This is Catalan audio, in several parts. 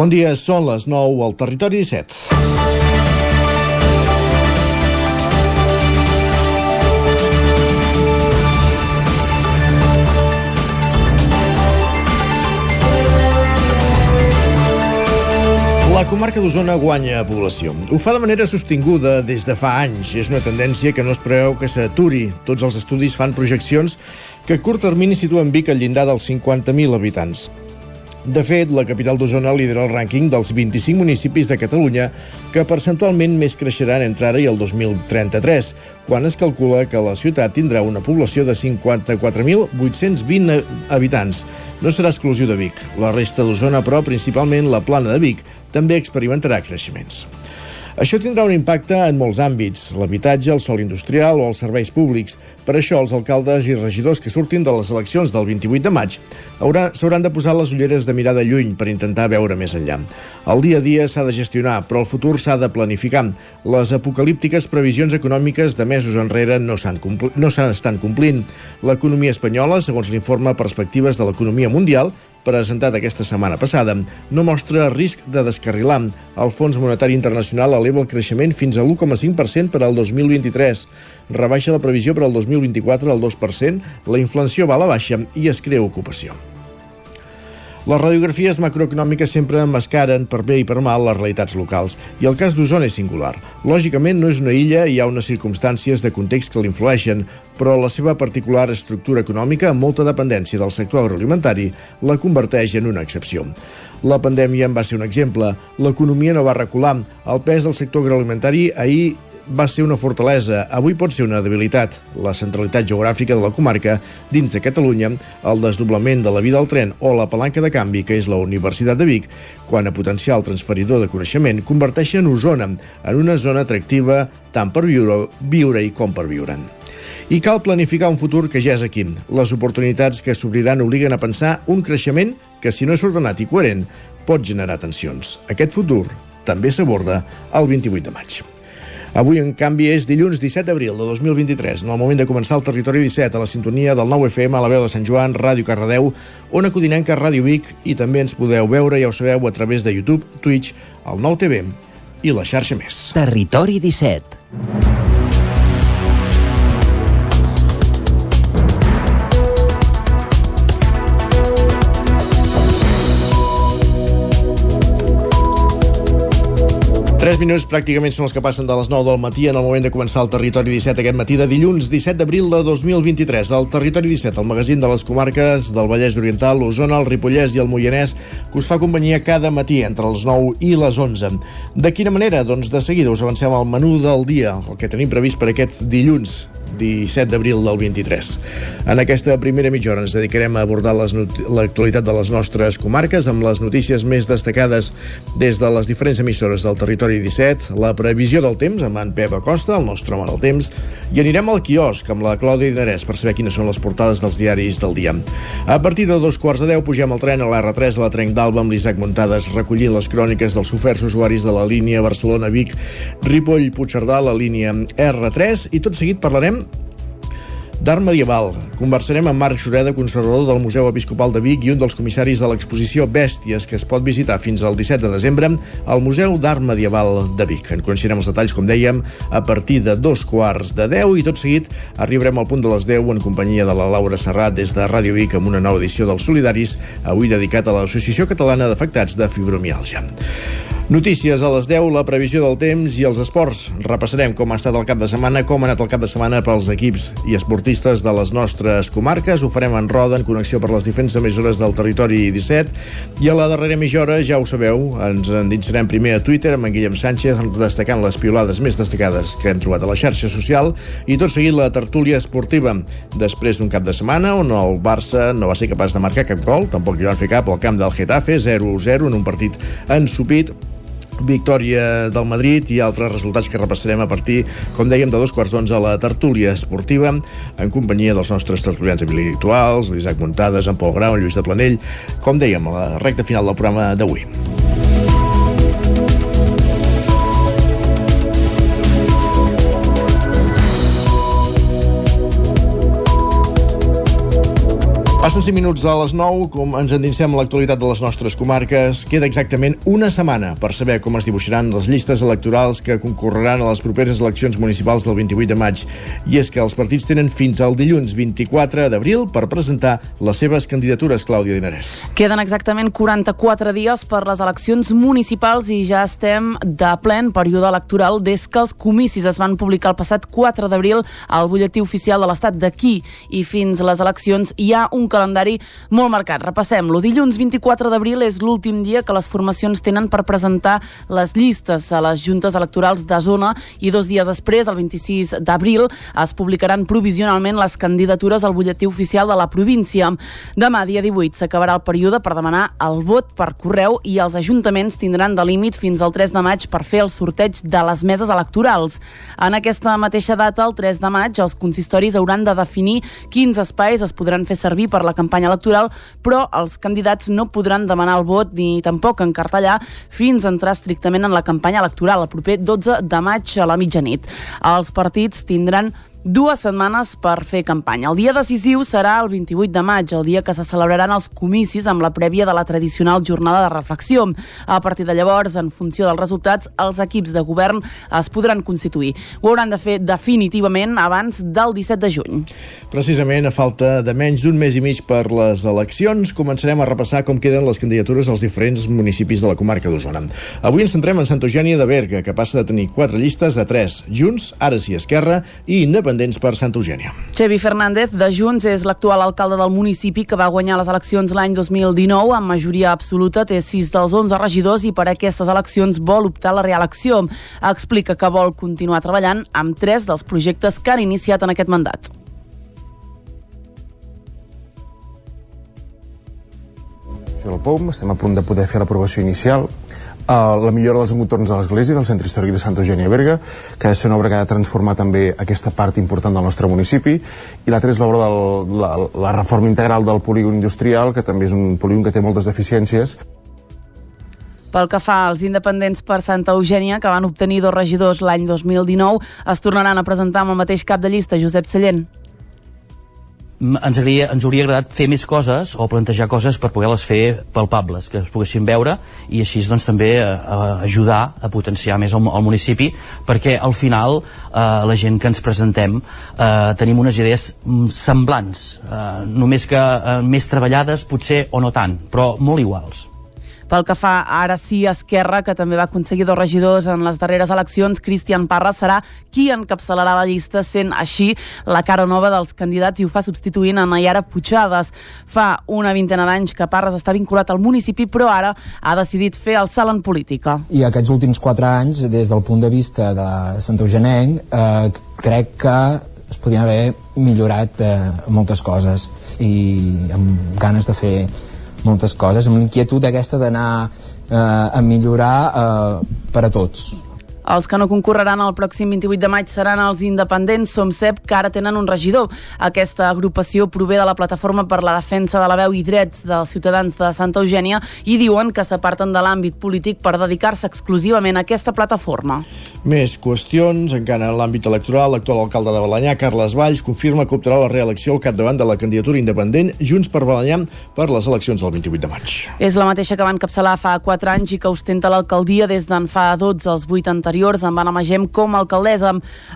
Bon dia, són les 9 al Territori 17. La comarca d'Osona guanya població. Ho fa de manera sostinguda des de fa anys. És una tendència que no es preveu que s'aturi. Tots els estudis fan projeccions que a curt termini situen Vic al llindar dels 50.000 habitants. De fet, la capital d'Osona lidera el rànquing dels 25 municipis de Catalunya que percentualment més creixeran entre ara i el 2033, quan es calcula que la ciutat tindrà una població de 54.820 habitants. No serà exclusiu de Vic. La resta d'Osona, però, principalment la plana de Vic, també experimentarà creixements. Això tindrà un impacte en molts àmbits, l'habitatge, el sol industrial o els serveis públics. Per això, els alcaldes i regidors que surtin de les eleccions del 28 de maig s'hauran de posar les ulleres de mirada lluny per intentar veure més enllà. El dia a dia s'ha de gestionar, però el futur s'ha de planificar. Les apocalíptiques previsions econòmiques de mesos enrere no s'han no complint. L'economia espanyola, segons l'informe Perspectives de l'Economia Mundial, presentat aquesta setmana passada, no mostra risc de descarrilar. El Fons Monetari Internacional eleva el creixement fins a l'1,5% per al 2023. Rebaixa la previsió per al 2024 al 2%, la inflació va a la baixa i es crea ocupació. Les radiografies macroeconòmiques sempre emmascaren per bé i per mal les realitats locals, i el cas d'Osona és singular. Lògicament no és una illa i hi ha unes circumstàncies de context que l'influeixen, però la seva particular estructura econòmica, amb molta dependència del sector agroalimentari, la converteix en una excepció. La pandèmia en va ser un exemple. L'economia no va recular. El pes del sector agroalimentari ahir va ser una fortalesa, avui pot ser una debilitat. La centralitat geogràfica de la comarca dins de Catalunya, el desdoblament de la vida al tren o la palanca de canvi que és la Universitat de Vic, quan a potencial transferidor de coneixement, converteixen Osona en una zona atractiva tant per viure, viure i com per viure'n. I cal planificar un futur que ja és aquí. Les oportunitats que s'obriran obliguen a pensar un creixement que, si no és ordenat i coherent, pot generar tensions. Aquest futur també s'aborda el 28 de maig. Avui, en canvi, és dilluns 17 d'abril de 2023, en el moment de començar el Territori 17, a la sintonia del 9 FM, a la veu de Sant Joan, Ràdio Cardedeu, Ona Codinenca, Ràdio Vic, i també ens podeu veure, ja ho sabeu, a través de YouTube, Twitch, el 9 TV i la xarxa més. Territori 17. 3 minuts pràcticament són els que passen de les 9 del matí en el moment de començar el Territori 17 aquest matí de dilluns 17 d'abril de 2023. El Territori 17, el magazín de les comarques del Vallès Oriental, l'Osona, el Ripollès i el Moianès, que us fa companyia cada matí entre les 9 i les 11. De quina manera? Doncs de seguida us avancem al menú del dia, el que tenim previst per aquest dilluns 17 d'abril del 23. En aquesta primera mitja hora ens dedicarem a abordar l'actualitat de les nostres comarques amb les notícies més destacades des de les diferents emissores del territori 17, la previsió del temps amb en Pep Acosta, el nostre home del temps, i anirem al quiosc amb la Clàudia Dinarès per saber quines són les portades dels diaris del dia. A partir de dos quarts de deu pugem al tren a l'R3 a la Trenc d'Alba amb l'Isaac Muntades recollint les cròniques dels oferts usuaris de la línia Barcelona-Vic, Ripoll-Puigcerdà, la línia R3 i tot seguit parlarem d'art medieval. Conversarem amb Marc Xureda, conservador del Museu Episcopal de Vic i un dels comissaris de l'exposició Bèsties, que es pot visitar fins al 17 de desembre al Museu d'Art Medieval de Vic. En coneixerem els detalls, com dèiem, a partir de dos quarts de 10 i tot seguit arribarem al punt de les 10 en companyia de la Laura Serrat des de Ràdio Vic amb una nova edició dels Solidaris, avui dedicat a l'Associació Catalana d'Afectats de Fibromialgia. Notícies a les 10, la previsió del temps i els esports. Repassarem com ha estat el cap de setmana, com ha anat el cap de setmana pels equips i esportistes de les nostres comarques. Ho farem en roda, en connexió per les diferents emissores del territori 17. I a la darrera mitja hora, ja ho sabeu, ens endinsarem primer a Twitter amb en Guillem Sánchez, destacant les piolades més destacades que hem trobat a la xarxa social i tot seguit la tertúlia esportiva. Després d'un cap de setmana on el Barça no va ser capaç de marcar cap gol, tampoc hi van fer cap al camp del Getafe, 0-0 en un partit ensupit victòria del Madrid i altres resultats que repassarem a partir, com dèiem, de dos quarts d'onze a la tertúlia esportiva en companyia dels nostres tertulians habituals, l'Isaac Montades, en Pol Grau, en Lluís de Planell, com dèiem, a la recta final del programa d'avui. Passen 5 minuts a les 9, com ens endinsem l'actualitat de les nostres comarques. Queda exactament una setmana per saber com es dibuixaran les llistes electorals que concorreran a les properes eleccions municipals del 28 de maig. I és que els partits tenen fins al dilluns 24 d'abril per presentar les seves candidatures, Clàudia Dinarès. Queden exactament 44 dies per les eleccions municipals i ja estem de plen període electoral des que els comicis es van publicar el passat 4 d'abril al butlletí oficial de l'Estat d'aquí i fins les eleccions hi ha un calendari molt marcat. Repassem-lo. Dilluns 24 d'abril és l'últim dia que les formacions tenen per presentar les llistes a les juntes electorals de zona i dos dies després, el 26 d'abril, es publicaran provisionalment les candidatures al butlletí oficial de la província. Demà, dia 18, s'acabarà el període per demanar el vot per correu i els ajuntaments tindran de límit fins al 3 de maig per fer el sorteig de les meses electorals. En aquesta mateixa data, el 3 de maig, els consistoris hauran de definir quins espais es podran fer servir per per la campanya electoral, però els candidats no podran demanar el vot ni tampoc encartellar fins a entrar estrictament en la campanya electoral el proper 12 de maig a la mitjanit. Els partits tindran dues setmanes per fer campanya. El dia decisiu serà el 28 de maig, el dia que se celebraran els comicis amb la prèvia de la tradicional jornada de reflexió. A partir de llavors, en funció dels resultats, els equips de govern es podran constituir. Ho hauran de fer definitivament abans del 17 de juny. Precisament, a falta de menys d'un mes i mig per les eleccions, començarem a repassar com queden les candidatures als diferents municipis de la comarca d'Osona. Avui ens centrem en Santa Eugènia de Berga, que passa de tenir quatre llistes a tres, Junts, ara sí Esquerra i Independent independents per Santa Eugènia. Xevi Fernández, de Junts, és l'actual alcalde del municipi que va guanyar les eleccions l'any 2019 amb majoria absoluta, té 6 dels 11 regidors i per aquestes eleccions vol optar a la reelecció. Explica que vol continuar treballant amb tres dels projectes que han iniciat en aquest mandat. el POM, estem a punt de poder fer l'aprovació inicial la millora dels entorns de l'església del centre històric de Santa Eugènia Berga, que ha de ser una obra que ha de transformar també aquesta part important del nostre municipi, i l'altra és l'obra de la, la reforma integral del polígon industrial, que també és un polígon que té moltes deficiències. Pel que fa als independents per Santa Eugènia, que van obtenir dos regidors l'any 2019, es tornaran a presentar amb el mateix cap de llista, Josep Sallent ens, hauria, ens hauria agradat fer més coses o plantejar coses per poder-les fer palpables, que es poguessin veure i així doncs, també a, eh, a ajudar a potenciar més el, el municipi perquè al final eh, la gent que ens presentem eh, tenim unes idees mm, semblants, eh, només que eh, més treballades potser o no tant, però molt iguals. Pel que fa ara sí a Esquerra, que també va aconseguir dos regidors en les darreres eleccions, Cristian Parra serà qui encapçalarà la llista, sent així la cara nova dels candidats i ho fa substituint a Nayara Puigades. Fa una vintena d'anys que Parres està vinculat al municipi, però ara ha decidit fer el salt en política. I aquests últims quatre anys, des del punt de vista de Sant Eugenenc, eh, crec que es podien haver millorat eh, moltes coses i amb ganes de fer moltes coses, amb l'inquietud aquesta d'anar eh, a millorar eh, per a tots els que no concorreran el pròxim 28 de maig seran els independents Som CEP, que ara tenen un regidor. Aquesta agrupació prové de la Plataforma per la Defensa de la Veu i Drets dels Ciutadans de Santa Eugènia i diuen que s'aparten de l'àmbit polític per dedicar-se exclusivament a aquesta plataforma. Més qüestions. Encara en l'àmbit electoral, l'actual alcalde de Balanyà, Carles Valls, confirma que optarà la reelecció al capdavant de la candidatura independent Junts per Balanyà per les eleccions del 28 de maig. És la mateixa que van capçalar fa 4 anys i que ostenta l'alcaldia des d'en fa 12 als 8 anteriors anteriors amb Anna Magem com a alcaldessa.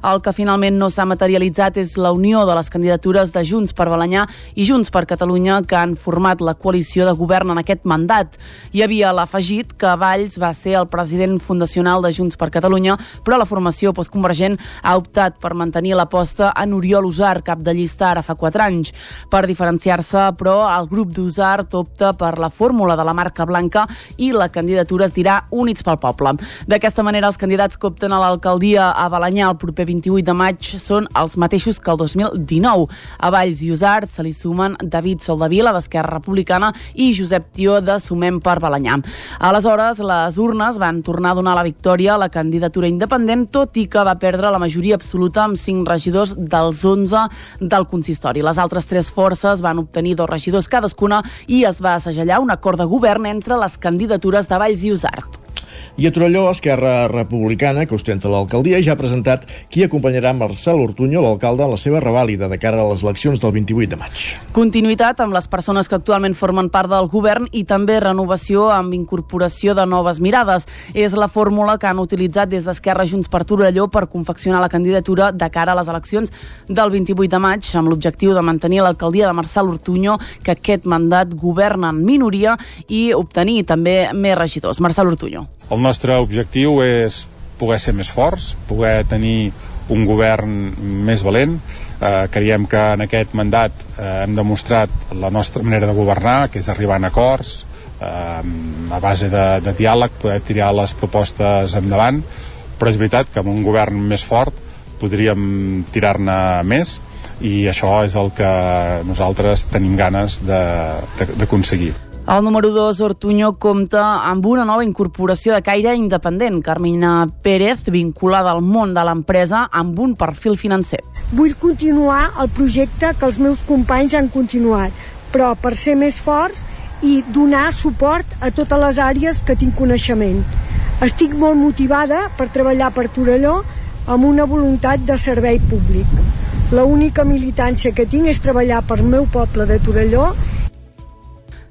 El que finalment no s'ha materialitzat és la unió de les candidatures de Junts per Balanyà i Junts per Catalunya que han format la coalició de govern en aquest mandat. Hi havia l'afegit que Valls va ser el president fundacional de Junts per Catalunya, però la formació postconvergent ha optat per mantenir l'aposta en Oriol Usar, cap de llista ara fa 4 anys. Per diferenciar-se, però, el grup d'Usar opta per la fórmula de la marca blanca i la candidatura es dirà Units pel Poble. D'aquesta manera, els candidats candidats que opten a l'alcaldia a Balanyà el proper 28 de maig són els mateixos que el 2019. A Valls i Usart se li sumen David Soldavila, d'Esquerra Republicana, i Josep Tió, de Sumem per Balanyà. Aleshores, les urnes van tornar a donar la victòria a la candidatura independent, tot i que va perdre la majoria absoluta amb 5 regidors dels 11 del consistori. Les altres tres forces van obtenir dos regidors cadascuna i es va assagellar un acord de govern entre les candidatures de Valls i Usart. I a Torelló, Esquerra Republicana, que ostenta l'alcaldia, ja ha presentat qui acompanyarà Marcel Ortuño, l'alcalde, en la seva revàlida de cara a les eleccions del 28 de maig. Continuïtat amb les persones que actualment formen part del govern i també renovació amb incorporació de noves mirades. És la fórmula que han utilitzat des d'Esquerra Junts per Torelló per confeccionar la candidatura de cara a les eleccions del 28 de maig amb l'objectiu de mantenir l'alcaldia de Marcel Ortuño, que aquest mandat governa en minoria i obtenir també més regidors. Marcel Ortuño. El nostre objectiu és poder ser més forts, poder tenir un govern més valent. Eh, creiem que en aquest mandat eh, hem demostrat la nostra manera de governar, que és arribar a acords, eh, a base de, de diàleg, poder tirar les propostes endavant, però és veritat que amb un govern més fort podríem tirar-ne més i això és el que nosaltres tenim ganes d'aconseguir. El número 2, Ortuño, compta amb una nova incorporació de caire independent, Carmina Pérez, vinculada al món de l'empresa amb un perfil financer. Vull continuar el projecte que els meus companys han continuat, però per ser més forts i donar suport a totes les àrees que tinc coneixement. Estic molt motivada per treballar per Torelló amb una voluntat de servei públic. La única militància que tinc és treballar per meu poble de Torelló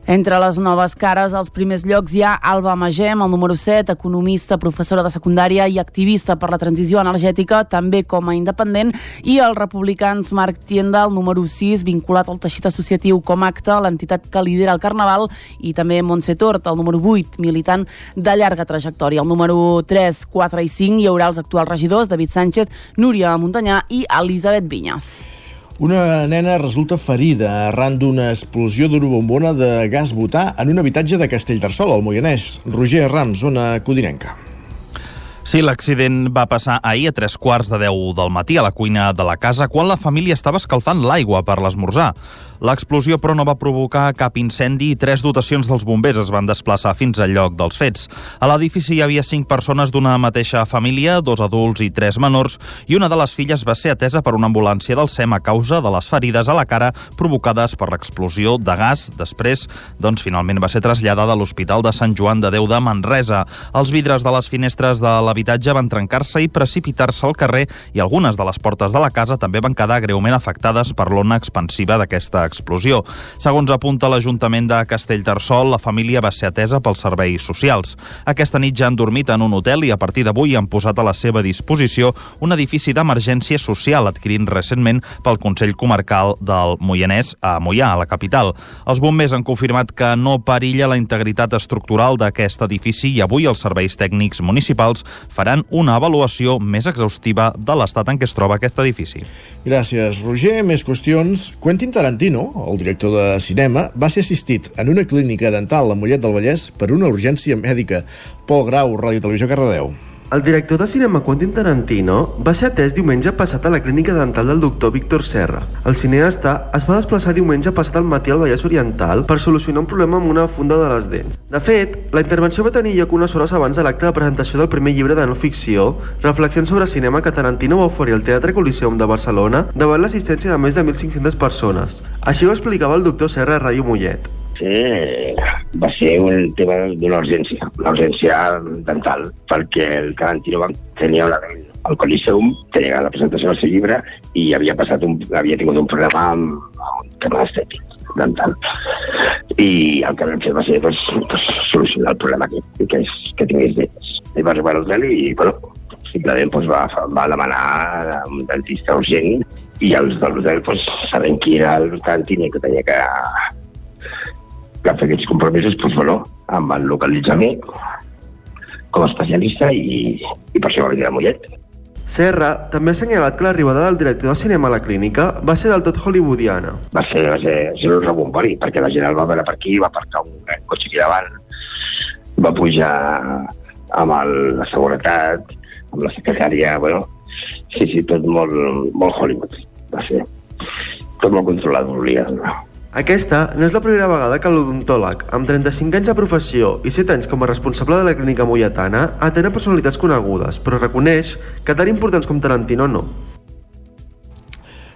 entre les noves cares, als primers llocs hi ha Alba Magem, el número 7, economista, professora de secundària i activista per la transició energètica, també com a independent, i els republicans Marc Tienda, el número 6, vinculat al teixit associatiu com acte, l'entitat que lidera el Carnaval, i també Montse Tort, el número 8, militant de llarga trajectòria. El número 3, 4 i 5 hi haurà els actuals regidors, David Sánchez, Núria Montanyà i Elisabet Vinyes. Una nena resulta ferida arran d'una explosió d'una bombona de gas butà en un habitatge de Castellterçol, al Moianès. Roger Rams, zona codinenca. Sí, l'accident va passar ahir a tres quarts de deu del matí a la cuina de la casa quan la família estava escalfant l'aigua per l'esmorzar. L'explosió, però, no va provocar cap incendi i tres dotacions dels bombers es van desplaçar fins al lloc dels fets. A l'edifici hi havia cinc persones d'una mateixa família, dos adults i tres menors, i una de les filles va ser atesa per una ambulància del SEM a causa de les ferides a la cara provocades per l'explosió de gas. Després, doncs, finalment va ser traslladada a l'Hospital de Sant Joan de Déu de Manresa. Els vidres de les finestres de l'habitatge van trencar-se i precipitar-se al carrer i algunes de les portes de la casa també van quedar greument afectades per l'ona expansiva d'aquesta explosió. Segons apunta l'Ajuntament de Castellterçol, la família va ser atesa pels serveis socials. Aquesta nit ja han dormit en un hotel i a partir d'avui han posat a la seva disposició un edifici d'emergència social adquirint recentment pel Consell Comarcal del Moianès a Moià, a la capital. Els bombers han confirmat que no perilla la integritat estructural d'aquest edifici i avui els serveis tècnics municipals faran una avaluació més exhaustiva de l'estat en què es troba aquest edifici. Gràcies, Roger. Més qüestions. Quentin Tarantino el director de cinema, va ser assistit en una clínica dental a Mollet del Vallès per una urgència mèdica. Pol Grau, Ràdio Televisió Cardedeu. El director de cinema Quentin Tarantino va ser atès diumenge passat a la clínica dental del doctor Víctor Serra. El cineasta es va desplaçar diumenge passat al matí al Vallès Oriental per solucionar un problema amb una funda de les dents. De fet, la intervenció va tenir lloc unes hores abans de l'acte de presentació del primer llibre de no ficció, Reflexions sobre cinema que Tarantino va oferir al Teatre Coliseum de Barcelona davant l'assistència de més de 1.500 persones. Així ho explicava el doctor Serra a Ràdio Mollet ser, va ser un tema d'una urgència, una urgència dental, perquè el Tarantino tenia una, el Coliseum tenia la presentació del seu llibre i havia, passat un, havia tingut un problema amb, amb un tema estètic dental. I el que vam fer va ser pues, pues, solucionar el problema que, que, és, que tingués dents. I va arribar a l'hotel i, bueno, simplement pues, va, va demanar un dentista urgent i els de l'hotel, pues, sabent qui era el Tarantino que tenia que que fer aquests compromisos, doncs, bueno, em van localitzar a mi com a especialista i, i per això va venir a Mollet. Serra també ha assenyalat que l'arribada del director de cinema a la clínica va ser del tot hollywoodiana. Va ser, va ser, va ser un rebombori, perquè la gent el va veure per aquí, va aparcar un cotxe aquí davant, va pujar amb el, la seguretat, amb la secretària, bueno, sí, sí, tot molt, molt Hollywood, va ser. Tot molt controlat, volia. No? Aquesta no és la primera vegada que l'odontòleg, amb 35 anys de professió i 7 anys com a responsable de la clínica molletana, atén a personalitats conegudes, però reconeix que tan importants com Tarantino no.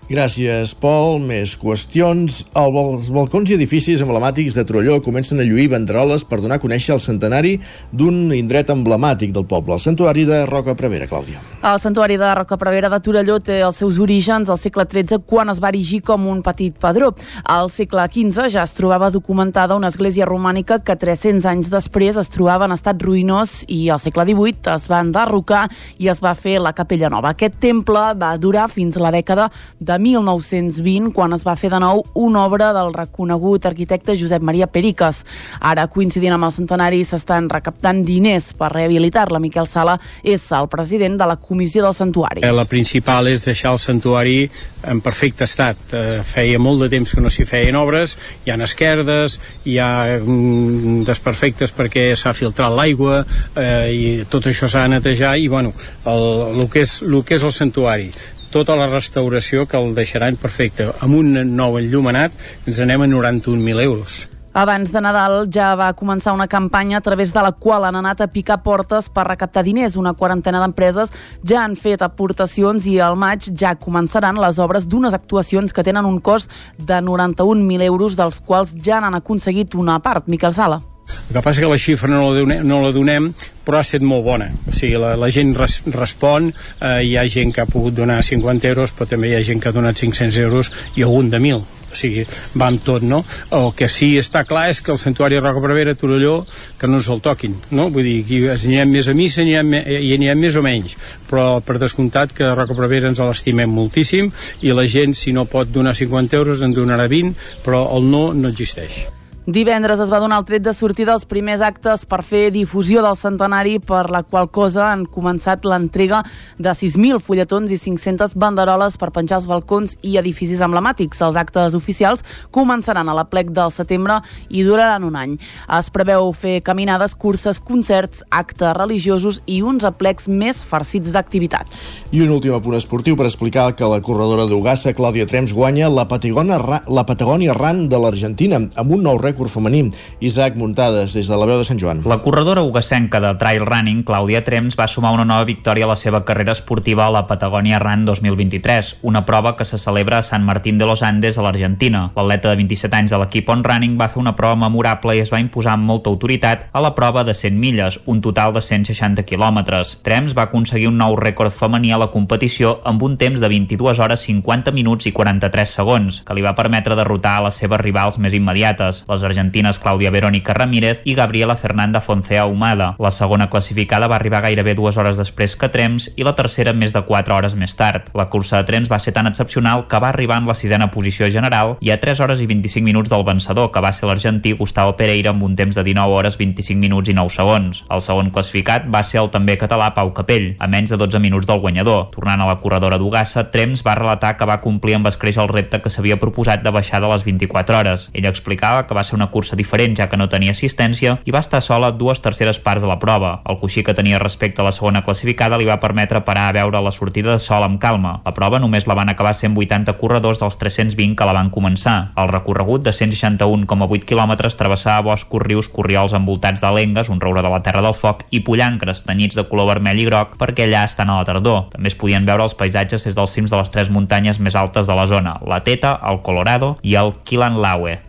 Gràcies, Pol. Més qüestions. Els balcons i edificis emblemàtics de Trolló comencen a lluir banderoles per donar a conèixer el centenari d'un indret emblemàtic del poble, el santuari de Roca Prevera, Clàudia. El santuari de Roca Prevera de Torelló té els seus orígens al segle XIII quan es va erigir com un petit padró. Al segle XV ja es trobava documentada una església romànica que 300 anys després es trobava en estat ruïnós i al segle XVIII es va enderrocar i es va fer la capella nova. Aquest temple va durar fins a la dècada de 1920, quan es va fer de nou una obra del reconegut arquitecte Josep Maria Periques. Ara, coincidint amb el centenari, s'estan recaptant diners per rehabilitar-la. Miquel Sala és el president de la Comissió del Santuari. La principal és deixar el santuari en perfecte estat. Eh, feia molt de temps que no s'hi feien obres, hi ha esquerdes, hi ha mm, desperfectes perquè s'ha filtrat l'aigua eh, i tot això s'ha de netejar i bueno, el, el, que és, el que és el santuari tota la restauració que el deixaran perfecte. Amb un nou enllumenat ens anem a 91.000 euros. Abans de Nadal ja va començar una campanya a través de la qual han anat a picar portes per recaptar diners. Una quarantena d'empreses ja han fet aportacions i al maig ja començaran les obres d'unes actuacions que tenen un cost de 91.000 euros, dels quals ja n'han aconseguit una part. Miquel Sala. El que passa que la xifra no la donem, no la donem però ha estat molt bona. O sigui, la, la gent res, respon, eh, hi ha gent que ha pogut donar 50 euros, però també hi ha gent que ha donat 500 euros i algun de 1.000 o sigui, va amb tot, no? El que sí està clar és que el Santuari de Roca Prevera a Torelló, que no ens el toquin, no? Vull dir, que hi anirem més a missa i hi anirem més o menys, però per descomptat que Roca Prevera ens l'estimem moltíssim i la gent, si no pot donar 50 euros, en donarà 20, però el no no existeix. Divendres es va donar el tret de sortida dels primers actes per fer difusió del centenari, per la qual cosa han començat l'entrega de 6.000 fulletons i 500 banderoles per penjar als balcons i edificis emblemàtics. Els actes oficials començaran a la plec del setembre i duraran un any. Es preveu fer caminades, curses, concerts, actes religiosos i uns aplecs més farcits d'activitats. I un últim apunt esportiu per explicar que la corredora d'Ugassa, Clàudia Trems, guanya la Patagònia, la Patagònia Run de l'Argentina amb un nou rècord rècord femení. Isaac Muntades, des de la veu de Sant Joan. La corredora ugassenca de trail running, Clàudia Trems, va sumar una nova victòria a la seva carrera esportiva a la Patagònia Run 2023, una prova que se celebra a Sant Martín de los Andes, a l'Argentina. L'atleta de 27 anys de l'equip On Running va fer una prova memorable i es va imposar amb molta autoritat a la prova de 100 milles, un total de 160 quilòmetres. Trems va aconseguir un nou rècord femení a la competició amb un temps de 22 hores 50 minuts i 43 segons, que li va permetre derrotar a les seves rivals més immediates, les argentines Clàudia Verónica Ramírez i Gabriela Fernanda Foncea Humada. La segona classificada va arribar gairebé dues hores després que Trems i la tercera més de 4 hores més tard. La cursa de Trems va ser tan excepcional que va arribar en la sisena posició general i a 3 hores i 25 minuts del vencedor, que va ser l'argentí Gustavo Pereira amb un temps de 19 hores 25 minuts i 9 segons. El segon classificat va ser el també català Pau Capell, a menys de 12 minuts del guanyador. Tornant a la corredora d'Ugassa, Trems va relatar que va complir amb escreix el repte que s'havia proposat de baixar de les 24 hores. Ell explicava que va ser una cursa diferent ja que no tenia assistència i va estar sola dues terceres parts de la prova. El coixí que tenia respecte a la segona classificada li va permetre parar a veure la sortida de sol amb calma. La prova només la van acabar 180 corredors dels 320 que la van començar. El recorregut de 161,8 quilòmetres travessava boscos, rius, corriols envoltats d'alengues, un roure de la Terra del Foc i pollancres tenyits de color vermell i groc perquè allà estan a la tardor. També es podien veure els paisatges des dels cims de les tres muntanyes més altes de la zona, la Teta, el Colorado i el Kilanlawe.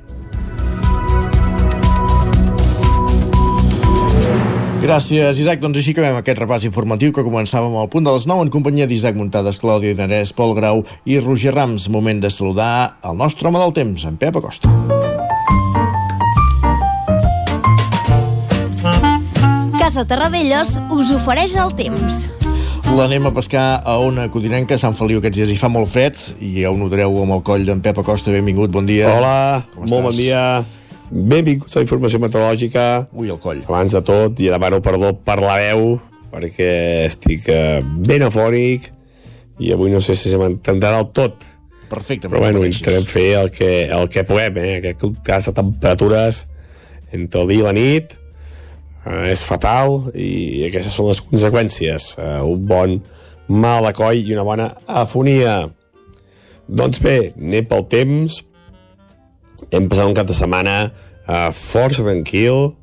Gràcies, Isaac. Doncs així acabem aquest repàs informatiu que començàvem al punt de les 9 en companyia d'Isaac Muntades, Clàudia Dinarès, Pol Grau i Roger Rams. Moment de saludar el nostre home del temps, en Pep Acosta. Casa Terradellos us ofereix el temps. L'anem a pescar a una codinenca, a Sant Feliu aquests dies hi fa molt fred i ja ho notareu amb el coll d'en Pep Acosta. Benvingut, bon dia. Hola, molt bon dia. Benvinguts a la informació meteorològica. Ui, el coll. Abans de tot, i demano perdó per la veu, perquè estic eh, ben afònic i avui no sé si se m'entendrà del tot. Perfecte. Però bueno, intentarem fer el que, el que puguem, eh? Aquest cas de temperatures entre el dia i la nit eh, és fatal i aquestes són les conseqüències. Eh, un bon mal de coll i una bona afonia. Doncs bé, anem pel temps, hem passat un cap de setmana eh, força tranquil,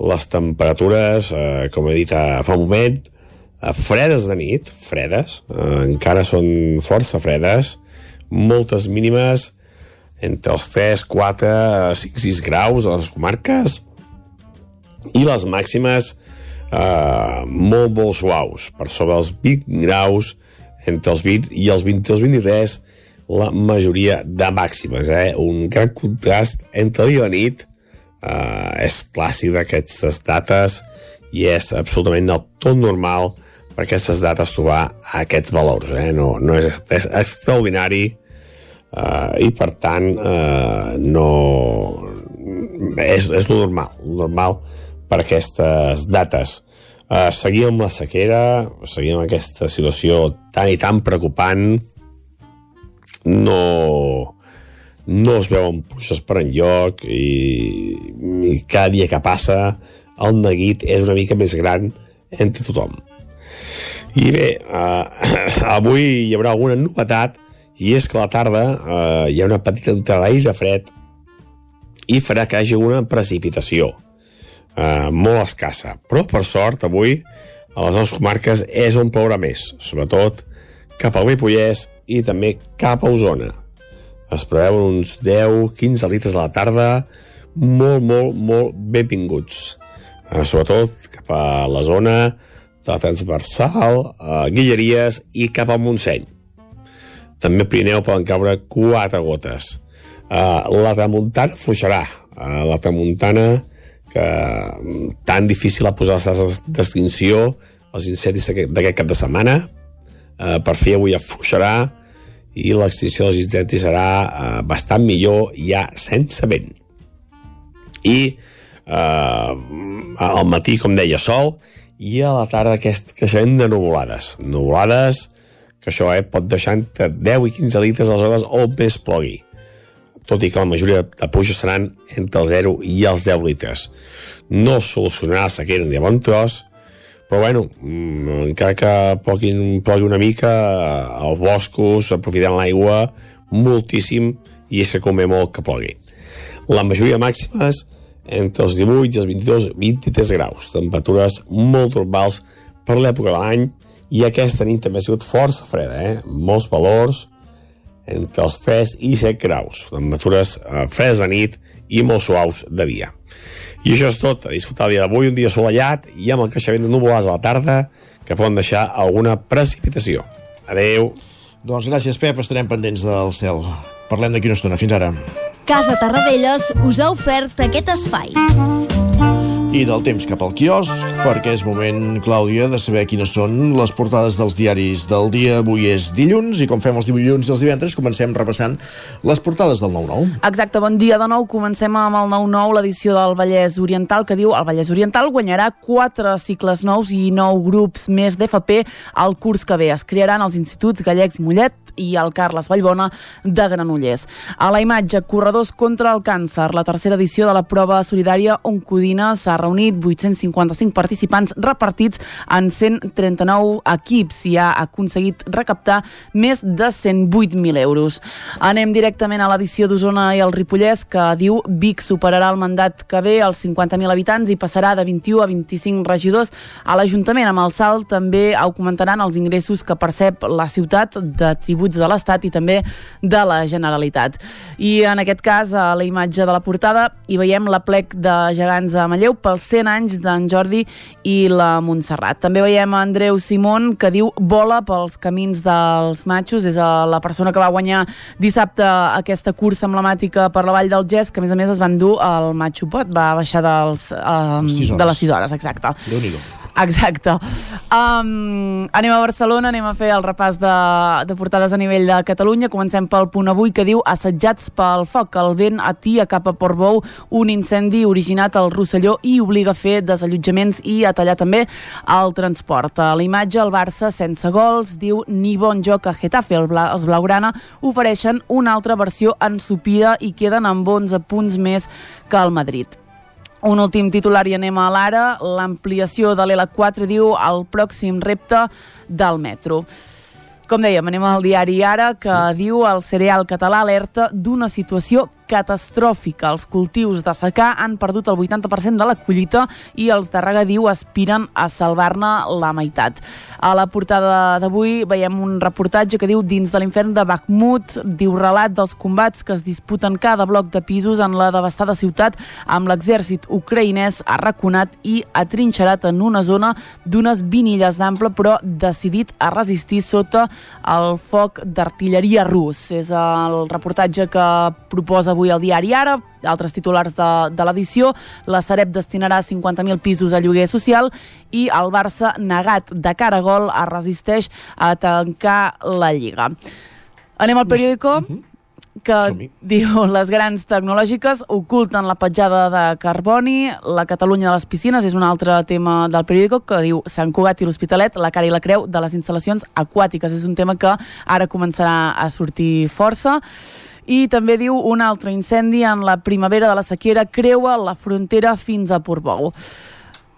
les temperatures, eh, com he dit eh, fa un moment, eh, fredes de nit, fredes, eh, encara són força fredes, moltes mínimes entre els 3, 4, 5, 6 graus a les comarques i les màximes eh, molt, molt suaus, per sobre els 20 graus entre els 20 i els 20 els 23 la majoria de màximes, eh? un gran contrast entre dia i nit eh, és clàssic d'aquestes dates i és absolutament del tot normal per aquestes dates trobar aquests valors eh? no, no és, és extraordinari eh, i per tant eh, no és, és normal normal per aquestes dates eh, seguim amb la sequera seguim amb aquesta situació tan i tan preocupant no no es veuen pluges per enlloc i, i cada dia que passa el neguit és una mica més gran entre tothom i bé, eh, avui hi haurà alguna novetat i és que a la tarda eh, hi ha una petita entrada d'aire fred i farà que hi hagi una precipitació eh, molt escassa. Però, per sort, avui a les nostres comarques és on plourà més, sobretot cap al Ripollès i també cap a Osona. Es preveuen uns 10-15 litres a la tarda molt, molt, molt benvinguts. Eh, sobretot cap a la zona de la transversal, a Guilleries i cap al Montseny. També a Pirineu poden caure quatre gotes. Uh, la tramuntana fluixarà. Uh, la tramuntana que mm, tan difícil a posar les tasses d'extinció els incendis d'aquest cap de setmana uh, per fi avui afluixarà i l'extinció dels incendis serà uh, bastant millor ja sense vent. I uh, al matí com deia sol i a la tarda aquest creixement de nuvolades. Nuvolades que això eh, pot deixar entre 10 i 15 litres a les hores on més plogui. Tot i que la majoria de pluges seran entre el 0 i els 10 litres. No solucionarà la sequera ni de bon tros, però bueno, mm, encara que plogui, plogui una mica, els boscos aprofitant l'aigua moltíssim i que convé molt que plogui. La majoria màximes entre els 18 i els 22, 23 graus, temperatures molt normals per l'època de l'any i aquesta nit també ha sigut força freda, eh? molts valors, entre els 3 i 7 graus, temperatures eh, fredes de nit i molt suaus de dia. I això és tot, a disfrutar el dia d'avui, un dia assolellat i amb el creixement de núvoles a la tarda que poden deixar alguna precipitació. Adeu. Doncs gràcies, Pep, estarem pendents del cel. Parlem d'aquí una estona. Fins ara. Casa Tarradellas us ha ofert aquest espai. I del temps cap al quiosc, perquè és moment, Clàudia, de saber quines són les portades dels diaris del dia. Avui és dilluns i com fem els dilluns i els divendres, comencem repassant les portades del 9-9. Exacte, bon dia de nou. Comencem amb el 9-9, l'edició del Vallès Oriental, que diu el Vallès Oriental guanyarà quatre cicles nous i nou grups més d'FP al curs que ve. Es crearan els instituts Gallecs Mollet i el Carles Vallbona de Granollers. A la imatge, corredors contra el càncer, la tercera edició de la prova solidària Oncodina s'ha reunit 855 participants repartits en 139 equips i ha aconseguit recaptar més de 108.000 euros. Anem directament a l'edició d'Osona i el Ripollès que diu Vic superarà el mandat que ve als 50.000 habitants i passarà de 21 a 25 regidors a l'Ajuntament. Amb el salt també augmentaran els ingressos que percep la ciutat de tributs de l'Estat i també de la Generalitat. I en aquest cas, a la imatge de la portada, hi veiem la plec de gegants a Manlleu pels 100 anys d'en Jordi i la Montserrat. També veiem Andreu Simón que diu vola pels camins dels matxos, és la persona que va guanyar dissabte aquesta cursa emblemàtica per la Vall del Gès, que a més a més es van dur al Matxo Pot, va baixar dels, eh, de les 6 hores, exacte. déu nhi Exacte. Um, anem a Barcelona, anem a fer el repàs de, de portades a nivell de Catalunya. Comencem pel punt avui que diu assetjats pel foc. El vent atia cap a Portbou un incendi originat al Rosselló i obliga a fer desallotjaments i a tallar també el transport. A la imatge, el Barça sense gols diu ni bon joc a Getafe. El Bla, els Blaugrana ofereixen una altra versió ensupida i queden amb 11 punts més que el Madrid. Un últim titular i anem a l'ara. L'ampliació de l'L4 diu el pròxim repte del metro. Com dèiem, anem al diari Ara, que sí. diu el cereal català alerta d'una situació catastròfica. Els cultius de secà han perdut el 80% de la collita i els de regadiu aspiren a salvar-ne la meitat. A la portada d'avui veiem un reportatge que diu Dins de l'infern de Bakhmut, diu relat dels combats que es disputen cada bloc de pisos en la devastada ciutat amb l'exèrcit ucraïnès arraconat i atrinxerat en una zona d'unes vinilles d'ample però decidit a resistir sota el foc d'artilleria rus. És el reportatge que proposa avui el diari Ara, altres titulars de, de l'edició. La Sareb destinarà 50.000 pisos a lloguer social i el Barça, negat de cara a gol, es resisteix a tancar la Lliga. Anem al periòdico. -huh que diu les grans tecnològiques oculten la petjada de carboni, la Catalunya de les piscines és un altre tema del periòdico que diu Sant Cugat i l'Hospitalet, la cara i la creu de les instal·lacions aquàtiques. És un tema que ara començarà a sortir força. I també diu un altre incendi en la primavera de la sequera creua la frontera fins a Portbou.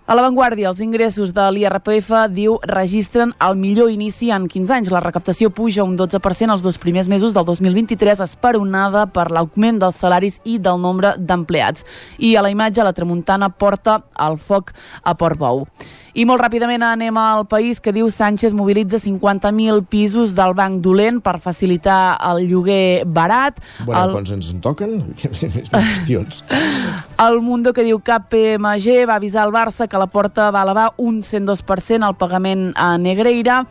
A l'avantguàrdia, els ingressos de l'IRPF, diu, registren el millor inici en 15 anys. La recaptació puja un 12% els dos primers mesos del 2023, esperonada per l'augment dels salaris i del nombre d'empleats. I a la imatge, la tramuntana porta el foc a Portbou. I molt ràpidament anem al país que diu Sánchez mobilitza 50.000 pisos del Banc Dolent per facilitar el lloguer barat. Bueno, el... quants ens en toquen? Qüestions. el Mundo que diu KPMG va avisar al Barça que la porta va elevar un 102% al pagament a Negreira.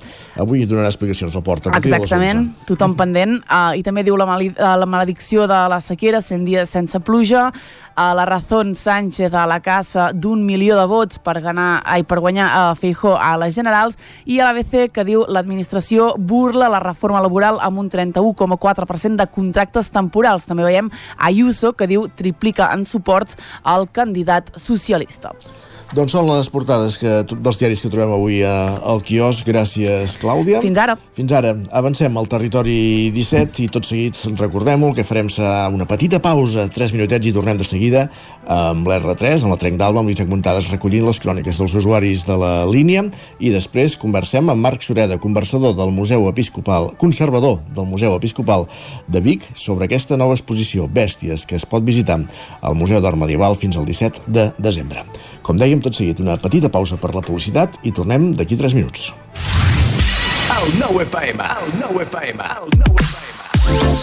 Avui donarà explicacions la porta. Exactament, tothom pendent. Uh, I també diu la, mali la maledicció de la sequera, 100 dies sense pluja. Uh, la Razón Sánchez a la casa d'un milió de vots per, ganar, ai, per guanyar a uh, Feijó a les generals i a l'ABC que diu l'administració burla la reforma laboral amb un 31,4% de contractes temporals. També veiem Ayuso que diu triplica en suports al candidat socialista. Doncs són les portades que, dels diaris que trobem avui a, al quiosc. Gràcies, Clàudia. Fins ara. Fins ara. Avancem al territori 17 i tot seguit recordem-ho. El que farem serà una petita pausa, 3 minutets i tornem de seguida amb l'R3, amb la Trenc d'Alba, amb l'Isaac Muntades recollint les cròniques dels usuaris de la línia i després conversem amb Marc Sureda, conversador del Museu Episcopal, conservador del Museu Episcopal de Vic, sobre aquesta nova exposició, Bèsties, que es pot visitar al Museu d'Art Medieval fins al 17 de desembre. Com dèiem, tot seguit una petita pausa per la publicitat i tornem d'aquí 3 minuts. El nou FM, el nou FM, el nou FM.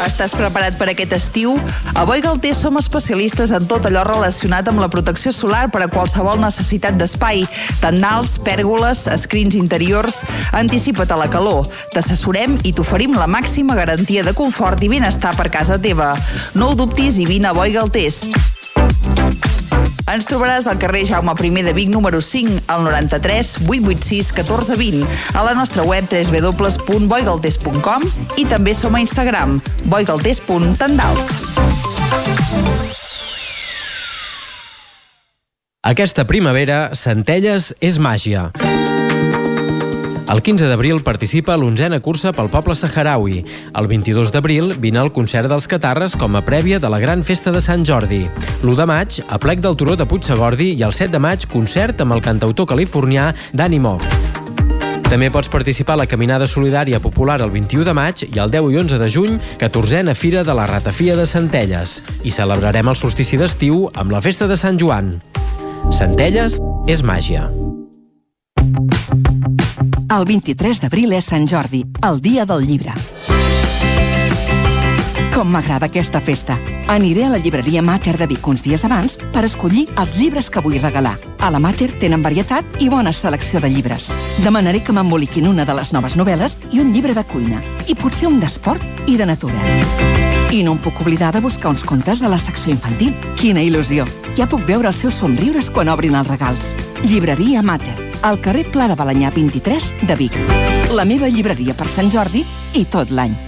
Estàs preparat per aquest estiu? A Boi Galter som especialistes en tot allò relacionat amb la protecció solar per a qualsevol necessitat d'espai, tendals, pèrgoles, escrins interiors. Anticipa't a la calor. T'assessorem i t'oferim la màxima garantia de confort i benestar per casa teva. No ho dubtis i vine a Boi Galtés. Ens trobaràs al carrer Jaume I de Vic número 5 al 93 886 1420 a la nostra web www.boigaltés.com i també som a Instagram boigaltés.tendals. Aquesta primavera, Centelles és màgia. El 15 d'abril participa a l'onzena cursa pel poble saharaui. El 22 d'abril vine al concert dels Catarres com a prèvia de la gran festa de Sant Jordi. L'1 de maig, a plec del Turó de Puigsegordi i el 7 de maig, concert amb el cantautor californià Danny Moff. També pots participar a la Caminada Solidària Popular el 21 de maig i el 10 i 11 de juny, 14a Fira de la Ratafia de Centelles. I celebrarem el solstici d'estiu amb la Festa de Sant Joan. Centelles és màgia. El 23 d'abril és Sant Jordi, el dia del llibre. Com m'agrada aquesta festa. Aniré a la llibreria Mater de Vic uns dies abans per escollir els llibres que vull regalar. A la Mater tenen varietat i bona selecció de llibres. Demanaré que m'emboliquin una de les noves novel·les i un llibre de cuina. I potser un d'esport i de natura. I no em puc oblidar de buscar uns contes de la secció infantil. Quina il·lusió! Ja puc veure els seus somriures quan obrin els regals. Llibreria Mater, al carrer Pla de Balanyà 23 de Vic. La meva llibreria per Sant Jordi i tot l'any.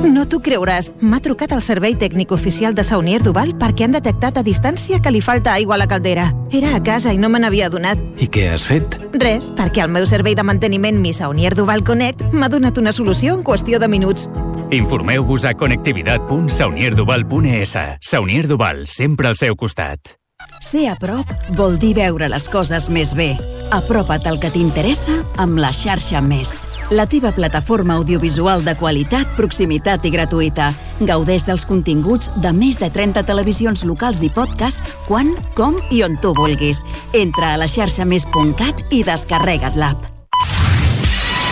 No t'ho creuràs. M'ha trucat el servei tècnic oficial de Saunier Duval perquè han detectat a distància que li falta aigua a la caldera. Era a casa i no me n'havia adonat. I què has fet? Res, perquè el meu servei de manteniment Mi Saunier Duval Connect m'ha donat una solució en qüestió de minuts. Informeu-vos a connectivitat.saunierduval.es. Saunier Duval, sempre al seu costat. Ser a prop vol dir veure les coses més bé. Apropa't al que t'interessa amb la xarxa Més. La teva plataforma audiovisual de qualitat, proximitat i gratuïta. Gaudeix dels continguts de més de 30 televisions locals i podcast quan, com i on tu vulguis. Entra a la xarxa més.cat i descarrega't l'app.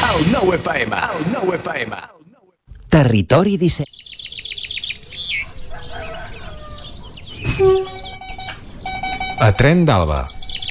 El nou FM, el nou FM. Territori 17. A Tren d'Alba.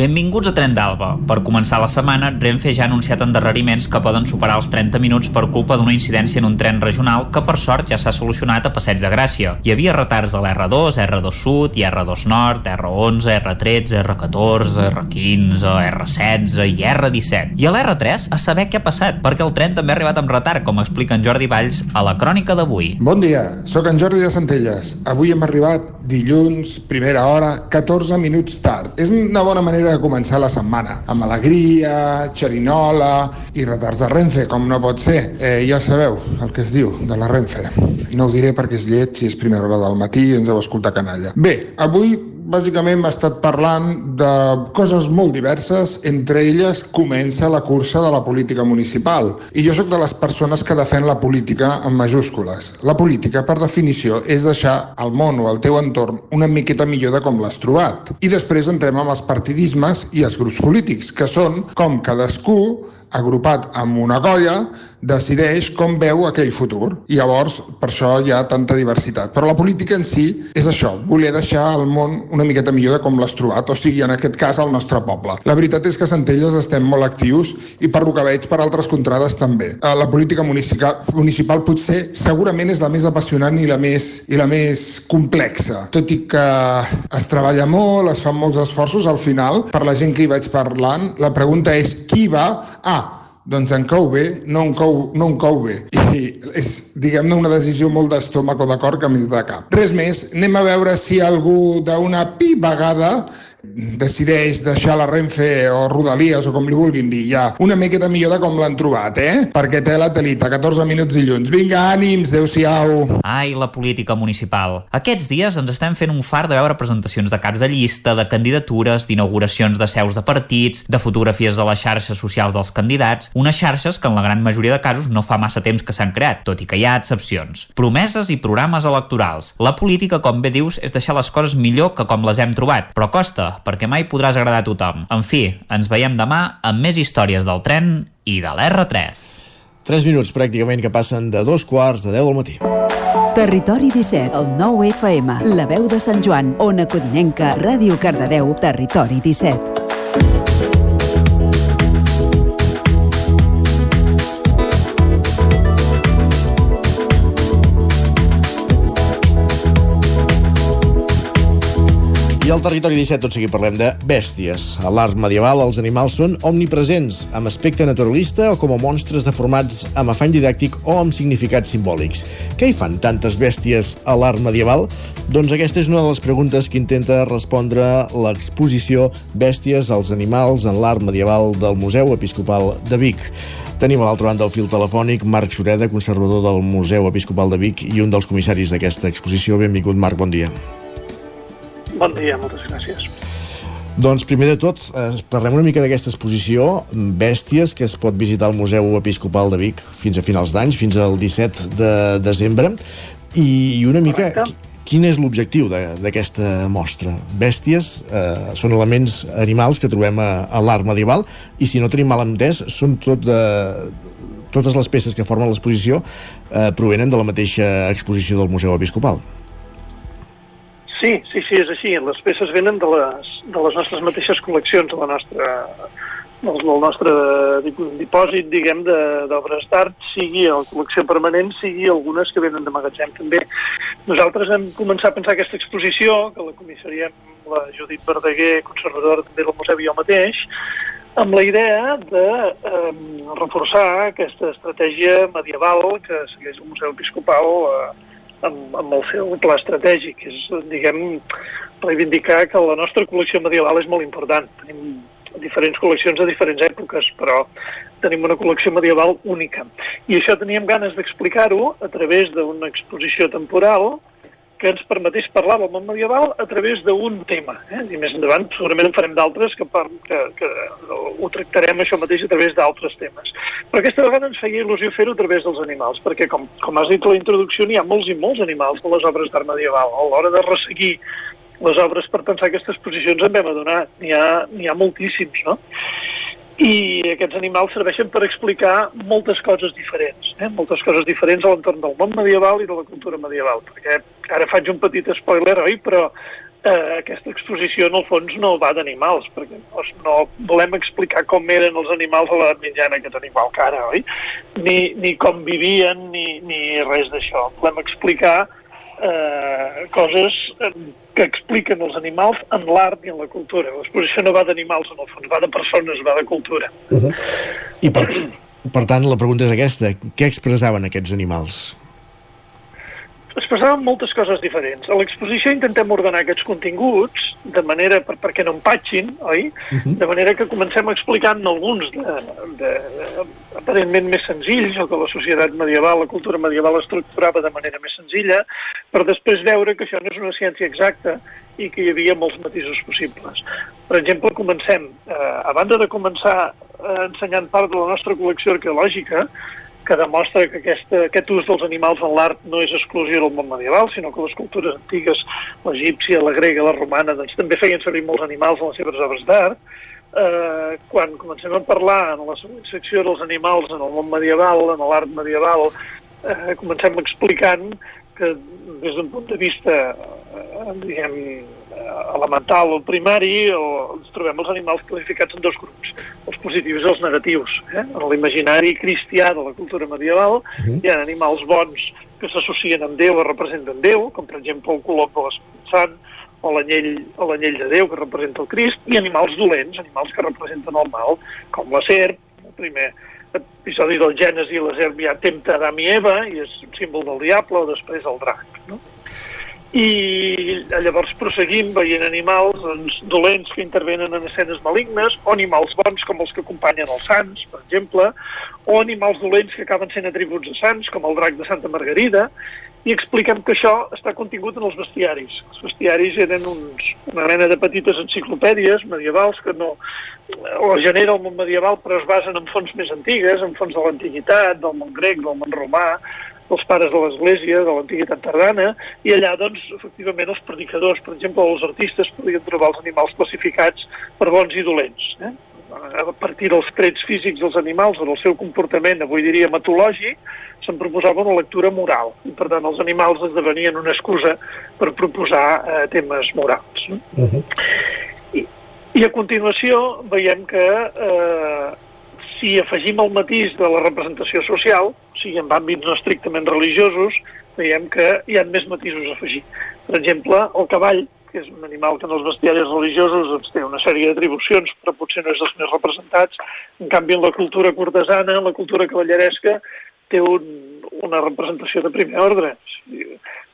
Benvinguts a Tren d'Alba. Per començar la setmana, Renfe ja ha anunciat endarreriments que poden superar els 30 minuts per culpa d'una incidència en un tren regional que per sort ja s'ha solucionat a Passeig de Gràcia. Hi havia retards a l'R2, R2 Sud i R2 Nord, R11, R13, R14, R15, R16 i R17. I a l'R3 a saber què ha passat, perquè el tren també ha arribat amb retard, com explica en Jordi Valls a la crònica d'avui. Bon dia, sóc en Jordi de Centelles. Avui hem arribat dilluns, primera hora, 14 minuts tard. És una bona manera de començar la setmana, amb alegria, xerinola i retards de Renfe, com no pot ser. Eh, ja sabeu el que es diu de la Renfe. No ho diré perquè és lleig, si és primera hora del matí i ens heu escoltat canalla. Bé, avui bàsicament m'ha estat parlant de coses molt diverses, entre elles comença la cursa de la política municipal. I jo sóc de les persones que defèn la política en majúscules. La política, per definició, és deixar el món o el teu entorn una miqueta millor de com l'has trobat. I després entrem amb els partidismes i els grups polítics, que són com cadascú agrupat amb una colla, decideix com veu aquell futur. I llavors, per això hi ha tanta diversitat. Però la política en si és això, voler deixar el món una miqueta millor de com l'has trobat, o sigui, en aquest cas, el nostre poble. La veritat és que a Centelles estem molt actius i per lo que veig per altres contrades també. Eh, La política municipal, municipal potser segurament és la més apassionant i la més, i la més complexa. Tot i que es treballa molt, es fan molts esforços, al final, per la gent que hi vaig parlant, la pregunta és qui va? Ah, doncs en cou bé, no en cou, no en cou bé. I és, diguem-ne, una decisió molt d'estómac o de cor que més de cap. Res més, anem a veure si algú d'una pi vegada decideix deixar la Renfe o Rodalies o com li vulguin dir ja una miqueta millor de com l'han trobat, eh? Perquè té la telita, 14 minuts dilluns. Vinga, ànims, adeu-siau. Ai, la política municipal. Aquests dies ens estem fent un far de veure presentacions de caps de llista, de candidatures, d'inauguracions de seus de partits, de fotografies de les xarxes socials dels candidats, unes xarxes que en la gran majoria de casos no fa massa temps que s'han creat, tot i que hi ha excepcions. Promeses i programes electorals. La política, com bé dius, és deixar les coses millor que com les hem trobat, però costa, perquè mai podràs agradar a tothom. En fi, ens veiem demà amb més històries del tren i de l'R3. 3 minuts pràcticament que passen de dos quarts de 10 del matí. Territori 17, el 9 FM, la veu de Sant Joan, Ona Codinenca, Ràdio Cardedeu, Territori 17. Al territori 17 tot seguit parlem de bèsties. A l'art medieval els animals són omnipresents, amb aspecte naturalista o com a monstres deformats amb afany didàctic o amb significats simbòlics. Què hi fan tantes bèsties a l'art medieval? Doncs aquesta és una de les preguntes que intenta respondre l'exposició Bèsties als animals en l'art medieval del Museu Episcopal de Vic. Tenim a l'altra banda del fil telefònic Marc Xureda, conservador del Museu Episcopal de Vic i un dels comissaris d'aquesta exposició. Benvingut, Marc, bon dia. Bon dia, moltes gràcies. Doncs primer de tot, eh, parlem una mica d'aquesta exposició, Bèsties, que es pot visitar al Museu Episcopal de Vic fins a finals d'anys, fins al 17 de desembre, i, i una mica... Correcte. Quin és l'objectiu d'aquesta mostra? Bèsties eh, són elements animals que trobem a, a l'art medieval i si no tenim mal entès són tot de, totes les peces que formen l'exposició eh, provenen de la mateixa exposició del Museu Episcopal. Sí, sí, sí, és així. Les peces venen de les, de les nostres mateixes col·leccions, de la nostra, del, del nostre dip- dipòsit, diguem, d'obres d'art, sigui la col·lecció permanent, sigui algunes que venen de magatzem també. Nosaltres hem començat a pensar aquesta exposició, que la comissariem la Judit Verdaguer, conservadora també del museu i jo mateix, amb la idea de eh, reforçar aquesta estratègia medieval que segueix el Museu Episcopal eh, amb, amb el seu pla estratègic, és, diguem, reivindicar que la nostra col·lecció medieval és molt important. Tenim diferents col·leccions de diferents èpoques, però tenim una col·lecció medieval única. I això teníem ganes d'explicar-ho a través d'una exposició temporal que ens permetés parlar del món medieval a través d'un tema. Eh? I més endavant segurament en farem d'altres que, per, que, que ho tractarem això mateix a través d'altres temes. Però aquesta vegada ens feia il·lusió fer-ho a través dels animals, perquè com, com has dit a la introducció, n'hi ha molts i molts animals de les obres d'art medieval. A l'hora de resseguir les obres per pensar aquestes posicions en vam adonar, n'hi ha, ha moltíssims, no? I aquests animals serveixen per explicar moltes coses diferents, eh? moltes coses diferents a l'entorn del món medieval i de la cultura medieval, perquè ara faig un petit spoiler, oi? Però eh, aquesta exposició en el fons no va d'animals, perquè no, no volem explicar com eren els animals a l'edat mitjana que tenim al cara, oi? Ni, ni com vivien, ni, ni res d'això. Volem explicar eh, coses eh, que expliquen els animals en l'art i en la cultura. L'exposició no va d'animals, en el fons, va de persones, va de cultura. Uh -huh. I per, per tant, la pregunta és aquesta. Què expressaven aquests animals? Expressaven moltes coses diferents. A l'exposició intentem ordenar aquests continguts de manera per, perquè no empatxin, oi? Uh -huh. De manera que comencem explicant alguns de, de, de, aparentment més senzills, o que la societat medieval, la cultura medieval estructurava de manera més senzilla, per després veure que això no és una ciència exacta i que hi havia molts matisos possibles. Per exemple, comencem, eh, a banda de començar eh, ensenyant part de la nostra col·lecció arqueològica, que demostra que aquesta, aquest ús dels animals en l'art no és exclusiu del món medieval, sinó que les cultures antigues, l'egípcia, la grega, la romana, doncs també feien servir molts animals en les seves obres d'art. Eh, quan comencem a parlar en la secció dels animals en el món medieval, en l'art medieval, eh, comencem explicant que des d'un punt de vista, eh, diguem, elemental o primari, o ens trobem els animals classificats en dos grups, els positius i els negatius. Eh? En l'imaginari cristià de la cultura medieval uh -huh. hi ha animals bons que s'associen amb Déu o representen Déu, com per exemple el colom de l'Espírit Sant, o l'anyell de Déu que representa el Crist, i animals dolents, animals que representen el mal, com la serp, el primer episodi del Gènesi, la serp ja tempta Adam i Eva, i és un símbol del diable, o després el drac. No? I llavors prosseguim veient animals doncs, dolents que intervenen en escenes malignes, o animals bons com els que acompanyen els sants, per exemple, o animals dolents que acaben sent atributs de sants, com el drac de Santa Margarida, i expliquem que això està contingut en els bestiaris. Els bestiaris eren uns, una mena de petites enciclopèdies medievals que no o genera el món medieval però es basen en fonts més antigues, en fonts de l'antiguitat, del món grec, del món romà, dels pares de l'Església, de l'antiguitat tardana, i allà, doncs, efectivament, els predicadors, per exemple, els artistes podien trobar els animals classificats per bons i dolents. Eh? A partir dels trets físics dels animals o del seu comportament, avui diria metològic, se'n proposava una lectura moral. I, per tant, els animals esdevenien una excusa per proposar eh, temes morals. No? Uh -huh. I, I a continuació veiem que eh, si afegim el matís de la representació social, o sigui, en àmbits no estrictament religiosos, veiem que hi ha més matisos a afegir. Per exemple, el cavall, que és un animal que en els bestiaris religiosos doncs, té una sèrie d'atribucions, però potser no és dels més representats. En canvi, en la cultura cortesana, en la cultura cavalleresca, té un, una representació de primer ordre. Si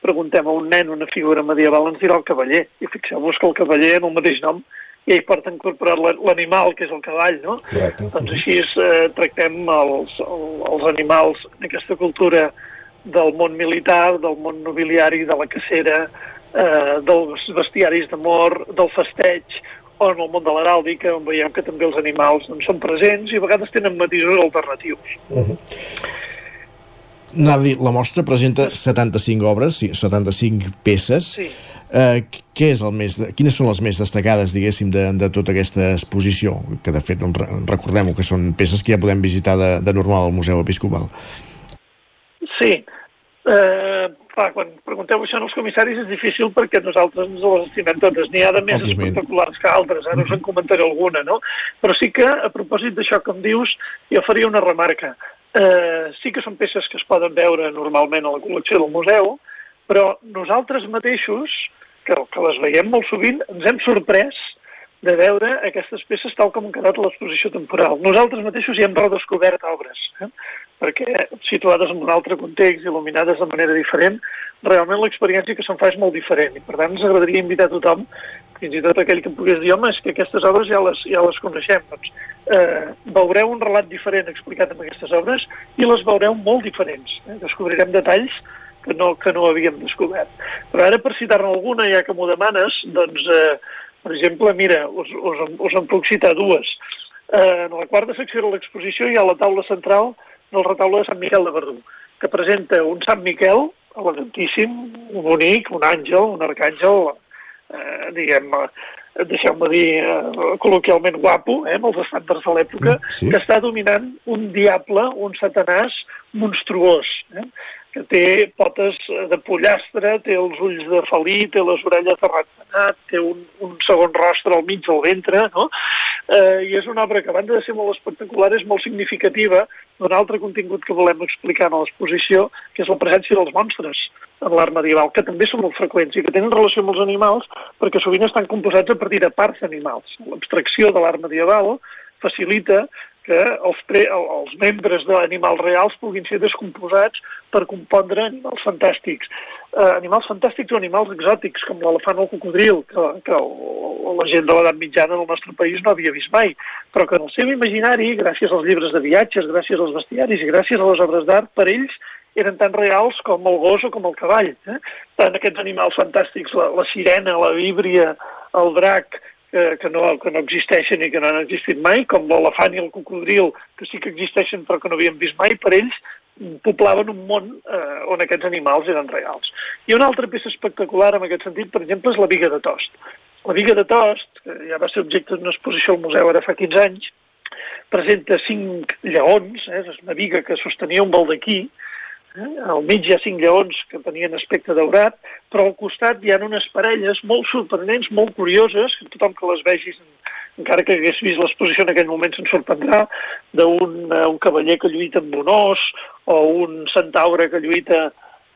preguntem a un nen una figura medieval, ens dirà el cavaller. I fixeu-vos que el cavaller, en el mateix nom, i hi porta incorporat l'animal, que és el cavall, no? Correcte. Doncs així eh, tractem els, els animals d'aquesta cultura del món militar, del món nobiliari, de la cacera, eh, dels bestiaris d'amor, del festeig, o en el món de l'heràldica, on veiem que també els animals doncs, són presents i a vegades tenen matisos alternatius. Uh -huh. Nadi, la mostra presenta 75 obres, 75 peces. Sí. Eh, què és el més, quines són les més destacades, diguéssim, de, de tota aquesta exposició? Que, de fet, doncs, recordem que són peces que ja podem visitar de, de normal al Museu Episcopal. Sí. Eh, clar, quan pregunteu això als comissaris és difícil perquè nosaltres ens les estimem totes. N'hi ha de més Òbviament. espectaculars que altres, ara us en comentaré alguna, no? Però sí que, a propòsit d'això que em dius, jo faria una remarca. Eh, sí que són peces que es poden veure normalment a la col·lecció del museu, Però nosaltres mateixos, que, que les veiem molt sovint, ens hem sorprès de veure aquestes peces tal com han quedat a l'exposició temporal. Nosaltres mateixos hi hem redescobert obres, eh? perquè situades en un altre context, il·luminades de manera diferent, realment l'experiència que se'n fa és molt diferent. I per tant ens agradaria invitar a tothom, fins i tot aquell que em pogués dir, home, és que aquestes obres ja les, ja les coneixem. Doncs, eh, veureu un relat diferent explicat en aquestes obres i les veureu molt diferents. Eh? Descobrirem detalls que no, que no havíem descobert. Però ara, per citar-ne alguna, ja que m'ho demanes, doncs, eh, per exemple, mira, us, us, us en puc citar dues. Eh, en la quarta secció de l'exposició hi ha la taula central del retaule de Sant Miquel de Verdú, que presenta un Sant Miquel elegantíssim, bonic, un àngel, un arcàngel, eh, diguem, eh, deixeu-me dir eh, col·loquialment guapo, eh, amb els estàndards de l'època, sí. que està dominant un diable, un satanàs monstruós. Eh? Que té potes de pollastre, té els ulls de felí, té les orelles de ratpenat, té un, un segon rostre al mig del ventre, no? Eh, I és una obra que, a banda de ser molt espectacular, és molt significativa d'un altre contingut que volem explicar a l'exposició, que és la presència dels monstres en l'art medieval, que també són molt freqüents i que tenen relació amb els animals perquè sovint estan composats a partir de parts animals. L'abstracció de l'art medieval facilita que els, pre, els membres d'animals reals puguin ser descomposats per compondre animals fantàstics. Eh, animals fantàstics o animals exòtics, com l'elefant o el cocodril, que, que la gent de l'edat mitjana del nostre país no havia vist mai, però que en el seu imaginari, gràcies als llibres de viatges, gràcies als bestiaris i gràcies a les obres d'art, per ells eren tan reals com el gos o com el cavall. Eh? Tant aquests animals fantàstics, la, la sirena, la víbria, el drac, que, que, no, que no existeixen i que no han existit mai, com l'elefant i el cocodril, que sí que existeixen però que no havíem vist mai, per ells poblaven un món eh, on aquests animals eren reals. I una altra peça espectacular en aquest sentit, per exemple, és la viga de tost. La viga de tost, que ja va ser objecte d'una exposició al museu ara fa 15 anys, presenta cinc lleons, eh, és una viga que sostenia un baldaquí, Eh? Al mig hi ha cinc lleons que tenien aspecte daurat, però al costat hi ha unes parelles molt sorprenents, molt curioses, que tothom que les vegis, encara que hagués vist l'exposició en aquell moment se'n sorprendrà, d'un uh, un cavaller que lluita amb un os, o un centaure que lluita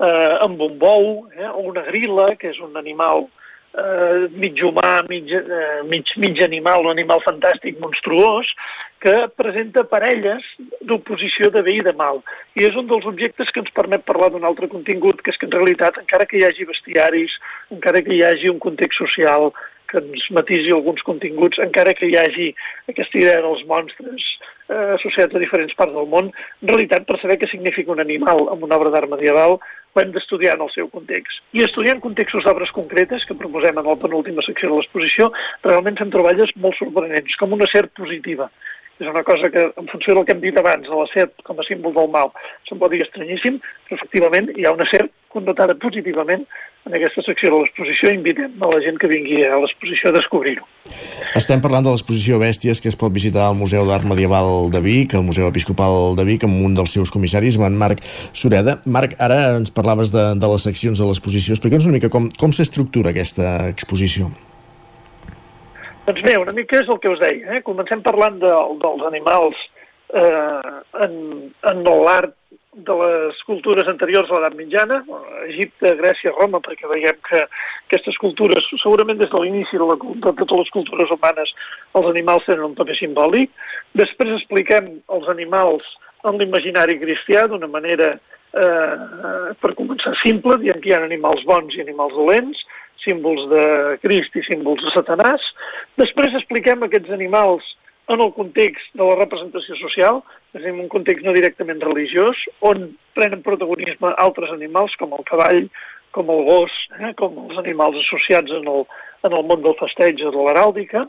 eh, amb un bou, eh, o una grila, que és un animal eh, mig humà, mig, eh, mig, mig animal, un animal fantàstic, monstruós, que presenta parelles d'oposició de bé i de mal. I és un dels objectes que ens permet parlar d'un altre contingut, que és que en realitat, encara que hi hagi bestiaris, encara que hi hagi un context social que ens matisi alguns continguts, encara que hi hagi aquesta idea dels monstres eh, associats a diferents parts del món, en realitat, per saber què significa un animal en una obra d'art medieval, ho hem d'estudiar en el seu context. I estudiant contextos d'obres concretes, que proposem en la penúltima secció de l'exposició, realment fem troballes molt sorprenents, com una serp positiva. És una cosa que, en funció del que hem dit abans, de la serp com a símbol del mal, se'n pot dir estranyíssim, però efectivament hi ha una serp connotada positivament en aquesta secció de l'exposició invitem a la gent que vingui a l'exposició a descobrir-ho. Estem parlant de l'exposició Bèsties que es pot visitar al Museu d'Art Medieval de Vic, al Museu Episcopal de Vic, amb un dels seus comissaris, en Marc Sureda. Marc, ara ens parlaves de, de les seccions de l'exposició. Explica'ns una mica com, com s'estructura aquesta exposició. Doncs bé, una mica és el que us deia. Eh? Comencem parlant de, dels animals eh, en, en l'art de les cultures anteriors a l'edat mitjana, Egipte, Grècia, Roma, perquè veiem que aquestes cultures, segurament des de l'inici de, de totes les cultures humanes, els animals tenen un paper simbòlic. Després expliquem els animals en l'imaginari cristià d'una manera, eh, per començar, simple, dient que hi ha animals bons i animals dolents, símbols de Crist i símbols de Satanàs. Després expliquem aquests animals en el context de la representació social, és en un context no directament religiós, on prenen protagonisme altres animals com el cavall, com el gos, eh, com els animals associats en el, en el món del festeig de l'heràldica.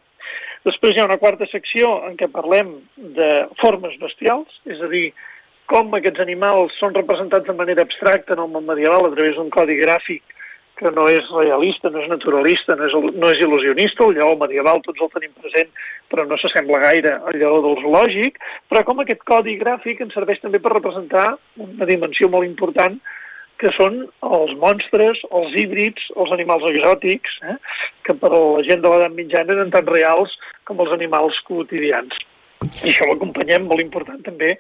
Després hi ha una quarta secció en què parlem de formes bestials, és a dir, com aquests animals són representats de manera abstracta en el món medieval a través d'un codi gràfic que no és realista, no és naturalista, no és, no és il·lusionista, el lleó medieval tots el tenim present, però no s'assembla gaire al lleó del zoològic, però com aquest codi gràfic ens serveix també per representar una dimensió molt important que són els monstres, els híbrids, els animals exòtics, eh? que per a la gent de l'edat mitjana eren tan reals com els animals quotidians. I això ho acompanyem, molt important també,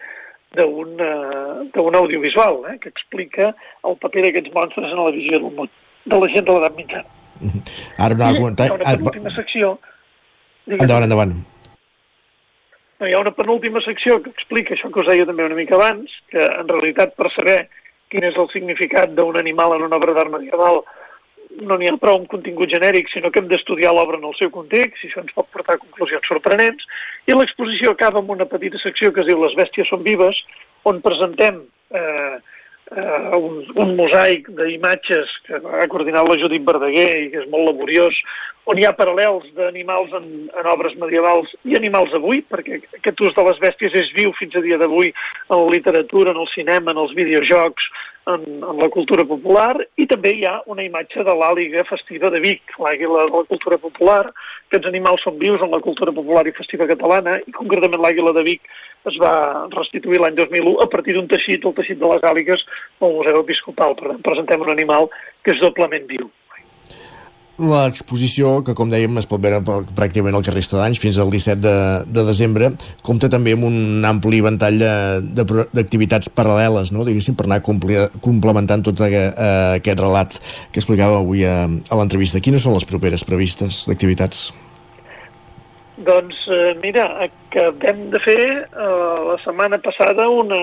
d'un uh, audiovisual, eh, que explica el paper d'aquests monstres en la visió del món, de la gent de l'edat mitjana. Ara no aguantar... Hi ha una penúltima secció... Digues. Endavant, endavant. No, hi ha una penúltima secció que explica això que us deia també una mica abans, que en realitat per saber quin és el significat d'un animal en una obra d'art medieval no n'hi ha prou amb contingut genèric, sinó que hem d'estudiar l'obra en el seu context, i això ens pot portar a conclusions sorprenents, i l'exposició acaba amb una petita secció que es diu Les bèsties són vives, on presentem eh, eh, un, un mosaic d'imatges que ha coordinat la Judit Verdaguer i que és molt laboriós, on hi ha paral·lels d'animals en, en obres medievals i animals avui, perquè aquest ús de les bèsties és viu fins a dia d'avui en la literatura, en el cinema, en els videojocs, en, en la cultura popular, i també hi ha una imatge de l'àliga festiva de Vic, l'àguila de la cultura popular. Aquests animals són vius en la cultura popular i festiva catalana, i concretament l'àguila de Vic es va restituir l'any 2001 a partir d'un teixit, el teixit de les àligues, al Museu Episcopal. Per tant, presentem un animal que és doblement viu. L'exposició, que com dèiem es pot veure pràcticament al carrer d'anys fins al 17 de, de desembre, compta també amb un ampli ventall d'activitats paral·leles, no? diguéssim, per anar complementant tot eh, aquest relat que explicava avui a, a l'entrevista. Quines són les properes previstes d'activitats? Doncs eh, mira, acabem de fer eh, la setmana passada una,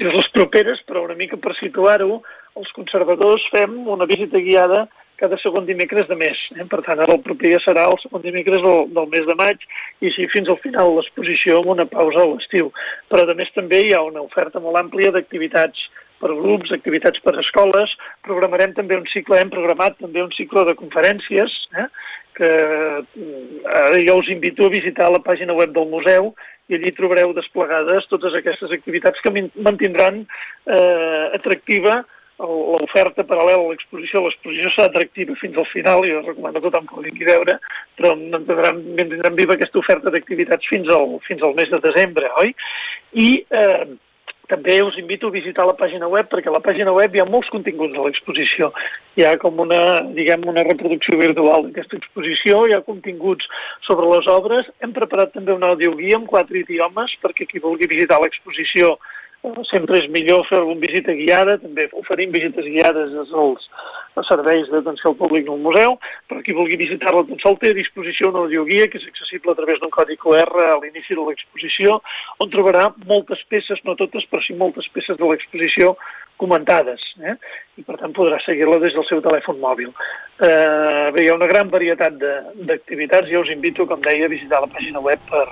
les properes, però una mica per situar-ho, els conservadors fem una visita guiada cada segon dimecres de mes. Eh? Per tant, ara el proper dia serà el segon dimecres del, del mes de maig i així fins al final l'exposició amb una pausa a l'estiu. Però a més també hi ha una oferta molt àmplia d'activitats per grups, activitats per escoles. Programarem també un cicle, hem programat també un cicle de conferències, eh? que eh, jo us invito a visitar la pàgina web del museu i allí trobareu desplegades totes aquestes activitats que mantindran eh, atractiva l'oferta paral·lela a l'exposició, l'exposició serà atractiva fins al final, i jo recomano a tothom que ho vingui a veure, però mantindran, mantindran viva aquesta oferta d'activitats fins, al, fins al mes de desembre, oi? I eh, també us invito a visitar la pàgina web, perquè a la pàgina web hi ha molts continguts de l'exposició. Hi ha com una, diguem, una reproducció virtual d'aquesta exposició, hi ha continguts sobre les obres. Hem preparat també un audioguia amb quatre idiomes perquè qui vulgui visitar l'exposició sempre és millor fer una visita guiada, també oferim visites guiades als, als serveis d'atenció al públic del museu, però qui vulgui visitar-la tot sol té a disposició una audioguia que és accessible a través d'un codi QR a l'inici de l'exposició, on trobarà moltes peces, no totes, però sí moltes peces de l'exposició comentades, eh? i per tant podrà seguir-la des del seu telèfon mòbil. Eh, bé, hi ha una gran varietat d'activitats, jo us invito, com deia, a visitar la pàgina web per,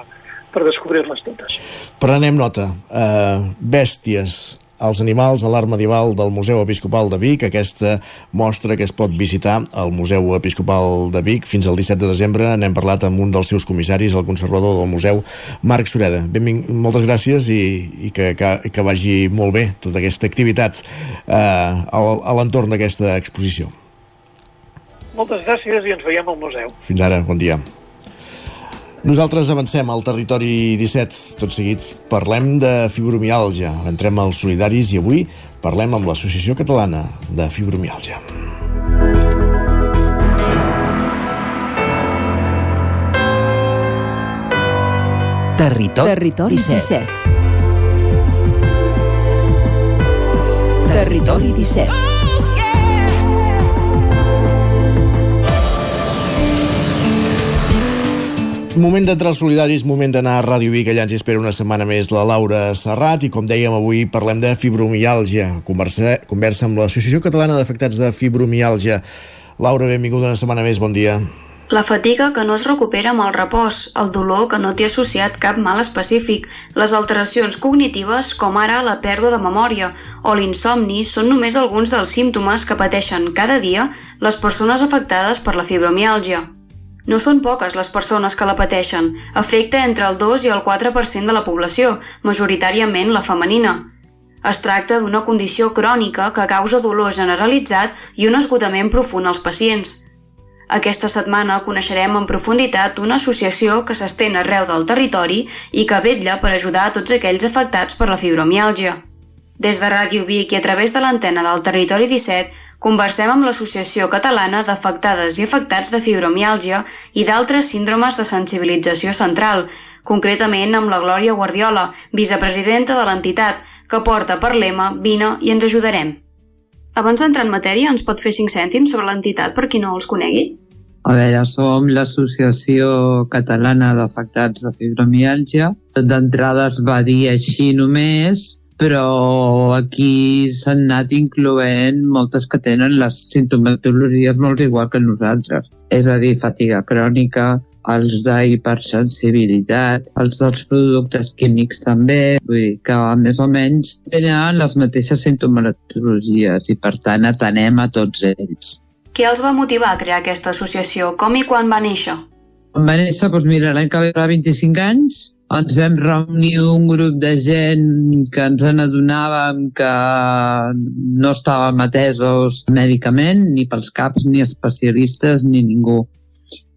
per descobrir-les totes. Prenem nota. Uh, bèsties, els animals a l'art medieval del Museu Episcopal de Vic, aquesta mostra que es pot visitar al Museu Episcopal de Vic fins al 17 de desembre. N'hem parlat amb un dels seus comissaris, el conservador del museu, Marc Sureda. Benving moltes gràcies i, i que, que, que vagi molt bé tota aquesta activitat eh, a l'entorn d'aquesta exposició. Moltes gràcies i ens veiem al museu. Fins ara, bon dia. Nosaltres avancem al territori 17. Tot seguit parlem de fibromialgia. Entrem als solidaris i avui parlem amb l'Associació Catalana de Fibromialgia. Territori, Territori 17. 17. Territori 17. Moment d'entrar solidaris, moment d'anar a Ràdio Vic, allà ens espera una setmana més la Laura Serrat i com dèiem avui parlem de fibromialgia. Conversa, conversa amb l'Associació Catalana d'Afectats de Fibromialgia. Laura, benvinguda una setmana més, bon dia. La fatiga que no es recupera amb el repòs, el dolor que no té associat cap mal específic, les alteracions cognitives com ara la pèrdua de memòria o l'insomni són només alguns dels símptomes que pateixen cada dia les persones afectades per la fibromiàlgia. No són poques les persones que la pateixen. Afecta entre el 2 i el 4% de la població, majoritàriament la femenina. Es tracta d'una condició crònica que causa dolor generalitzat i un esgotament profund als pacients. Aquesta setmana coneixerem en profunditat una associació que s'estén arreu del territori i que vetlla per ajudar a tots aquells afectats per la fibromiàlgia. Des de Ràdio Vic i a través de l'antena del Territori 17 Conversem amb l'Associació Catalana d'Afectades i Afectats de Fibromiàlgia i d'altres síndromes de sensibilització central, concretament amb la Glòria Guardiola, vicepresidenta de l'entitat, que porta per lema Vine i ens ajudarem. Abans d'entrar en matèria, ens pot fer 5 cèntims sobre l'entitat per qui no els conegui? A veure, som l'Associació Catalana d'Afectats de Fibromialgia. D'entrada es va dir així només, però aquí s'han anat incloent moltes que tenen les sintomatologies molt igual que nosaltres. És a dir, fatiga crònica, els d'hipersensibilitat, els dels productes químics també, vull dir que més o menys tenen les mateixes sintomatologies i per tant atenem a tots ells. Què els va motivar a crear aquesta associació? Com i quan va néixer? Va néixer, doncs mira, l'any que va 25 anys, ens vam reunir un grup de gent que ens n'adonàvem que no estàvem atesos mèdicament, ni pels caps, ni especialistes, ni ningú.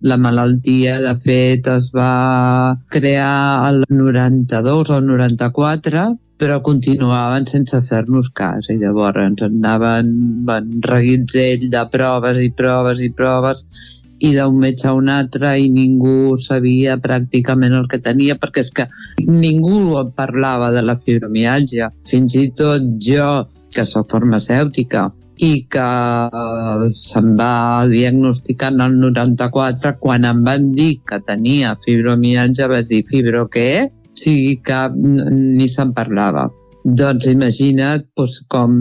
La malaltia, de fet, es va crear el 92 o el 94, però continuaven sense fer-nos cas i llavors ens anaven van reguitzell de proves i proves i proves i d'un metge a un altre i ningú sabia pràcticament el que tenia perquè és que ningú parlava de la fibromialgia. Fins i tot jo, que sóc farmacèutica, i que se'm va diagnosticar en el 94 quan em van dir que tenia fibromialgia vaig dir fibro què? O sigui que ni se'n parlava. Doncs imagina't doncs, com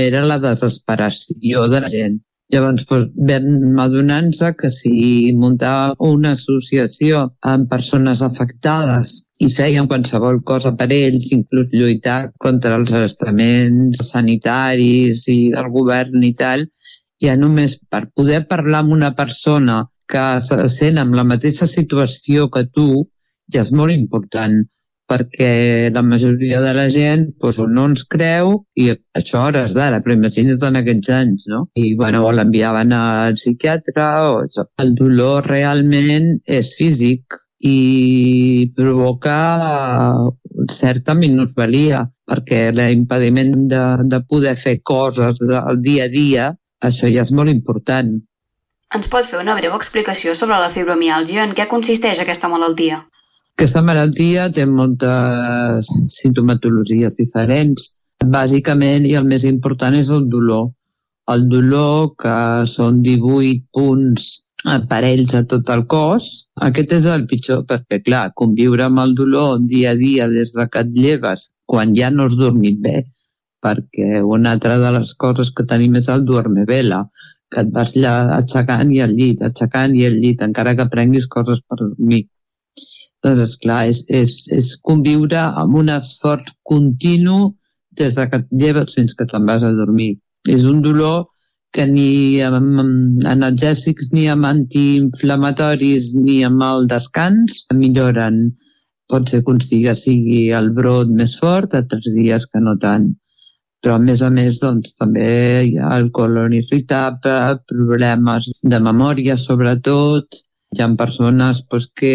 era la desesperació de la gent. Llavors doncs, vam adonar-nos que si muntava una associació amb persones afectades i feien qualsevol cosa per ells, inclús lluitar contra els estaments sanitaris i del govern i tal, ja només per poder parlar amb una persona que se sent en la mateixa situació que tu, ja és molt important perquè la majoria de la gent doncs, no ens creu i això hores d'ara, però imagina't en aquests anys, no? I bueno, l'enviaven al psiquiatre o això. El dolor realment és físic, i provoca certa minusvalia, perquè l'impediment de, de poder fer coses del dia a dia, això ja és molt important. Ens pot fer una breu explicació sobre la fibromiàlgia? En què consisteix aquesta malaltia? Aquesta malaltia té moltes sintomatologies diferents. Bàsicament, i el més important, és el dolor. El dolor, que són 18 punts aparells a tot el cos. Aquest és el pitjor perquè, clar, conviure amb el dolor dia a dia des de que et lleves quan ja no has dormit bé, perquè una altra de les coses que tenim és el dorme vela, que et vas allà aixecant i al llit, aixecant i al llit, encara que prenguis coses per dormir. Doncs, esclar, és, és, és conviure amb un esforç continu des de que et lleves fins que te'n vas a dormir. És un dolor que ni amb analgèsics ni amb antiinflamatoris ni amb el descans milloren. Pot ser que sigui el brot més fort, altres dies que no tant. Però, a més a més, doncs, també hi ha el colon irritable, problemes de memòria, sobretot. Hi ha persones doncs, que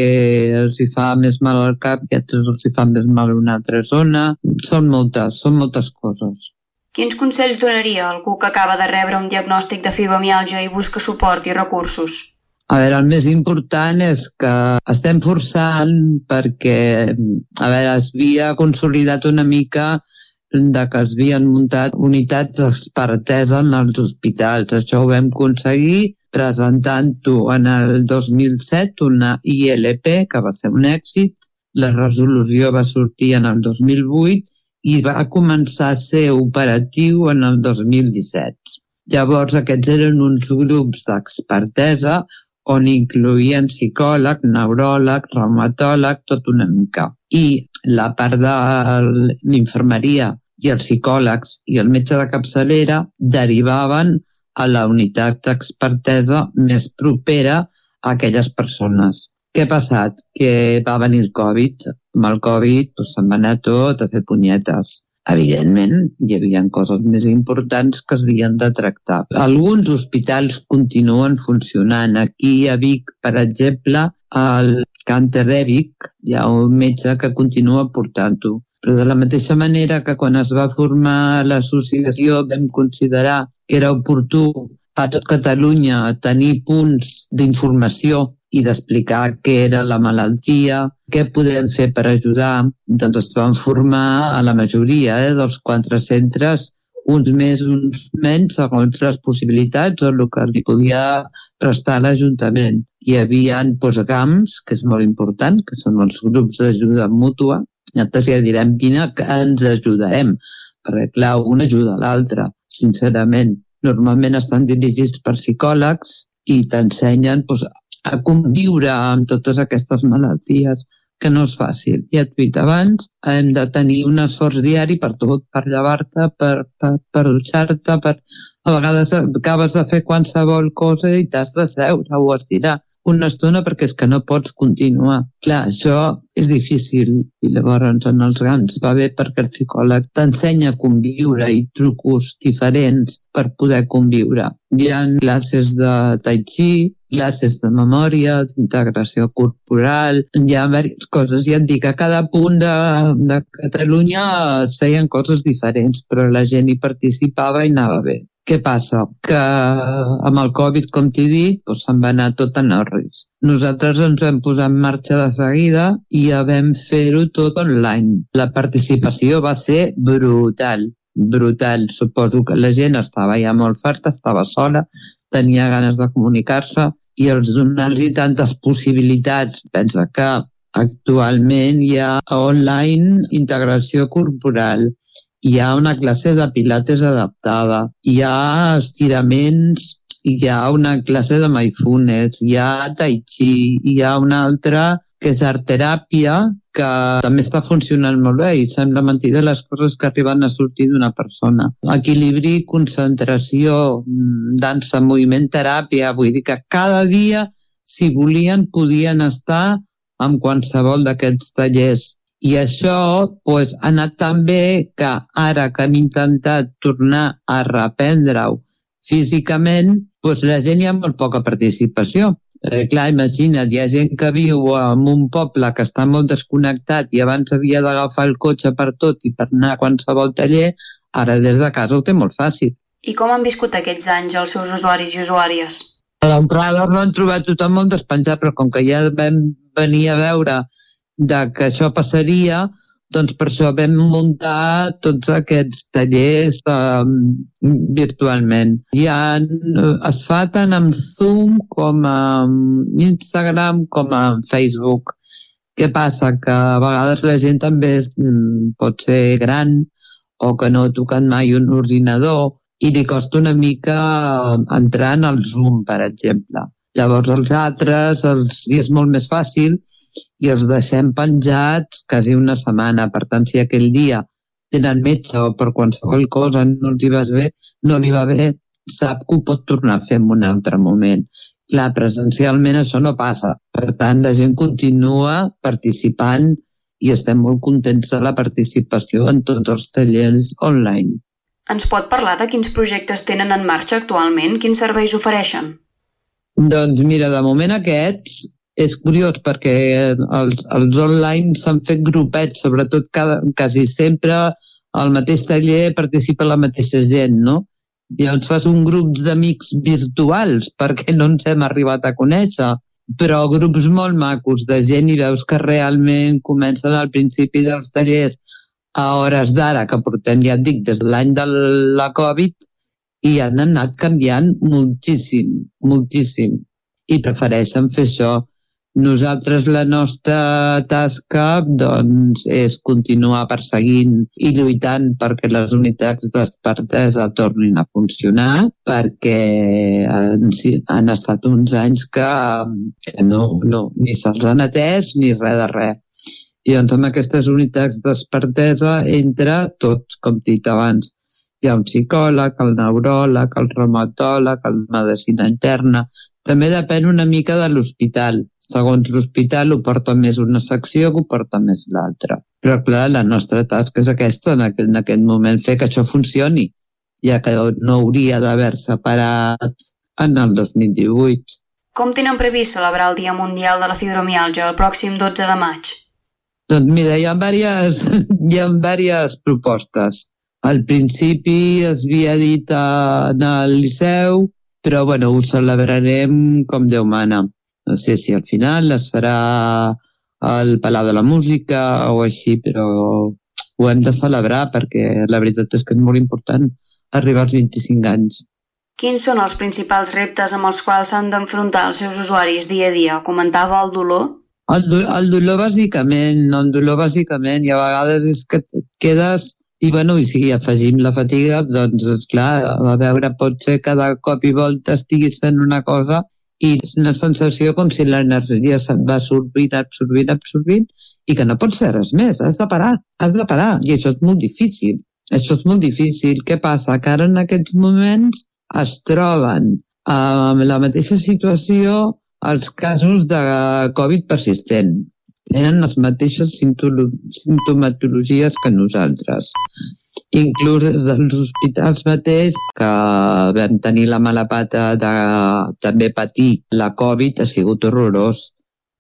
els hi fa més mal al cap i altres els hi fa més mal a una altra zona. Són moltes, són moltes coses. Quins consells donaria a algú que acaba de rebre un diagnòstic de fibromialgia i busca suport i recursos? A veure, el més important és que estem forçant perquè, a veure, es havia consolidat una mica de que es havien muntat unitats d'expertesa en els hospitals. Això ho vam aconseguir presentant-ho en el 2007, una ILP, que va ser un èxit. La resolució va sortir en el 2008 i va començar a ser operatiu en el 2017. Llavors aquests eren uns grups d'expertesa on incloïen psicòleg, neuròleg, reumatòleg, tot una mica. I la part de l'infermeria i els psicòlegs i el metge de capçalera derivaven a la unitat d'expertesa més propera a aquelles persones. Què ha passat? Que va venir el Covid. Amb el Covid doncs, se'n va anar tot a fer punyetes. Evidentment, hi havia coses més importants que es havien de tractar. Alguns hospitals continuen funcionant. Aquí a Vic, per exemple, al Canter de Vic hi ha un metge que continua portant-ho. Però de la mateixa manera que quan es va formar l'associació vam considerar que era oportú a tot Catalunya tenir punts d'informació i d'explicar què era la malaltia, què podem fer per ajudar. Doncs es van formar a la majoria eh, dels quatre centres uns més, uns menys, segons les possibilitats o el que li podia prestar l'Ajuntament. Hi havia doncs, GAMS, que és molt important, que són els grups d'ajuda mútua. Nosaltres ja direm quina que ens ajudarem, perquè clar, un ajuda l'altre, sincerament. Normalment estan dirigits per psicòlegs i t'ensenyen doncs, a conviure amb totes aquestes malalties que no és fàcil. Ja et dit abans, hem de tenir un esforç diari per tot, per llevar-te, per, per, per dutxar-te, per... a vegades acabes de fer qualsevol cosa i t'has de seure o estirar una estona perquè és que no pots continuar. Clar, això és difícil i llavors en els grans va bé perquè el psicòleg t'ensenya a conviure i trucos diferents per poder conviure. Hi ha classes de tai chi, classes de memòria, d'integració corporal, hi ha diverses coses. Ja et dic, a cada punt de, de Catalunya es feien coses diferents, però la gent hi participava i anava bé. Què passa? Que amb el Covid, com t'he dit, doncs se'n va anar tot en orris. Nosaltres ens vam posar en marxa de seguida i ja vam fer-ho tot online. La participació va ser brutal brutal. Suposo que la gent estava ja molt farta, estava sola, tenia ganes de comunicar-se i els donar-los tantes possibilitats. Pensa que actualment hi ha online integració corporal, hi ha una classe de pilates adaptada, hi ha estiraments, hi ha una classe de mindfulness, hi ha tai chi, hi ha una altra que és art teràpia, que també està funcionant molt bé i sembla mentida les coses que arriben a sortir d'una persona. Equilibri, concentració, mm, dansa, moviment, teràpia, vull dir que cada dia, si volien, podien estar amb qualsevol d'aquests tallers. I això pues, ha anat tan bé que ara que hem intentat tornar a reprendre-ho físicament, pues, la gent hi ha molt poca participació. Eh, clar, imagina't, hi ha gent que viu en un poble que està molt desconnectat i abans havia d'agafar el cotxe per tot i per anar a qualsevol taller, ara des de casa ho té molt fàcil. I com han viscut aquests anys els seus usuaris i usuàries? A l'entrada es van trobar tothom molt despenjat, però com que ja vam venir a veure de que això passaria, doncs per això vam muntar tots aquests tallers eh, virtualment. Ja es fa tant amb Zoom com amb Instagram com amb Facebook. Què passa? Que a vegades la gent també és, mm, pot ser gran o que no ha tocat mai un ordinador i li costa una mica entrar en el Zoom, per exemple. Llavors els altres els, i és molt més fàcil i els deixem penjats quasi una setmana. Per tant, si aquell dia tenen metge o per qualsevol cosa no els hi va bé, no li va bé, sap que ho pot tornar a fer en un altre moment. Clar, presencialment això no passa. Per tant, la gent continua participant i estem molt contents de la participació en tots els tallers online. Ens pot parlar de quins projectes tenen en marxa actualment? Quins serveis ofereixen? Doncs mira, de moment aquests és curiós perquè els, els online s'han fet grupets, sobretot cada, quasi sempre al mateix taller participa la mateixa gent, no? I llavors fas un grup d'amics virtuals perquè no ens hem arribat a conèixer, però grups molt macos de gent i veus que realment comencen al principi dels tallers a hores d'ara, que portem, ja et dic, des de l'any de la Covid, i han anat canviant moltíssim, moltíssim. I prefereixen fer això. Nosaltres la nostra tasca doncs, és continuar perseguint i lluitant perquè les unitats d'expertesa tornin a funcionar, perquè han, han estat uns anys que, que no, no, ni se'ls han atès ni res de res. I doncs amb aquestes unitats d'expertesa entra tots, com dit abans, hi ha un psicòleg, el neuròleg, el reumatòleg, el medicina interna. També depèn una mica de l'hospital. Segons l'hospital ho porta més una secció que ho porta més l'altra. Però clar, la nostra tasca és aquesta, en aquest, en aquest moment, fer que això funcioni, ja que no hauria d'haver-se parat en el 2018. Com tenen previst celebrar el Dia Mundial de la Fibromialgia el pròxim 12 de maig? Doncs mira, hi ha diverses, hi ha diverses propostes. Al principi es havia dit en el Liceu, però bueno, ho celebrarem com Déu mana. No sé si al final es farà al Palau de la Música o així, però ho hem de celebrar perquè la veritat és que és molt important arribar als 25 anys. Quins són els principals reptes amb els quals s'han d'enfrontar els seus usuaris dia a dia? Comentava el dolor? El, do, el dolor bàsicament, no, el dolor bàsicament, i a vegades és que et quedes i bueno, i si afegim la fatiga, doncs clar, a veure, pot ser cada cop i volta estiguis fent una cosa i és una sensació com si l'energia se't va absorbint, absorbint, absorbint i que no pots fer res més, has de parar, has de parar i això és molt difícil. Això és molt difícil. Què passa? Que ara en aquests moments es troben amb la mateixa situació els casos de Covid persistent tenen les mateixes sintomatologies que nosaltres. Inclús dels hospitals mateix, que vam tenir la mala pata de també patir la Covid, ha sigut horrorós.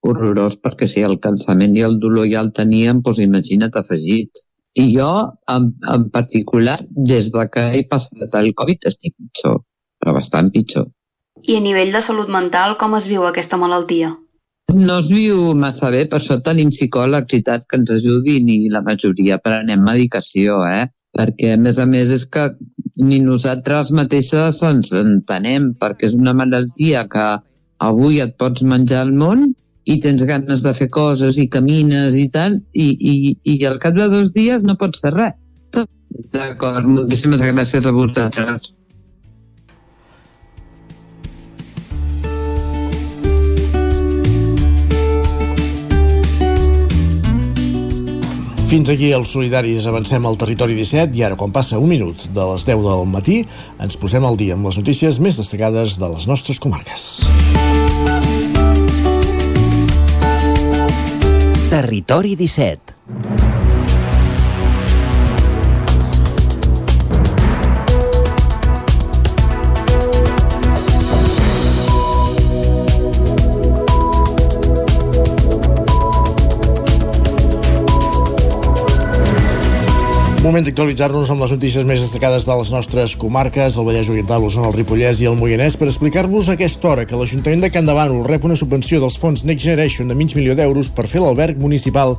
Horrorós, perquè si el cansament i el dolor ja el teníem, doncs imagina't afegit. I jo, en, en particular, des de que he passat el Covid, estic pitjor, però bastant pitjor. I a nivell de salut mental, com es viu aquesta malaltia? No es viu massa bé, per això tenim psicòlegs i tal que ens ajudin i la majoria prenem medicació, eh? Perquè, a més a més, és que ni nosaltres mateixes ens entenem, perquè és una malaltia que avui et pots menjar al món i tens ganes de fer coses i camines i tal, i, i, i al cap de dos dies no pots fer res. D'acord, moltíssimes gràcies a vosaltres. Fins aquí els solidaris avancem al territori 17 i ara quan passa un minut de les 10 del matí ens posem al dia amb les notícies més destacades de les nostres comarques. Territori 17 Moment d'actualitzar-nos amb les notícies més destacades de les nostres comarques, el Vallès Oriental, l'Osona, el Ripollès i el Moianès, per explicar-vos a aquesta hora que l'Ajuntament de Can Davant rep una subvenció dels fons Next Generation de mig milió d'euros per fer l'alberg municipal.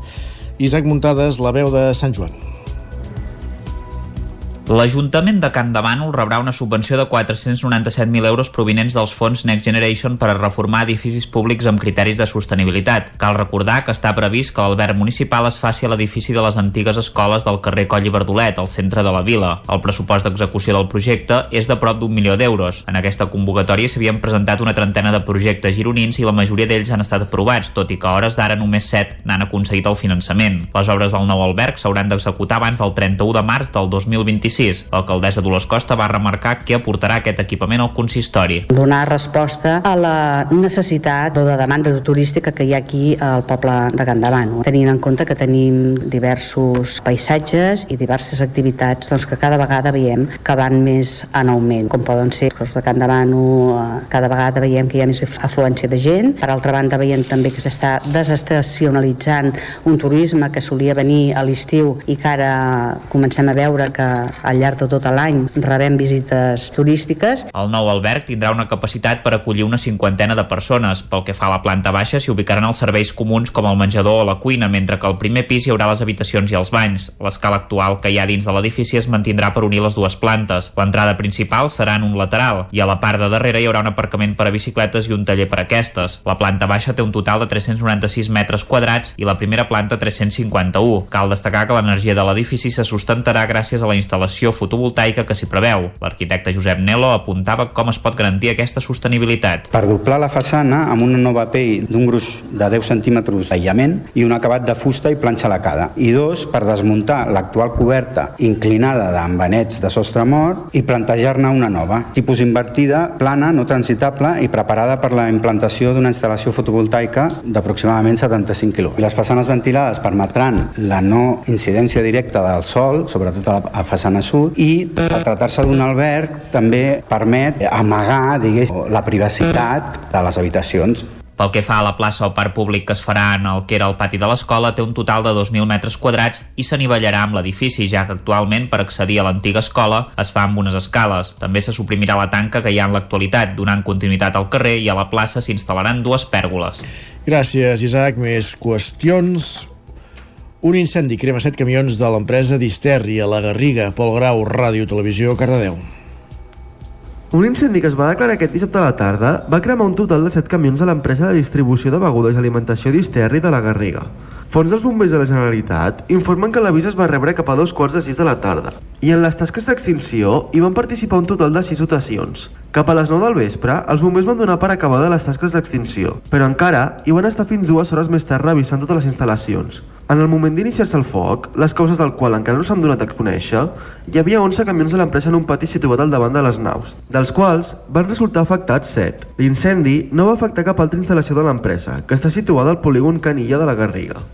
Isaac Muntades, la veu de Sant Joan. L'Ajuntament de Can de Bànol rebrà una subvenció de 497.000 euros provinents dels fons Next Generation per a reformar edificis públics amb criteris de sostenibilitat. Cal recordar que està previst que l'alberg municipal es faci a l'edifici de les antigues escoles del carrer Coll i Verdolet, al centre de la vila. El pressupost d'execució del projecte és de prop d'un milió d'euros. En aquesta convocatòria s'havien presentat una trentena de projectes gironins i la majoria d'ells han estat aprovats, tot i que a hores d'ara només 7 n'han aconseguit el finançament. Les obres del nou alberg s'hauran d'executar abans del 31 de març del 2025 2026. L'alcaldessa Dolors Costa va remarcar què aportarà aquest equipament al consistori. Donar resposta a la necessitat o de demanda turística que hi ha aquí al poble de Candavano, tenint en compte que tenim diversos paisatges i diverses activitats doncs, que cada vegada veiem que van més en augment, com poden ser els de Candavano, eh, cada vegada veiem que hi ha més afluència de gent, per altra banda veiem també que s'està desestacionalitzant un turisme que solia venir a l'estiu i que ara comencem a veure que al llarg de tot l'any rebem visites turístiques. El nou alberg tindrà una capacitat per acollir una cinquantena de persones. Pel que fa a la planta baixa, s'hi ubicaran els serveis comuns com el menjador o la cuina, mentre que al primer pis hi haurà les habitacions i els banys. L'escala actual que hi ha dins de l'edifici es mantindrà per unir les dues plantes. L'entrada principal serà en un lateral i a la part de darrere hi haurà un aparcament per a bicicletes i un taller per a aquestes. La planta baixa té un total de 396 metres quadrats i la primera planta 351. Cal destacar que l'energia de l'edifici se sustentarà gràcies a la instal·lació instal·lació fotovoltaica que s'hi preveu. L'arquitecte Josep Nelo apuntava com es pot garantir aquesta sostenibilitat. Per doblar la façana amb una nova pell d'un gruix de 10 centímetres d'aïllament i un acabat de fusta i planxa lacada. I dos, per desmuntar l'actual coberta inclinada d'embanets de sostre mort i plantejar-ne una nova, tipus invertida, plana, no transitable i preparada per la implantació d'una instal·lació fotovoltaica d'aproximadament 75 kW. Les façanes ventilades permetran la no incidència directa del sol, sobretot a la façana sud i a tractar-se d'un alberg també permet amagar digués, la privacitat de les habitacions Pel que fa a la plaça o parc públic que es farà en el que era el pati de l'escola, té un total de 2.000 metres quadrats i s'anivellarà amb l'edifici, ja que actualment per accedir a l'antiga escola es fa amb unes escales. També se suprimirà la tanca que hi ha en l'actualitat, donant continuïtat al carrer i a la plaça s'instal·laran dues pèrgoles. Gràcies, Isaac. Més qüestions. Un incendi crema set camions de l'empresa Disterri a la Garriga, Pol Grau, Ràdio Televisió, Cardedeu. Un incendi que es va declarar aquest dissabte a la tarda va cremar un total de 7 camions de l'empresa de distribució de begudes i alimentació Disterri de la Garriga. Fons dels bombers de la Generalitat informen que l'avís es va rebre cap a dos quarts de sis de la tarda i en les tasques d'extinció hi van participar un total de sis dotacions. Cap a les 9 del vespre, els bombers van donar per acabada les tasques d'extinció, però encara hi van estar fins dues hores més tard revisant totes les instal·lacions. En el moment d'iniciar-se el foc, les causes del qual encara no s'han donat a conèixer, hi havia 11 camions de l'empresa en un pati situat al davant de les naus, dels quals van resultar afectats 7. L'incendi no va afectar cap altra instal·lació de l'empresa, que està situada al polígon Canilla de la Garriga.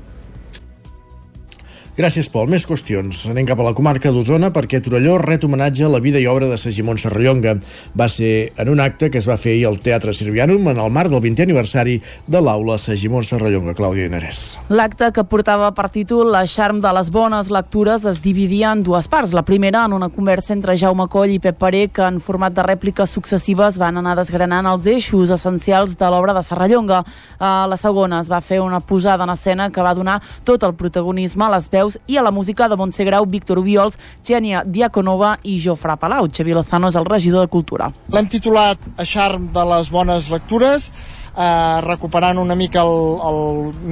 Gràcies, Pol. Més qüestions. Anem cap a la comarca d'Osona perquè Torelló ret homenatge a la vida i obra de Sagimon Serrallonga. Va ser en un acte que es va fer ahir al Teatre Sirvianum en el marc del 20è aniversari de l'aula Sagimon Serrallonga. Clàudia Inarès. L'acte que portava per títol La charm de les bones lectures es dividia en dues parts. La primera en una conversa entre Jaume Coll i Pep Paré que en format de rèpliques successives van anar desgranant els eixos essencials de l'obra de Serrallonga. A la segona es va fer una posada en escena que va donar tot el protagonisme a les veus veus i a la música de Montse Grau, Víctor Ubiols, Gènia Diaconova i Jofre Palau. Xavi Lozano és el regidor de Cultura. L'hem titulat A Charm de les bones lectures, eh, recuperant una mica el, el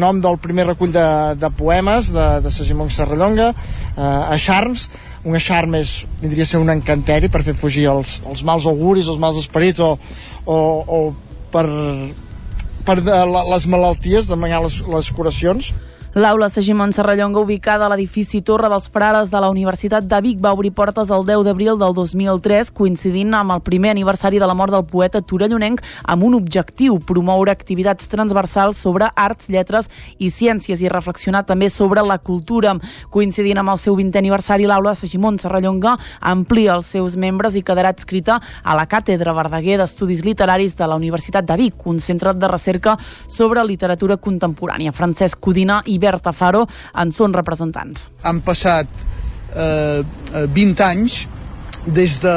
nom del primer recull de, de poemes de, de Sagimon Serrallonga, eh, a Charms, un charm és, vindria a ser un encanteri per fer fugir els, els mals auguris, els mals esperits o, o, o per, per de, les malalties, demanar les, les curacions. L'aula Sagimon Serrallonga, ubicada a l'edifici Torre dels Frares de la Universitat de Vic, va obrir portes el 10 d'abril del 2003, coincidint amb el primer aniversari de la mort del poeta torellonenc, amb un objectiu, promoure activitats transversals sobre arts, lletres i ciències i reflexionar també sobre la cultura. Coincidint amb el seu 20è aniversari, l'aula Sagimon Serrallonga amplia els seus membres i quedarà adscrita a la Càtedra Verdaguer d'Estudis Literaris de la Universitat de Vic, un centre de recerca sobre literatura contemporània. Francesc Codina i Berta Faro en són representants. Han passat eh, 20 eh, anys des de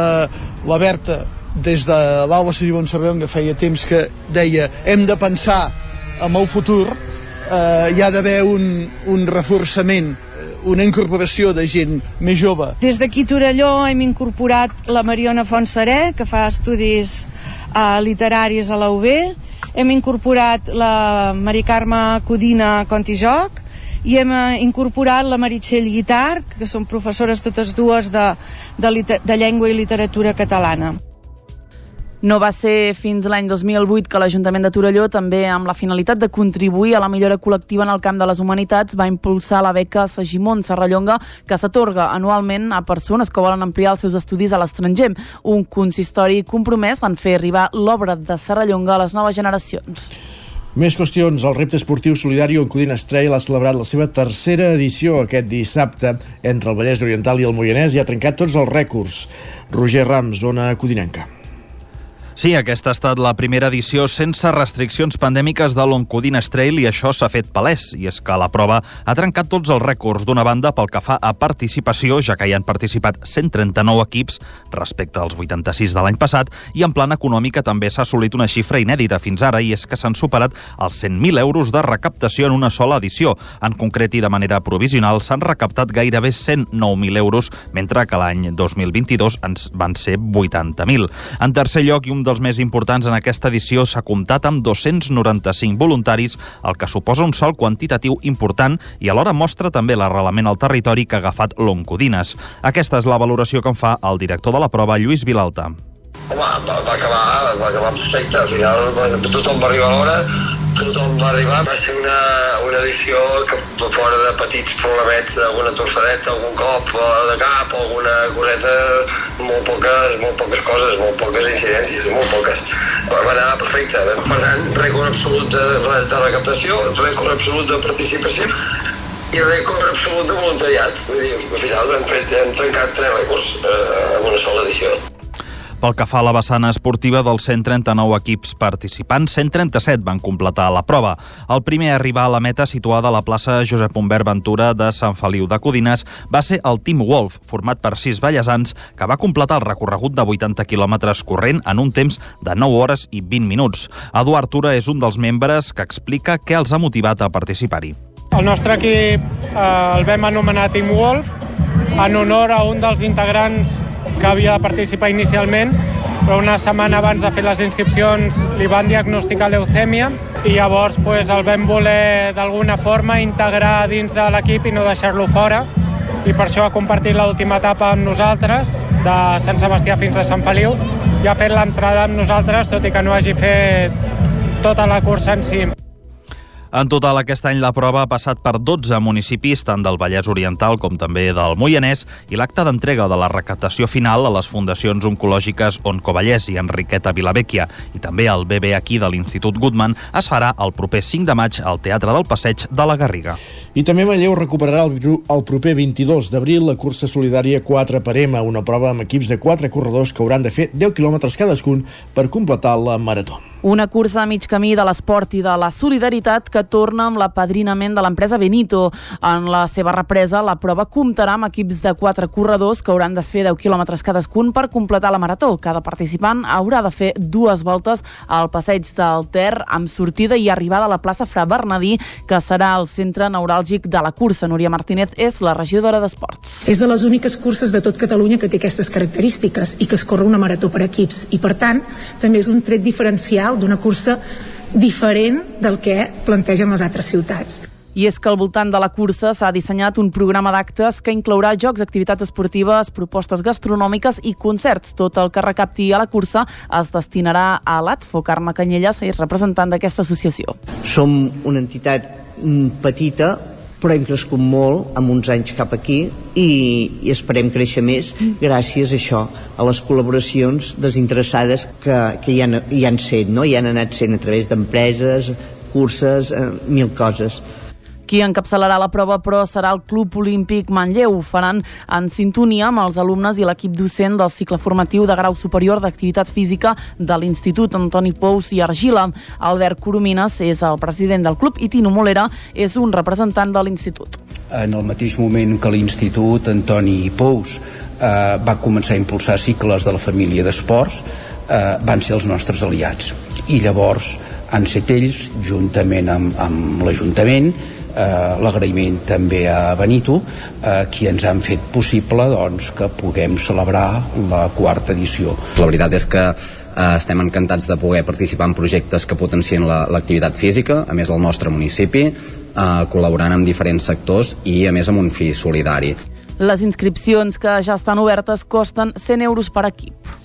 la Berta, des de l'Alba Siribon Serrallonga que feia temps que deia hem de pensar en el futur, eh, hi ha d'haver un, un reforçament una incorporació de gent més jove. Des d'aquí Torelló hem incorporat la Mariona Fontseré, que fa estudis eh, literaris a la UB, hem incorporat la Mari Carme Codina Contijoc i hem eh, incorporat la Meritxell Guitart, que són professores totes dues de, de, de llengua i literatura catalana. No va ser fins l'any 2008 que l'Ajuntament de Torelló, també amb la finalitat de contribuir a la millora col·lectiva en el camp de les humanitats, va impulsar la beca Sagimon Serrallonga, que s'atorga anualment a persones que volen ampliar els seus estudis a l'estranger. Un consistori compromès en fer arribar l'obra de Serrallonga a les noves generacions. Més qüestions. El repte esportiu solidari on Codina Trail ha celebrat la seva tercera edició aquest dissabte entre el Vallès Oriental i el Moianès i ha trencat tots els rècords. Roger Rams, zona codinenca. Sí, aquesta ha estat la primera edició sense restriccions pandèmiques de l'Oncodina Trail i això s'ha fet palès. I és que la prova ha trencat tots els rècords d'una banda pel que fa a participació, ja que hi han participat 139 equips respecte als 86 de l'any passat, i en plan econòmica també s'ha assolit una xifra inèdita fins ara i és que s'han superat els 100.000 euros de recaptació en una sola edició. En concret i de manera provisional s'han recaptat gairebé 109.000 euros, mentre que l'any 2022 ens van ser 80.000. En tercer lloc, i un dels més importants en aquesta edició s'ha comptat amb 295 voluntaris, el que suposa un salt quantitatiu important i alhora mostra també l'arrelament al territori que ha agafat l'Oncodines. Aquesta és la valoració que en fa el director de la prova, Lluís Vilalta. Home, va, va, acabar, va acabar perfecte. Al final tothom va arribar a l'hora, tothom va arribar. Va ser una, una edició que fora de petits problemets, alguna torçadeta, algun cop de cap, alguna coseta, molt poques, molt poques coses, molt poques incidències, molt poques. Va anar perfecte. Per tant, rècord absolut de, de recaptació, rècord absolut de participació i rècord absolut de voluntariat. Vull dir, al final hem, fet, hem trencat tres rècords eh, en una sola edició. Pel que fa a la vessana esportiva dels 139 equips participants, 137 van completar la prova. El primer a arribar a la meta situada a la plaça Josep Humbert Ventura de Sant Feliu de Codines va ser el Team Wolf, format per sis ballesans, que va completar el recorregut de 80 quilòmetres corrent en un temps de 9 hores i 20 minuts. Eduard Tura és un dels membres que explica què els ha motivat a participar-hi. El nostre equip eh, el vam anomenar Team Wolf en honor a un dels integrants que havia de participar inicialment, però una setmana abans de fer les inscripcions li van diagnosticar leucèmia i llavors pues, el vam voler d'alguna forma integrar dins de l'equip i no deixar-lo fora i per això ha compartit l'última etapa amb nosaltres, de Sant Sebastià fins a Sant Feliu, i ha fet l'entrada amb nosaltres, tot i que no hagi fet tota la cursa en si. En total, aquest any la prova ha passat per 12 municipis, tant del Vallès Oriental com també del Moianès, i l'acte d'entrega de la recaptació final a les fundacions oncològiques Oncovallès i Enriqueta Vilavecchia i també al BB aquí de l'Institut Goodman es farà el proper 5 de maig al Teatre del Passeig de la Garriga. I també Manlleu recuperarà el, el proper 22 d'abril la cursa solidària 4 per M, una prova amb equips de 4 corredors que hauran de fer 10 quilòmetres cadascun per completar la marató. Una cursa a mig camí de l'esport i de la solidaritat que torna amb l'apadrinament de l'empresa Benito. En la seva represa, la prova comptarà amb equips de quatre corredors que hauran de fer 10 quilòmetres cadascun per completar la marató. Cada participant haurà de fer dues voltes al passeig del Ter amb sortida i arribada a la plaça Fra Bernadí, que serà el centre neuràlgic de la cursa. Núria Martínez és la regidora d'Esports. És de les úniques curses de tot Catalunya que té aquestes característiques i que es corre una marató per equips. I, per tant, també és un tret diferencial d'una cursa diferent del que plantegen les altres ciutats. I és que al voltant de la cursa s'ha dissenyat un programa d'actes que inclourà jocs, activitats esportives, propostes gastronòmiques i concerts. Tot el que recapti a la cursa es destinarà a l'ATFO. Carme Canyelles és representant d'aquesta associació. Som una entitat mm, petita, però hem crescut molt amb uns anys cap aquí i, i esperem créixer més gràcies a això, a les col·laboracions desinteressades que, que hi, han, hi han sent, no? hi han anat sent a través d'empreses, curses, eh, mil coses. Qui encapçalarà la prova, però, serà el Club Olímpic Manlleu. Ho faran en sintonia amb els alumnes i l'equip docent del cicle formatiu de grau superior d'activitat física de l'Institut Antoni Pous i Argila. Albert Coromines és el president del club i Tino Molera és un representant de l'Institut. En el mateix moment que l'Institut Antoni Pous eh, va començar a impulsar cicles de la família d'esports, eh, van ser els nostres aliats. I llavors han set ells, juntament amb, amb l'Ajuntament, l'agraïment també a Benito eh, qui ens han fet possible doncs, que puguem celebrar la quarta edició. La veritat és que eh, estem encantats de poder participar en projectes que potencien l'activitat la, física, a més al nostre municipi, eh, col·laborant amb diferents sectors i a més amb un fi solidari. Les inscripcions que ja estan obertes costen 100 euros per equip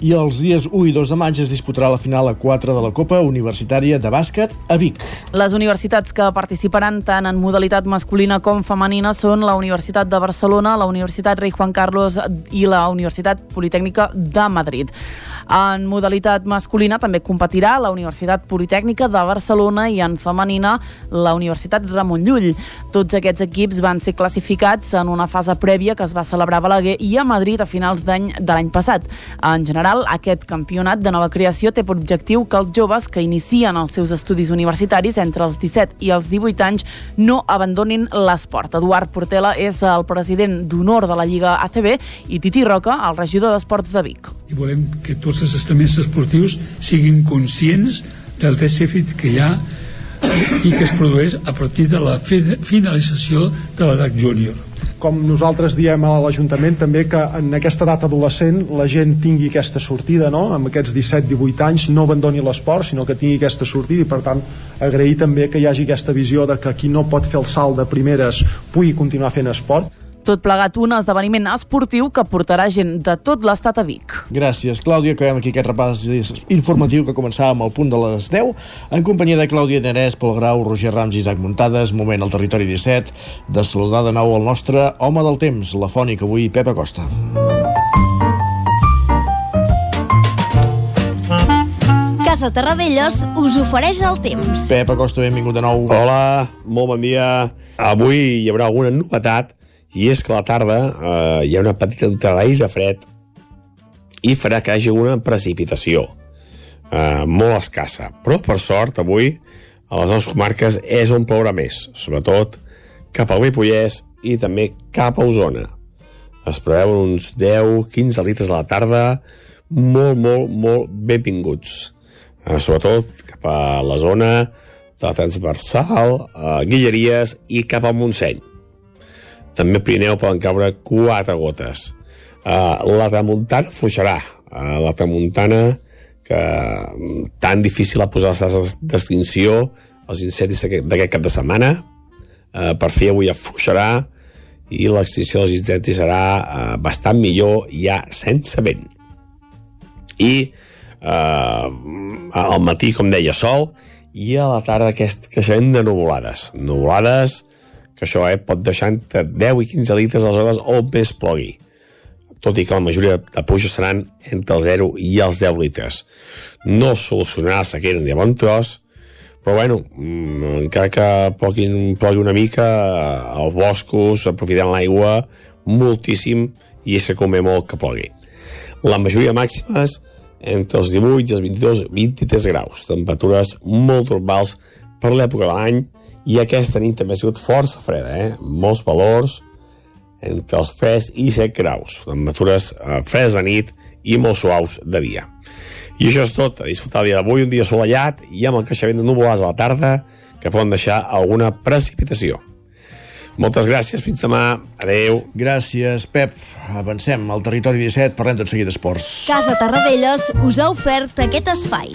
i els dies 1 i 2 de maig es disputarà la final a 4 de la Copa Universitària de Bàsquet a Vic. Les universitats que participaran tant en modalitat masculina com femenina són la Universitat de Barcelona, la Universitat Rei Juan Carlos i la Universitat Politècnica de Madrid. En modalitat masculina també competirà la Universitat Politècnica de Barcelona i en femenina la Universitat Ramon Llull. Tots aquests equips van ser classificats en una fase prèvia que es va celebrar a Balaguer i a Madrid a finals d'any de l'any passat. En general, aquest campionat de nova creació té per objectiu que els joves que inicien els seus estudis universitaris entre els 17 i els 18 anys no abandonin l'esport. Eduard Portela és el president d'honor de la Lliga ACB i Titi Roca, el regidor d'Esports de Vic i volem que tots els estaments esportius siguin conscients del dèficit que hi ha i que es produeix a partir de la finalització de l'edat júnior. Com nosaltres diem a l'Ajuntament també que en aquesta edat adolescent la gent tingui aquesta sortida, no? amb aquests 17-18 anys no abandoni l'esport, sinó que tingui aquesta sortida i per tant agrair també que hi hagi aquesta visió de que qui no pot fer el salt de primeres pugui continuar fent esport tot plegat un esdeveniment esportiu que portarà gent de tot l'estat a Vic. Gràcies, Clàudia. Acabem aquí aquest repàs informatiu que començàvem al punt de les 10 en companyia de Clàudia Nerès, Pol Grau, Roger Rams i Isaac Muntades. Moment al territori 17 de saludar de nou el nostre home del temps, la fònic avui, Pep Acosta. Casa Terradellos us ofereix el temps. Pep Acosta, benvingut de nou. Hola, molt bon dia. Avui hi haurà alguna novetat i és que a la tarda eh, hi ha una petita entrada fred i farà que hagi una precipitació eh, molt escassa. Però, per sort, avui a les nostres comarques és on plourà més, sobretot cap al Ripollès i també cap a Osona. Es preveuen uns 10-15 litres a la tarda, molt, molt, molt benvinguts. Eh, sobretot cap a la zona de la transversal, a Guilleries i cap al Montseny. També a Pirineu poden caure quatre gotes. Uh, la tramuntana fluixarà. Uh, la tramuntana que mm, tan difícil a posar les tasses d'extinció els incendis d'aquest cap de setmana uh, per fi avui afluixarà i l'extinció dels incendis serà uh, bastant millor ja sense vent i uh, al matí com deia sol i a la tarda aquest creixement de nuvolades nuvolades que això eh, pot deixar entre 10 i 15 litres a les hores o més plogui tot i que la majoria de pluges seran entre el 0 i els 10 litres. No solucionarà la sequera ni de bon tros, però bueno, mm, encara que plogui, plogui una mica, els boscos aprofitant l'aigua moltíssim i és que convé molt que plogui. La majoria màximes entre els 18 i els 22, 23 graus, temperatures molt normals per l'època de l'any i aquesta nit també ha sigut força freda, eh? molts valors, entre els 3 i 7 graus, temperatures eh, fredes de nit i molt suaus de dia. I això és tot, a disfrutar el dia d'avui, un dia assolellat i amb el creixement de nuvolars a la tarda que poden deixar alguna precipitació. Moltes gràcies, fins demà. Adeu. Gràcies, Pep. Avancem al territori 17, parlem tot seguit d'esports. Casa Tarradellas us ha ofert aquest espai.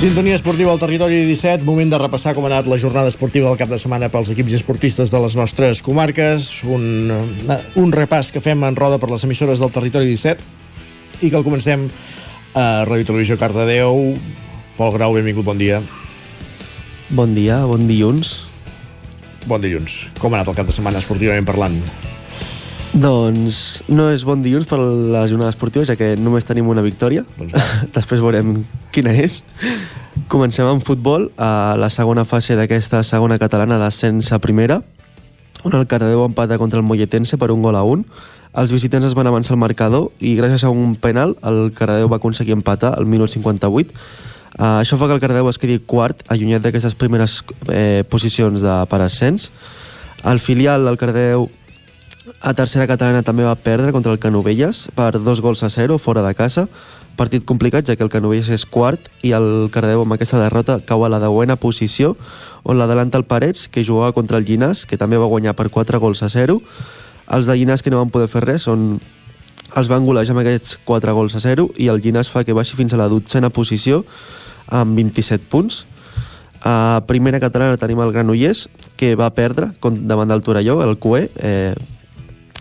Sintonia esportiva al territori 17, moment de repassar com ha anat la jornada esportiva del cap de setmana pels equips i esportistes de les nostres comarques, un, un repàs que fem en roda per les emissores del territori 17 i que el comencem a Ràdio Televisió Cardedeu. Pol Grau, benvingut, bon dia. Bon dia, bon dilluns. Bon dilluns. Com ha anat el cap de setmana esportivament parlant? Doncs no és bon dilluns per la jornada esportiva, ja que només tenim una victòria. Doncs Després veurem quina és. Comencem amb futbol, a la segona fase d'aquesta segona catalana d'ascens a primera, on el Cardedeu empata contra el Molletense per un gol a un. Els visitants es van avançar al marcador i gràcies a un penal el Cardedeu va aconseguir empatar al minut 58. Uh, això fa que el Cardedeu es quedi quart, allunyat d'aquestes primeres eh, posicions de, per ascens. El filial, el Cardedeu, a tercera catalana també va perdre contra el Canovelles per dos gols a zero fora de casa. Partit complicat, ja que el Canovelles és quart i el Cardedeu amb aquesta derrota cau a la deuena posició, on l'adelanta el Parets, que jugava contra el Llinàs, que també va guanyar per 4 gols a 0. Els de Llinàs que no van poder fer res són els van golejar amb aquests 4 gols a 0 i el Llinàs fa que baixi fins a la dotzena posició amb 27 punts. A primera catalana tenim el Granollers, que va perdre davant del Torelló, el QE, eh,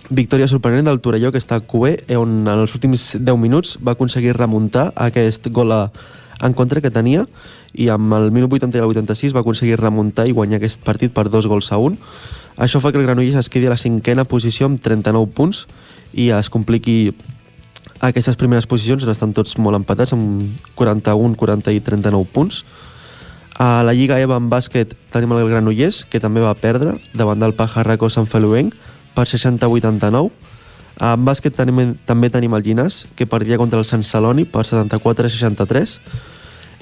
victòria sorprenent del Torelló, que està a QE, on en els últims 10 minuts va aconseguir remuntar aquest gol en contra que tenia i amb el minut 80 i el 86 va aconseguir remuntar i guanyar aquest partit per dos gols a un. Això fa que el Granollers es quedi a la cinquena posició amb 39 punts i es compliqui aquestes primeres posicions on estan tots molt empatats amb 41, 40 i 39 punts. A la Lliga EVA en bàsquet tenim el Granollers, que també va perdre davant del Pajarraco Sant Feluenc per 60-89. En bàsquet tenim, també tenim el Llinàs, que perdia contra el Sant Celoni per 74-63.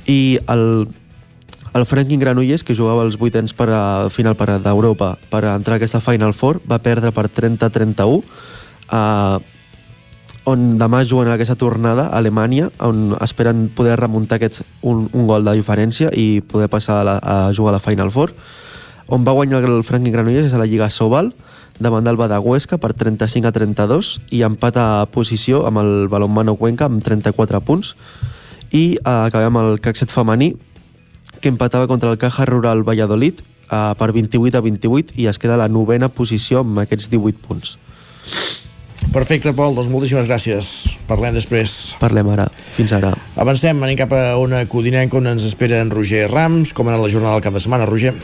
I el, el Franklin Granollers, que jugava els vuitens per a final per d'Europa per a entrar a aquesta Final Four, va perdre per 30-31. Uh, on demà juguen aquesta tornada a Alemanya, on esperen poder remuntar aquest, un, un gol de diferència i poder passar a, la, a jugar a la Final Four. On va guanyar el Franklin Granollers és a la Lliga Sobal, davant del Badagüesca per 35 a 32 i empat a posició amb el Balonmano Cuenca amb 34 punts i eh, acabem el Caxet femení que empatava contra el Caja Rural Valladolid uh, per 28 a 28 i es queda a la novena posició amb aquests 18 punts. Perfecte, Pol, doncs moltíssimes gràcies. Parlem després. Parlem ara. Fins ara. Avancem, anem cap a una codinenca on ens espera en Roger Rams. Com ha anat la jornada del cap de setmana, Roger?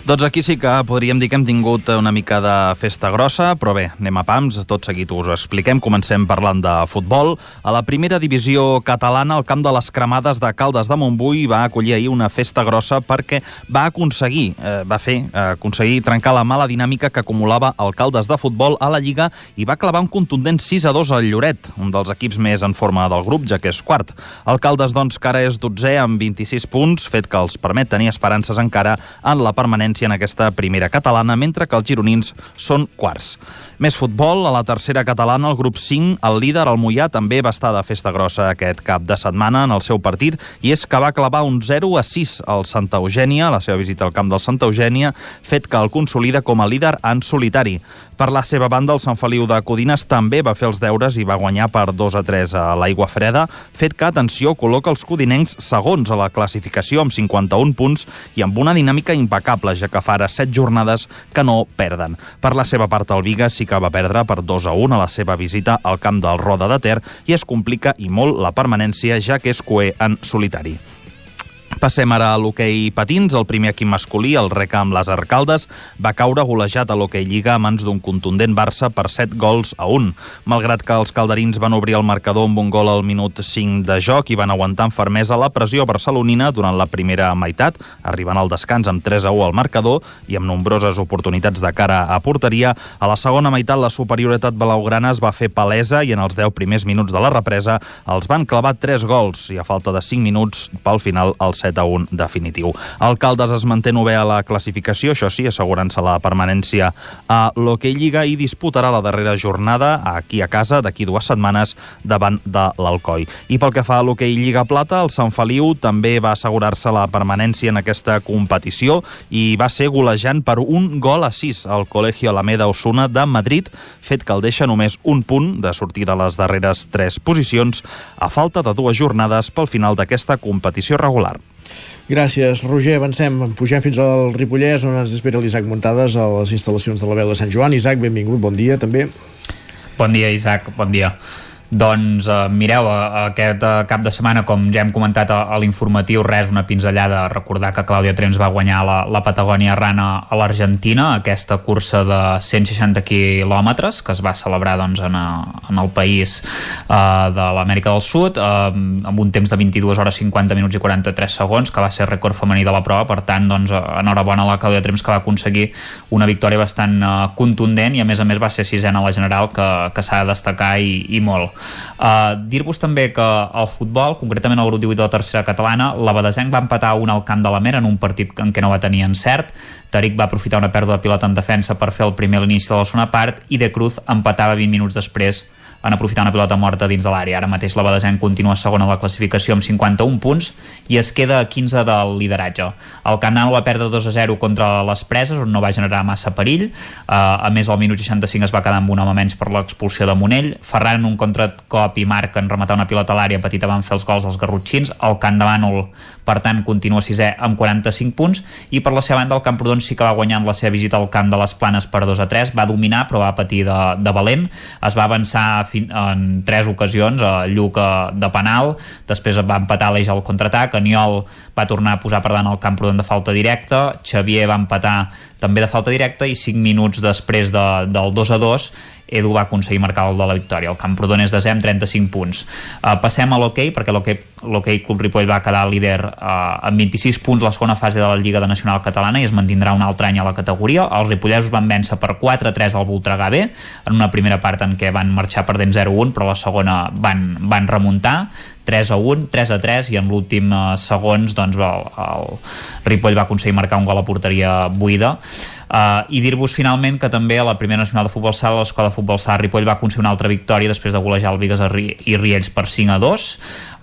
Doncs aquí sí que podríem dir que hem tingut una mica de festa grossa, però bé, anem a pams, tot seguit us ho expliquem. Comencem parlant de futbol. A la primera divisió catalana, el camp de les cremades de Caldes de Montbui va acollir ahir una festa grossa perquè va aconseguir, eh, va fer, eh, aconseguir trencar la mala dinàmica que acumulava el Caldes de futbol a la Lliga i va clavar un contundent 6 a 2 al Lloret, un dels equips més en forma del grup, ja que és quart. El Caldes, doncs, que ara és 12 amb 26 punts, fet que els permet tenir esperances encara en la permanència en aquesta primera catalana, mentre que els gironins són quarts. Més futbol, a la tercera catalana, el grup 5, el líder, el Mollà, també va estar de festa grossa aquest cap de setmana en el seu partit, i és que va clavar un 0 a 6 al Santa Eugènia, la seva visita al camp del Santa Eugènia, fet que el consolida com a líder en solitari. Per la seva banda, el Sant Feliu de Codines també va fer els deures i va guanyar per 2 a 3 a l'Aigua Freda, fet que, atenció, col·loca els codinencs segons a la classificació amb 51 punts i amb una dinàmica impecable, ja que fa ara 7 jornades que no perden. Per la seva part, el Viga sí que va perdre per 2 a 1 a la seva visita al camp del Roda de Ter i es complica i molt la permanència, ja que és coer en solitari. Passem ara a l'hoquei patins. El primer equip masculí, el Reca amb les Arcaldes, va caure golejat a l'hoquei Lliga a mans d'un contundent Barça per 7 gols a 1. Malgrat que els calderins van obrir el marcador amb un gol al minut 5 de joc i van aguantar amb fermesa la pressió barcelonina durant la primera meitat, arribant al descans amb 3 a 1 al marcador i amb nombroses oportunitats de cara a porteria, a la segona meitat la superioritat blaugrana es va fer palesa i en els 10 primers minuts de la represa els van clavar 3 gols i a falta de 5 minuts pel final el 7 a 1 definitiu. El Caldes es manté nové a la classificació, això sí, assegurant-se la permanència a l'Hockey Lliga i disputarà la darrera jornada aquí a casa d'aquí dues setmanes davant de l'Alcoi. I pel que fa a l'Hockey Lliga Plata, el Sant Feliu també va assegurar-se la permanència en aquesta competició i va ser golejant per un gol a 6 al Colegio Alameda Osuna de Madrid, fet que el deixa només un punt de sortir de les darreres tres posicions a falta de dues jornades pel final d'aquesta competició regular. Gràcies, Roger. Avancem. Pugem fins al Ripollès, on ens espera l'Isaac Muntades a les instal·lacions de la veu de Sant Joan. Isaac, benvingut, bon dia també. Bon dia, Isaac, bon dia. Doncs uh, mireu, uh, aquest uh, cap de setmana, com ja hem comentat a, a l'informatiu, res, una pinzellada, recordar que Clàudia Trens va guanyar la, la Patagònia Rana a l'Argentina, aquesta cursa de 160 quilòmetres, que es va celebrar doncs, en, a, en el país uh, de l'Amèrica del Sud, uh, amb un temps de 22 hores 50 minuts i 43 segons, que va ser rècord femení de la prova, per tant, doncs, enhorabona a la Clàudia Trens que va aconseguir una victòria bastant uh, contundent i a més a més va ser sisena a la general, que, que s'ha de destacar i, i molt. Uh, Dir-vos també que el futbol, concretament el grup 18 de la tercera catalana, la Badesenc va empatar un al camp de la Mera en un partit en què no va tenir encert. Taric va aprofitar una pèrdua de pilota en defensa per fer el primer a l'inici de la segona part i De Cruz empatava 20 minuts després en aprofitar una pilota morta dins de l'àrea. Ara mateix la Badesenc continua segona a la classificació amb 51 punts i es queda a 15 del lideratge. El Canal va perdre 2 a 0 contra les preses, on no va generar massa perill. Uh, a més, al minut 65 es va quedar amb un home menys per l'expulsió de Monell. Ferran, un contracop i Marc en rematar una pilota a l'àrea petita van fer els gols dels garrotxins. El Camp de Bànol, per tant, continua sisè amb 45 punts i per la seva banda el Camprodon sí que va guanyar la seva visita al camp de les Planes per 2 a 3. Va dominar, però va patir de, de valent. Es va avançar en tres ocasions, a Lluc de penal, després va empatar l'Eix al contraatac, Aniol va tornar a posar per davant el Camprodon de falta directa, Xavier va empatar també de falta directa i 5 minuts després de, del 2 a 2 Edu va aconseguir marcar el de la victòria. El Camprodon és desè amb 35 punts. Uh, passem a l'hoquei, perquè l'hoquei Club Ripoll va quedar líder uh, amb 26 punts la segona fase de la Lliga de Nacional Catalana i es mantindrà un altre any a la categoria. Els ripollesos van vèncer per 4-3 al Voltregà B, en una primera part en què van marxar perdent 0-1, però la segona van, van remuntar 3 a 1, 3 a 3 i en l'últim uh, segons doncs, el, el Ripoll va aconseguir marcar un gol a porteria buida Uh, I dir-vos finalment que també a la primera nacional de futbol sala l'escola de futbol sala Ripoll va aconseguir una altra victòria després de golejar el Vigues i Riells per 5 a 2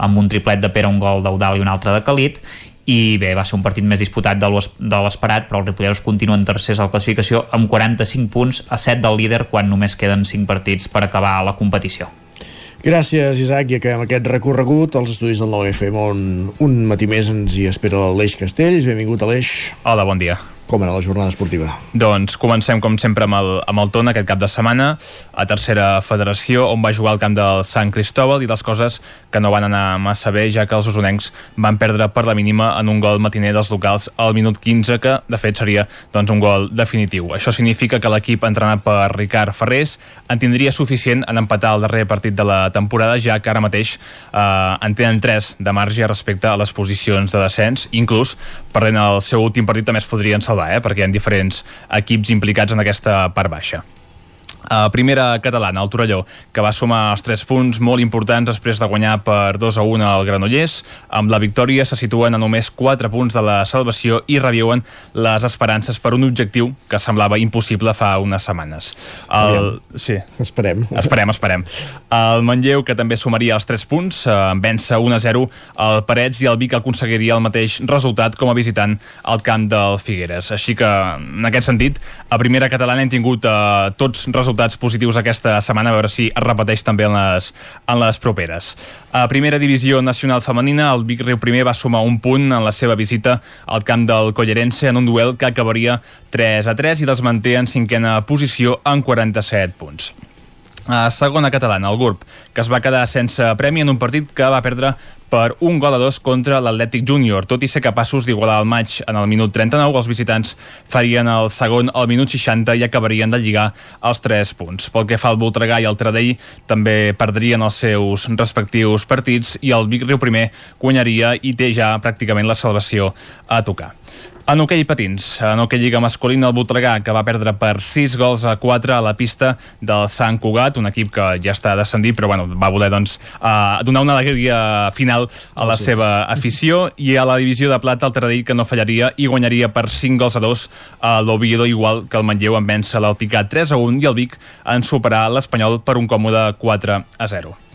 amb un triplet de Pere, un gol d'Eudal i un altre de Calit i bé, va ser un partit més disputat de l'esperat, però els ripolleros continuen tercers a la classificació amb 45 punts a 7 del líder quan només queden 5 partits per acabar la competició. Gràcies, Isaac, i acabem aquest recorregut als estudis del 9FM on un matí més ens hi espera l'Aleix Castells. Benvingut, Aleix. Hola, bon dia. Com era la jornada esportiva? Doncs comencem, com sempre, amb el, amb el Tona aquest cap de setmana, a tercera federació, on va jugar al camp del Sant Cristóbal i les coses que no van anar massa bé, ja que els usonencs van perdre per la mínima en un gol matiner dels locals al minut 15, que de fet seria doncs, un gol definitiu. Això significa que l'equip entrenat per Ricard Ferrés en tindria suficient en empatar el darrer partit de la temporada, ja que ara mateix eh, en tenen 3 de marge respecte a les posicions de descens, inclús perdent el seu últim partit també es podrien salvar salvar, eh? perquè hi ha diferents equips implicats en aquesta part baixa. Uh, primera catalana, el Torelló, que va sumar els 3 punts molt importants després de guanyar per 2 a 1 al Granollers. Amb la victòria se situen a només 4 punts de la salvació i reviuen les esperances per un objectiu que semblava impossible fa unes setmanes. El... Sí. Esperem. Esperem, esperem. El Manlleu, que també sumaria els 3 punts, eh, vèncer 1 a 0 el Parets i el Vic aconseguiria el mateix resultat com a visitant al camp del Figueres. Així que, en aquest sentit, a primera catalana hem tingut eh, tots resultats resultats positius aquesta setmana, a veure si es repeteix també en les, en les properes. A primera divisió nacional femenina, el Vic Riu primer va sumar un punt en la seva visita al camp del Collerense en un duel que acabaria 3 a 3 i les manté en cinquena posició amb 47 punts. A segona catalana, el GURB, que es va quedar sense premi en un partit que va perdre per un gol a dos contra l'Atlètic Júnior. Tot i ser capaços d'igualar el maig en el minut 39, els visitants farien el segon al minut 60 i acabarien de lligar els 3 punts. Pel que fa al Voltregà i al Tradell, també perdrien els seus respectius partits i el Vic Riu primer guanyaria i té ja pràcticament la salvació a tocar. En hoquei patins, en hoquei lliga masculina el Voltregà, que va perdre per 6 gols a 4 a la pista del Sant Cugat, un equip que ja està descendit, però bueno, va voler doncs, donar una alegria final a la seva afició, i a la divisió de plata el Taradell que no fallaria i guanyaria per 5 gols a 2 a l'Oviedo, igual que el Manlleu en vèncer l'Alpicat 3 a 1 i el Vic en superar l'Espanyol per un còmode 4 a 0.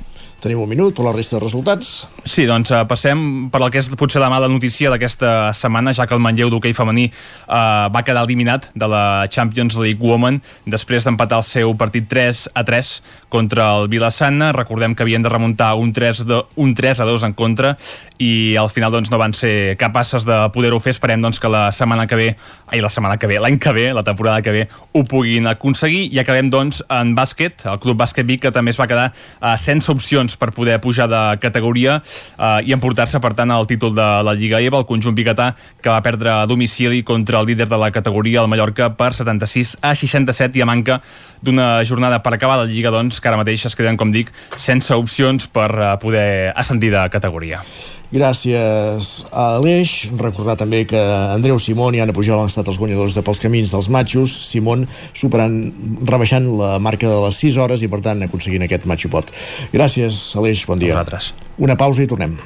Tenim un minut per la resta de resultats. Sí, doncs uh, passem per el que és potser la mala notícia d'aquesta setmana, ja que el Manlleu d'hoquei femení uh, va quedar eliminat de la Champions League Women després d'empatar el seu partit 3 a 3 contra el Vilassana. Recordem que havien de remuntar un 3, de, un 3 a 2 en contra i al final doncs, no van ser capaces de poder-ho fer. Esperem doncs, que la setmana que ve, ai, la setmana que ve, l'any que ve, la temporada que ve, ho puguin aconseguir. I acabem doncs en bàsquet, el Club Bàsquet Vic, que també es va quedar uh, sense opcions punts per poder pujar de categoria eh, i emportar-se, per tant, el títol de la Lliga EVA, el conjunt biguetà, que va perdre a domicili contra el líder de la categoria, el Mallorca, per 76 a 67 i a manca d'una jornada per acabar la Lliga, doncs, que ara mateix es queden, com dic, sense opcions per eh, poder ascendir de categoria. Gràcies a Aleix. Recordar també que Andreu Simón i Anna Pujol han estat els guanyadors de Pels Camins dels Matxos. Simón superant, rebaixant la marca de les 6 hores i, per tant, aconseguint aquest matxopot. Gràcies, Aleix. Bon dia. Nosaltres. Una pausa i tornem.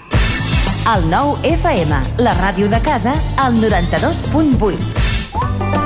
El nou FM, la ràdio de casa, al 92.8.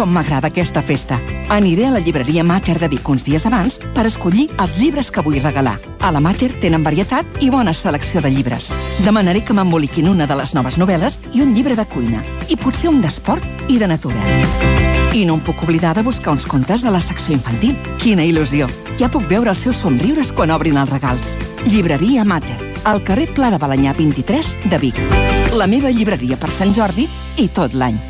Com m'agrada aquesta festa. Aniré a la llibreria Mater de Vic uns dies abans per escollir els llibres que vull regalar. A la Mater tenen varietat i bona selecció de llibres. Demanaré que m'emboliquin una de les noves novel·les i un llibre de cuina. I potser un d'esport i de natura. I no em puc oblidar de buscar uns contes de la secció infantil. Quina il·lusió! Ja puc veure els seus somriures quan obrin els regals. Llibreria Mater, al carrer Pla de Balanyà 23 de Vic. La meva llibreria per Sant Jordi i tot l'any.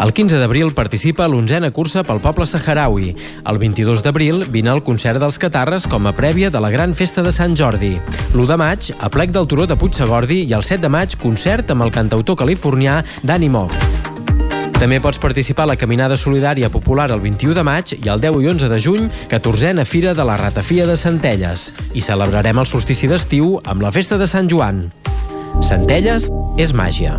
El 15 d'abril participa a l'onzena cursa pel poble saharaui. El 22 d'abril vine al concert dels Catarres com a prèvia de la gran festa de Sant Jordi. L'1 de maig, a plec del Turó de Puigsegordi i el 7 de maig, concert amb el cantautor californià Danny Moff. També pots participar a la Caminada Solidària Popular el 21 de maig i el 10 i 11 de juny, 14a Fira de la Ratafia de Centelles. I celebrarem el solstici d'estiu amb la Festa de Sant Joan. Centelles és màgia.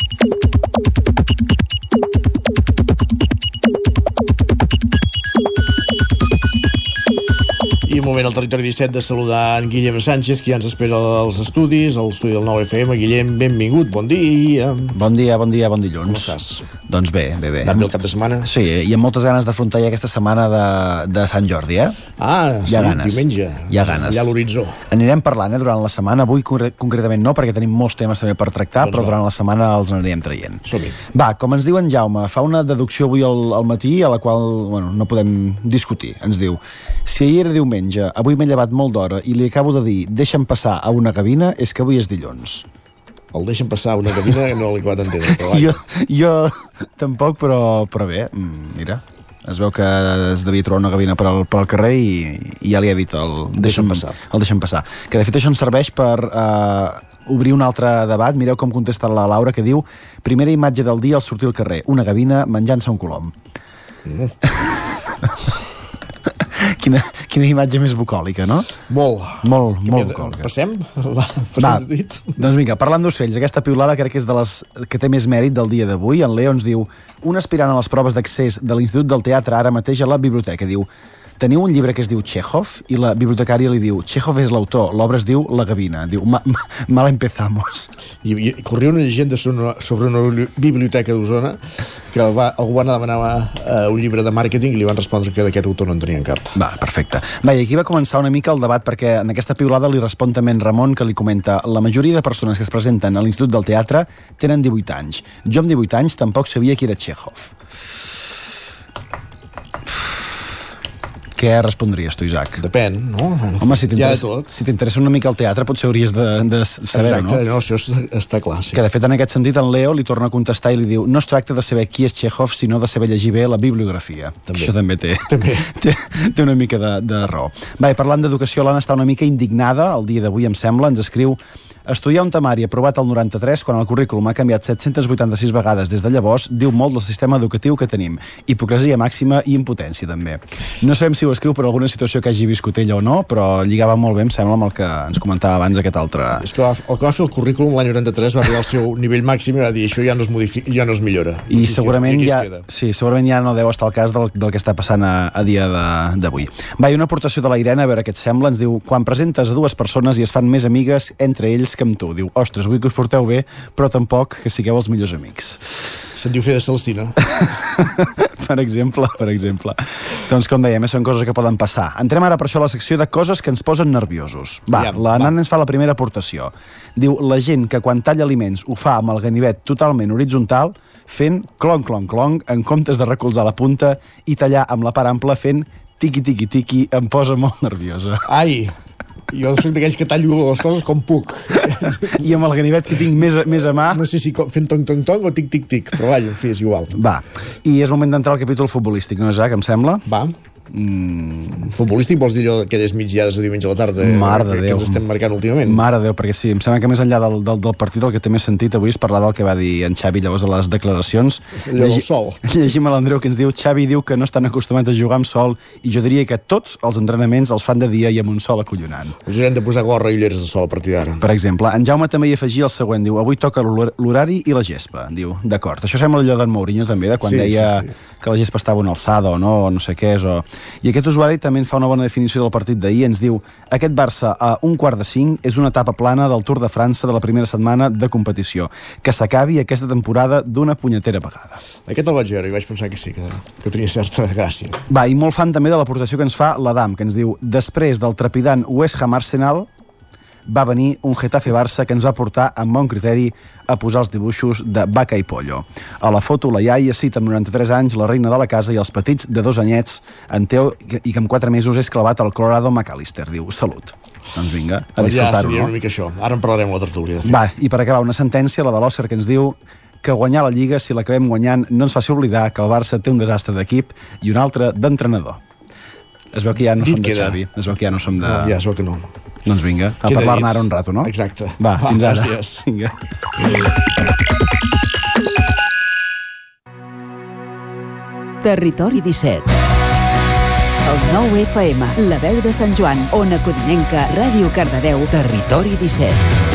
I un moment al territori 17 de saludar en Guillem Sánchez, que ja ens espera als estudis, a l'estudi del 9FM. Guillem, benvingut, bon dia. Bon dia, bon dia, bon dilluns. Com estàs? Doncs bé, bé, bé. Va bé el cap de setmana? Sí, i amb moltes ganes d'afrontar ja aquesta setmana de, de Sant Jordi, eh? Ah, sí, Hi ha ganes. diumenge. Hi ha ganes. Allà a l'horitzó. Anirem parlant, eh, durant la setmana. Avui concre- concretament no, perquè tenim molts temes també per tractar, Doncs però va. durant la setmana els anirem traient. Som-hi. Va, com ens diu en Jaume, fa una deducció avui al, al matí a la qual bueno, no podem discutir. Ens diu, si ahir era diumenge, avui m'he llevat molt d'hora i li acabo de dir deixa'm passar a una gavina, és que avui és dilluns. El deixen passar a una cabina que no l'he acabat d'entendre. Jo, jo tampoc, però, però bé, mm, mira, es veu que es devia trobar una gavina per al, per al carrer i, i ja li ha dit el deixa'm passar. El deixa'm passar. Que de fet això ens serveix per eh, obrir un altre debat. Mireu com contesta la Laura, que diu primera imatge del dia al sortir al carrer, una gavina menjant-se un colom. Mm. quina, quina imatge més bucòlica, no? Molt. Molt, Que molt bucòlica. Passem? Va, passem Va, dit. doncs vinga, parlant d'ocells, aquesta piulada crec que és de les que té més mèrit del dia d'avui. En Leo ens diu, un aspirant a les proves d'accés de l'Institut del Teatre ara mateix a la biblioteca, diu teniu un llibre que es diu Chekhov i la bibliotecària li diu Chekhov és l'autor, l'obra es diu La Gavina. Diu, ma, ma, mal empezamos. I, i corria una llegenda sobre una, sobre una bibli- biblioteca d'Osona que va, algú va anar a demanar uh, un llibre de màrqueting i li van respondre que d'aquest autor no en tenien cap. Va, perfecte. Va, i aquí va començar una mica el debat perquè en aquesta piulada li respon també en Ramon que li comenta la majoria de persones que es presenten a l'Institut del Teatre tenen 18 anys. Jo amb 18 anys tampoc sabia qui era Chekhov. Què respondries tu, Isaac? Depèn, no? Home, si t'interessa tot. si t'interessa una mica el teatre, potser hauries de, de saber Exacte, no? no, això està, està clar, sí. Que de fet en aquest sentit en Leo li torna a contestar i li diu no es tracta de saber qui és Chekhov, sinó de saber llegir bé la bibliografia. També. Això també té, També. té, té una mica de, de raó. Va, i parlant d'educació, l'Anna està una mica indignada el dia d'avui, em sembla, ens escriu Estudiar un temari aprovat al 93 quan el currículum ha canviat 786 vegades des de llavors diu molt del sistema educatiu que tenim. Hipocresia màxima i impotència, també. No sabem si ho escriu per alguna situació que hagi viscut ella o no, però lligava molt bé, em sembla, amb el que ens comentava abans aquest altre... És que el que va fer el currículum l'any 93 va arribar al seu nivell màxim i va dir això ja no es, modifica, ja no es millora. I segurament aquí es ja, sí, segurament ja no deu estar al cas del, del que està passant a, a dia de- d'avui. Va, i una aportació de la Irene, a veure què et sembla, ens diu, quan presentes a dues persones i es fan més amigues entre ells que amb tu. Diu, ostres, vull que us porteu bé, però tampoc que sigueu els millors amics. Se'n diu fer de Celestina. per exemple, per exemple. Doncs com dèiem, eh, són coses que poden passar. Entrem ara per això a la secció de coses que ens posen nerviosos. Va, Aviam, la Nana ens fa la primera aportació. Diu, la gent que quan talla aliments ho fa amb el ganivet totalment horitzontal, fent clon, clon, clon, en comptes de recolzar la punta i tallar amb la part ampla fent tiqui, tiqui, tiqui, em posa molt nerviosa. Ai, jo soc d'aquells que tallo les coses com puc. I amb el ganivet que tinc més, a- més a mà... No sé si fent tong, tong, tong o tic, tic, tic, però vaja, en fi, és igual. Va, i és moment d'entrar al capítol futbolístic, no, Isaac, em sembla? Va. Mm. Futbolístic vols dir allò aquelles migdiades de diumenge a la tarda eh, Mare de que, Déu. que ens estem marcant últimament? Mare de Déu, perquè sí, em sembla que més enllà del, del, del partit el que té més sentit avui és parlar del que va dir en Xavi llavors a les declaracions. Allò del sol. Llegim a l'Andreu que ens diu Xavi diu que no estan acostumats a jugar amb sol i jo diria que tots els entrenaments els fan de dia i amb un sol acollonant. Ens haurem de posar gorra i ulleres de sol a partir d'ara. Per exemple, en Jaume també hi afegia el següent, diu, avui toca l'hor- l'horari i la gespa, diu, d'acord. Això sembla allò d'en Mourinho també, de quan Sí, deia sí, sí. que la gespa estava una alçada o no, o no sé què és. O... I aquest usuari també en fa una bona definició del partit d'ahir, ens diu, aquest Barça a un quart de cinc és una etapa plana del Tour de França de la primera setmana de competició, que s'acabi aquesta temporada d'una punyetera vegada. Aquest el vaig veure i vaig pensar que sí, que, que tenia certa gràcia. Va, i molt fan també de l'aportació que ens fa l'Adam, que ens diu després del trepidant West Ham Arsenal va venir un Getafe-Barça que ens va portar amb bon criteri a posar els dibuixos de Vaca i Pollo. A la foto la iaia cita amb 93 anys la reina de la casa i els petits de dos anyets en Teo i que amb 4 mesos és clavat al Colorado McAllister. Diu, salut. Doncs vinga, a ja disfrutar-ho, seria no? una mica això. Ara en parlarem la tertúlia, de fet. Va, i per acabar, una sentència, la de l'Òscar, que ens diu que guanyar la Lliga, si l'acabem guanyant, no ens faci oblidar que el Barça té un desastre d'equip i un altre d'entrenador. Es veu que ja no Dit som de. Xavi. Es veu que ja no som de... No, ja es veu que no. Doncs vinga, a parlar-ne ara un rato, no? Exacte. Va, Va, fins ara. gràcies. Vinga. Territori 17. El 9 FM, la veu de Sant Joan, Ona Codinenca, Ràdio Cardedeu. Territori 17.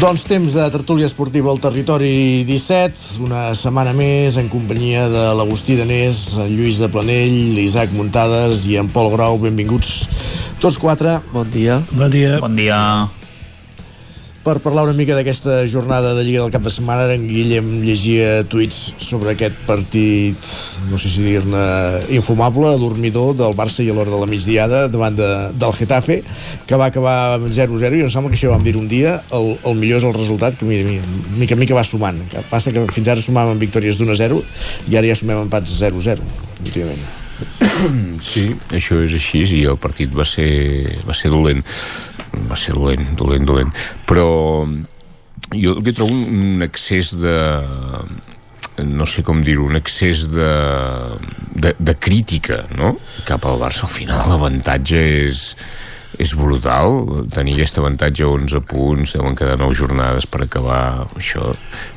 Doncs temps de tertúlia esportiva al territori 17, una setmana més en companyia de l'Agustí Danés, en Lluís de Planell, l'Isaac Muntades i en Pol Grau. Benvinguts tots quatre. Bon dia. Bon dia. Bon dia. Per parlar una mica d'aquesta jornada de Lliga del cap de setmana, en Guillem llegia tuits sobre aquest partit, no sé si dir-ne infumable, dormidor del Barça i a l'hora de la migdiada davant de, del Getafe, que va acabar amb 0-0 i em sembla que això vam dir un dia, el, el millor és el resultat, que mira, mira, mica mica va sumant. Que passa que fins ara sumàvem victòries d'1-0 i ara ja sumem empats 0-0, últimament. Sí, això és així i el partit va ser, va ser dolent va ser dolent, dolent, dolent però jo el que trobo un excés de no sé com dir-ho, un excés de, de, de crítica no? cap al Barça al final l'avantatge és és brutal tenir aquest avantatge a 11 punts deuen quedar 9 jornades per acabar. Això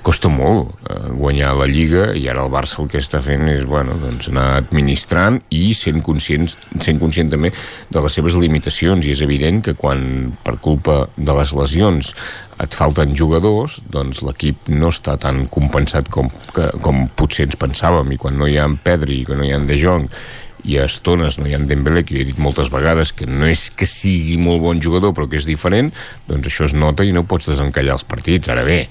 costa molt eh, guanyar la Lliga i ara el Barça el que està fent és bueno, doncs anar administrant i sent, conscients, sent conscient també de les seves limitacions. I és evident que quan per culpa de les lesions et falten jugadors, doncs l'equip no està tan compensat com, que, com potser ens pensàvem. I quan no hi ha en Pedri, que no hi ha en De Jong i a estones no hi ha Dembélé que he dit moltes vegades que no és que sigui molt bon jugador però que és diferent doncs això es nota i no pots desencallar els partits. Ara bé,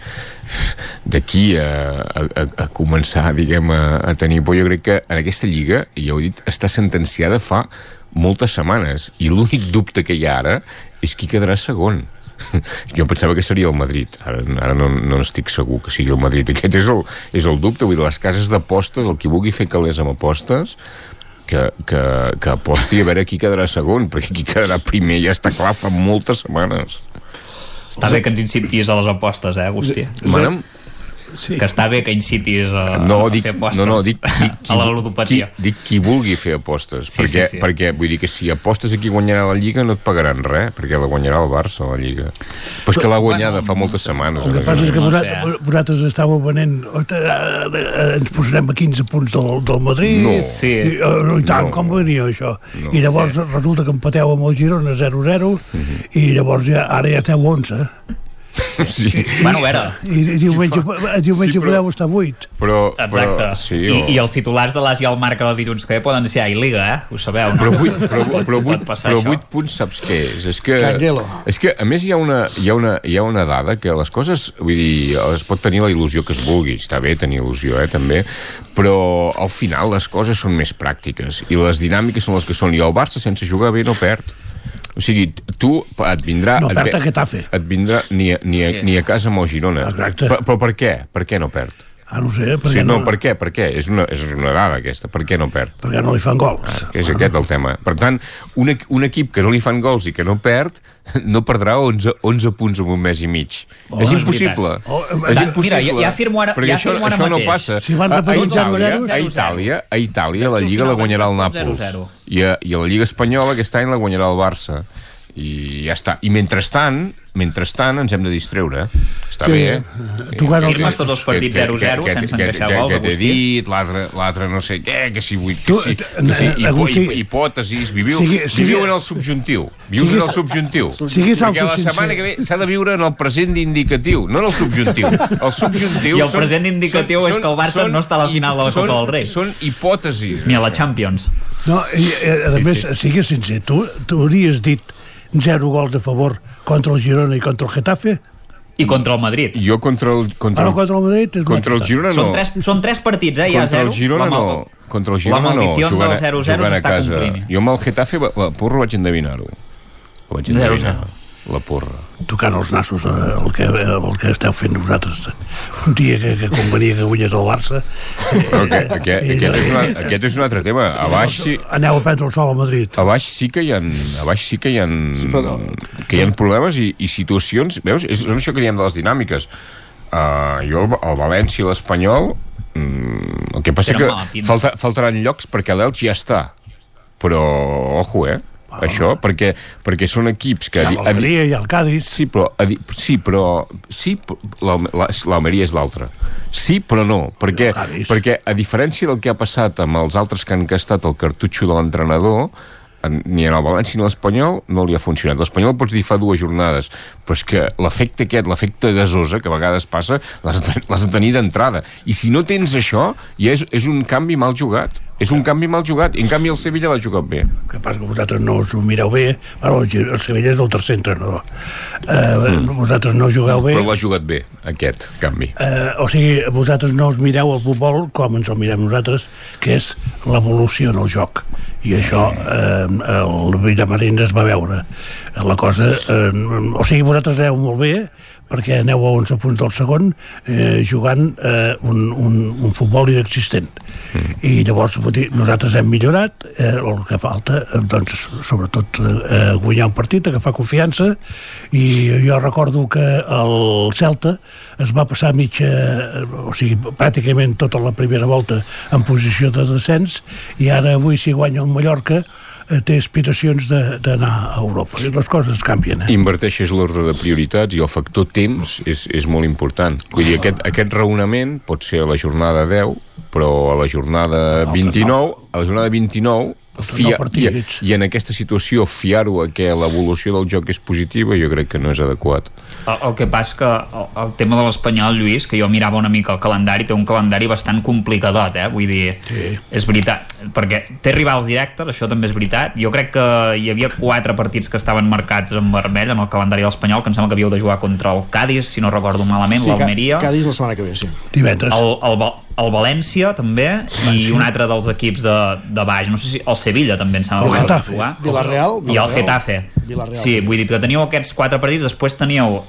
d'aquí a, a, a començar diguem a, a tenir por jo crec que en aquesta lliga, ja ho he dit, està sentenciada fa moltes setmanes i l'únic dubte que hi ha ara és qui quedarà segon. Jo pensava que seria el Madrid. Ara, ara no, no estic segur que sigui el Madrid. Aquest és el, és el dubte. Vull dir, les cases d'apostes, el qui vulgui fer calés amb apostes que, que, que aposti a veure qui quedarà segon perquè qui quedarà primer ja està clar fa moltes setmanes Està bé que ens incitis a les apostes, eh, Agustí? Mana'm, Sí. Que està bé que incitis a, no, a dic, fer apostes no, no, dic, qui, qui, a la ludopatia. Qui, dic qui vulgui fer apostes Sí, perquè, sí, sí. perquè vull dir que si apostes a qui guanyarà la Lliga no et pagaran res perquè la guanyarà el Barça la Lliga però és que l'ha guanyada fa moltes setmanes El que passa és que vosaltres, vosaltres estàveu venent "Oita, eh, eh, ens posarem a 15 punts del, del Madrid No. sí. i, eh, i tant, No. com venia això No. i llavors resulta que empateu amb el Girona 0-0 Mhm. i llavors ja, ara ja esteu 11 sí. Bueno, a veure, i, i diumenge, diumenge Sí, però- podeu estar 8 però, Exacte. però, sí, I, o... I els titulars de l'As i el Marca del dilluns que ve poden ser a Liga, eh? Ho sabeu, no? però 8, però, però, 8, passar però. 8 punts saps què és? És que, Canguelo. és que a més hi ha, una, hi, ha una, hi ha una dada que les coses, vull dir, es pot tenir la il·lusió que es vulgui, està bé tenir il·lusió, eh, també, però al final les coses són més pràctiques i les dinàmiques són les que són i el Barça sense jugar bé no perd O sigui, tu et vindrà... No perd a Getafe. Et vindrà ni a, ni a, Sí. ni a casa amb el Girona. Exacte. Però, però per què? Per què no perd? Ah, no ho sé, perquè sí, no, no- per què? Per què? És una, és una dada aquesta. Per què no perd? Perquè no li fan gols. Ah, és aquest el tema. Per tant, un, un equip que no li fan gols i que no perd, no perdrà 11, 11 punts en un mes i mig. Oh, és és impossible. veritat. Oh, és mira, impossible. ja- ja afirmo ara- perquè ja això, afirmo ara això no mateix. passa. Si van a, a, Itàlia, 0-0, a Itàlia, a Itàlia la Lliga la guanyarà el Nàpols. 0-0. I a, I a la Lliga Espanyola aquest any la guanyarà el Barça. I ja està. I mentrestant, mentrestant ens hem de distreure. Està Sí, bé, eh, eh? tocant els- Firmes tots els partits 0-0 sense encaixar que, gols, que t'he Agustí. dit, l'altre no sé què, que si vull... Que si, eh, que si, eh, Agustí, hip- hipòtesis, viviu, sigui- sigui- viviu en el subjuntiu. Vius siguis- en el subjuntiu. siguis Perquè la setmana que ve s'ha de viure en el present indicatiu, no en el subjuntiu. El subjuntiu I el són- present indicatiu és que el Barça no està a la final de la Copa del Rei. Són hipòtesis. Ni a la Champions. No, i, eh, a Sí, més, sí. sigues sincer, tu, tu hauries dit zero gols a favor contra el Girona i contra el Getafe? I contra el Madrid. Jo contra el... Contra, Ara contra el Madrid és contra el Girona no. Són tres, són tres partits, eh? Ja contra zero. el Girona no. Contra el Girona la no. maldició Jugant, del 0-0 jugant a s'està casa. complint. Jo amb el Getafe, la la porra vaig endevinar-ho. Ho vaig 0-0. endevinar. La porra. tocant els nassos eh, el que, el que esteu fent vosaltres un dia que, que convenia que guanyés el Barça Però que, aquest, aquest, és una, aquest és un altre tema. A baix sí, aneu a prendre el sol a Madrid a baix sí que hi ha, a baix sí que hi ha, Sí, però- que hi ha problemes i, i situacions, veus? És, és això que diem de les dinàmiques. Uh, jo, el, el València i l'Espanyol, mm, el que passa Tenen que falta, faltaran llocs perquè l'Elx ja està. Però, ojo, eh? Això, perquè, perquè són equips que... Hi ha l'Almeria, ha el Cádiz. Sí, però, sí, però, sí, l'Almeria és l'altra. Sí, però no, perquè, perquè a diferència del que ha passat amb els altres que han gastat el cartutxo de l'entrenador, en- ni en el València ni l'Espanyol no li ha funcionat. L'Espanyol pots dir fa dues jornades, però és que l'efecte aquest, l'efecte gasosa, que a vegades passa, l'has de, ten- l'has de tenir d'entrada. I si no tens això, ja és, és un canvi mal jugat. És un canvi mal jugat. I en canvi el Sevilla l'ha jugat bé. que passa que vosaltres no us ho mireu bé bueno, el el Sevilla és el tercer entrenador eh, mm. vosaltres no jugueu bé Però l'ha jugat bé, aquest canvi. eh, o sigui, vosaltres no us mireu el futbol com ens el mirem nosaltres que és l'evolució en el joc i això eh, el Villamarín es va veure la cosa, eh, o sigui vosaltres aneu molt bé perquè aneu a 11 punts del segon eh, jugant eh, un, un, un futbol inexistent mm. i llavors dir, nosaltres hem millorat eh, el que falta eh, doncs, sobretot eh, guanyar un partit agafar confiança i jo recordo que el Celta es va passar mitja eh, o sigui, pràcticament tota la primera volta en posició de descens i ara avui si guanya el Mallorca té aspiracions d'anar a Europa i les coses canvien eh? Inverteixes l'ordre de prioritats i el factor temps és, és molt important. Vull dir, aquest, aquest raonament pot ser a la jornada 10, però a la jornada 29, a la jornada 29, fia, i, i en aquesta situació fiar-ho a que l'evolució del joc és positiva jo crec que no és adequat. El, el que passa que el, el tema de l'Espanyol, Lluís, que jo mirava una mica el calendari, té un calendari bastant complicadot, eh? Vull dir, sí. és veritat, perquè té rivals directes, això també és veritat. Jo crec que hi havia quatre partits que estaven marcats en vermell en el calendari de l'Espanyol, que em sembla que havíeu de jugar contra el Cádiz, si no recordo malament, Sí, l'Almeria. Cádiz la setmana que ve, sí. Divendres. El, el, el València també i un altre dels equips de, de baix no sé si el Sevilla també em sembla El Getafe. jugar. Villarreal, i el. Getafe Villarreal. sí, vull dir que teníeu aquests quatre partits després teníeu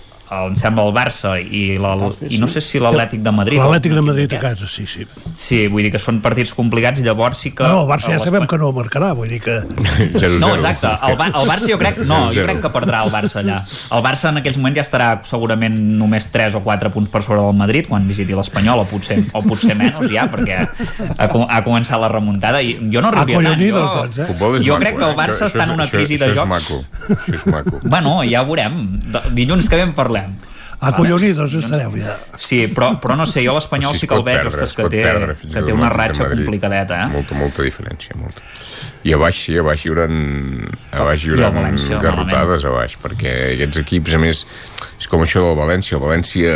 em sembla el Barça i, la, i no sé si l'Atlètic de Madrid l'Atlètic de Madrid a casa, sí, sí sí, vull dir que són partits complicats i llavors sí que no, el Barça ja sabem que no marcarà vull dir que 0-0. no, exacte, el, Ba- el Barça jo crec no, jo 0-0. crec que perdrà el Barça allà el Barça en aquells moments ja estarà segurament només 3 o 4 punts per sobre del Madrid quan visiti l'Espanyol o potser, o potser menys ja perquè ha, com- ha començat la remuntada i jo no arribaria tant Acollonidos, jo, doncs, eh? És jo maco, crec que el eh? Barça Això- està en una això- crisi això de és joc maco. Això és maco. bueno, ja ho veurem dilluns que ve en parlem acollonidos estareu ja Sí, però, però no sé, jo l'Espanyol Sí, sí, que el veig, perdre, ostres, es que té, perdre que té una ratxa complicadeta, eh? Molta, molta diferència, molta. I a baix sí, a baix hi haurà, a baix hi haurà València, garrotades a baix, perquè aquests equips, a més, és com això del València. El València,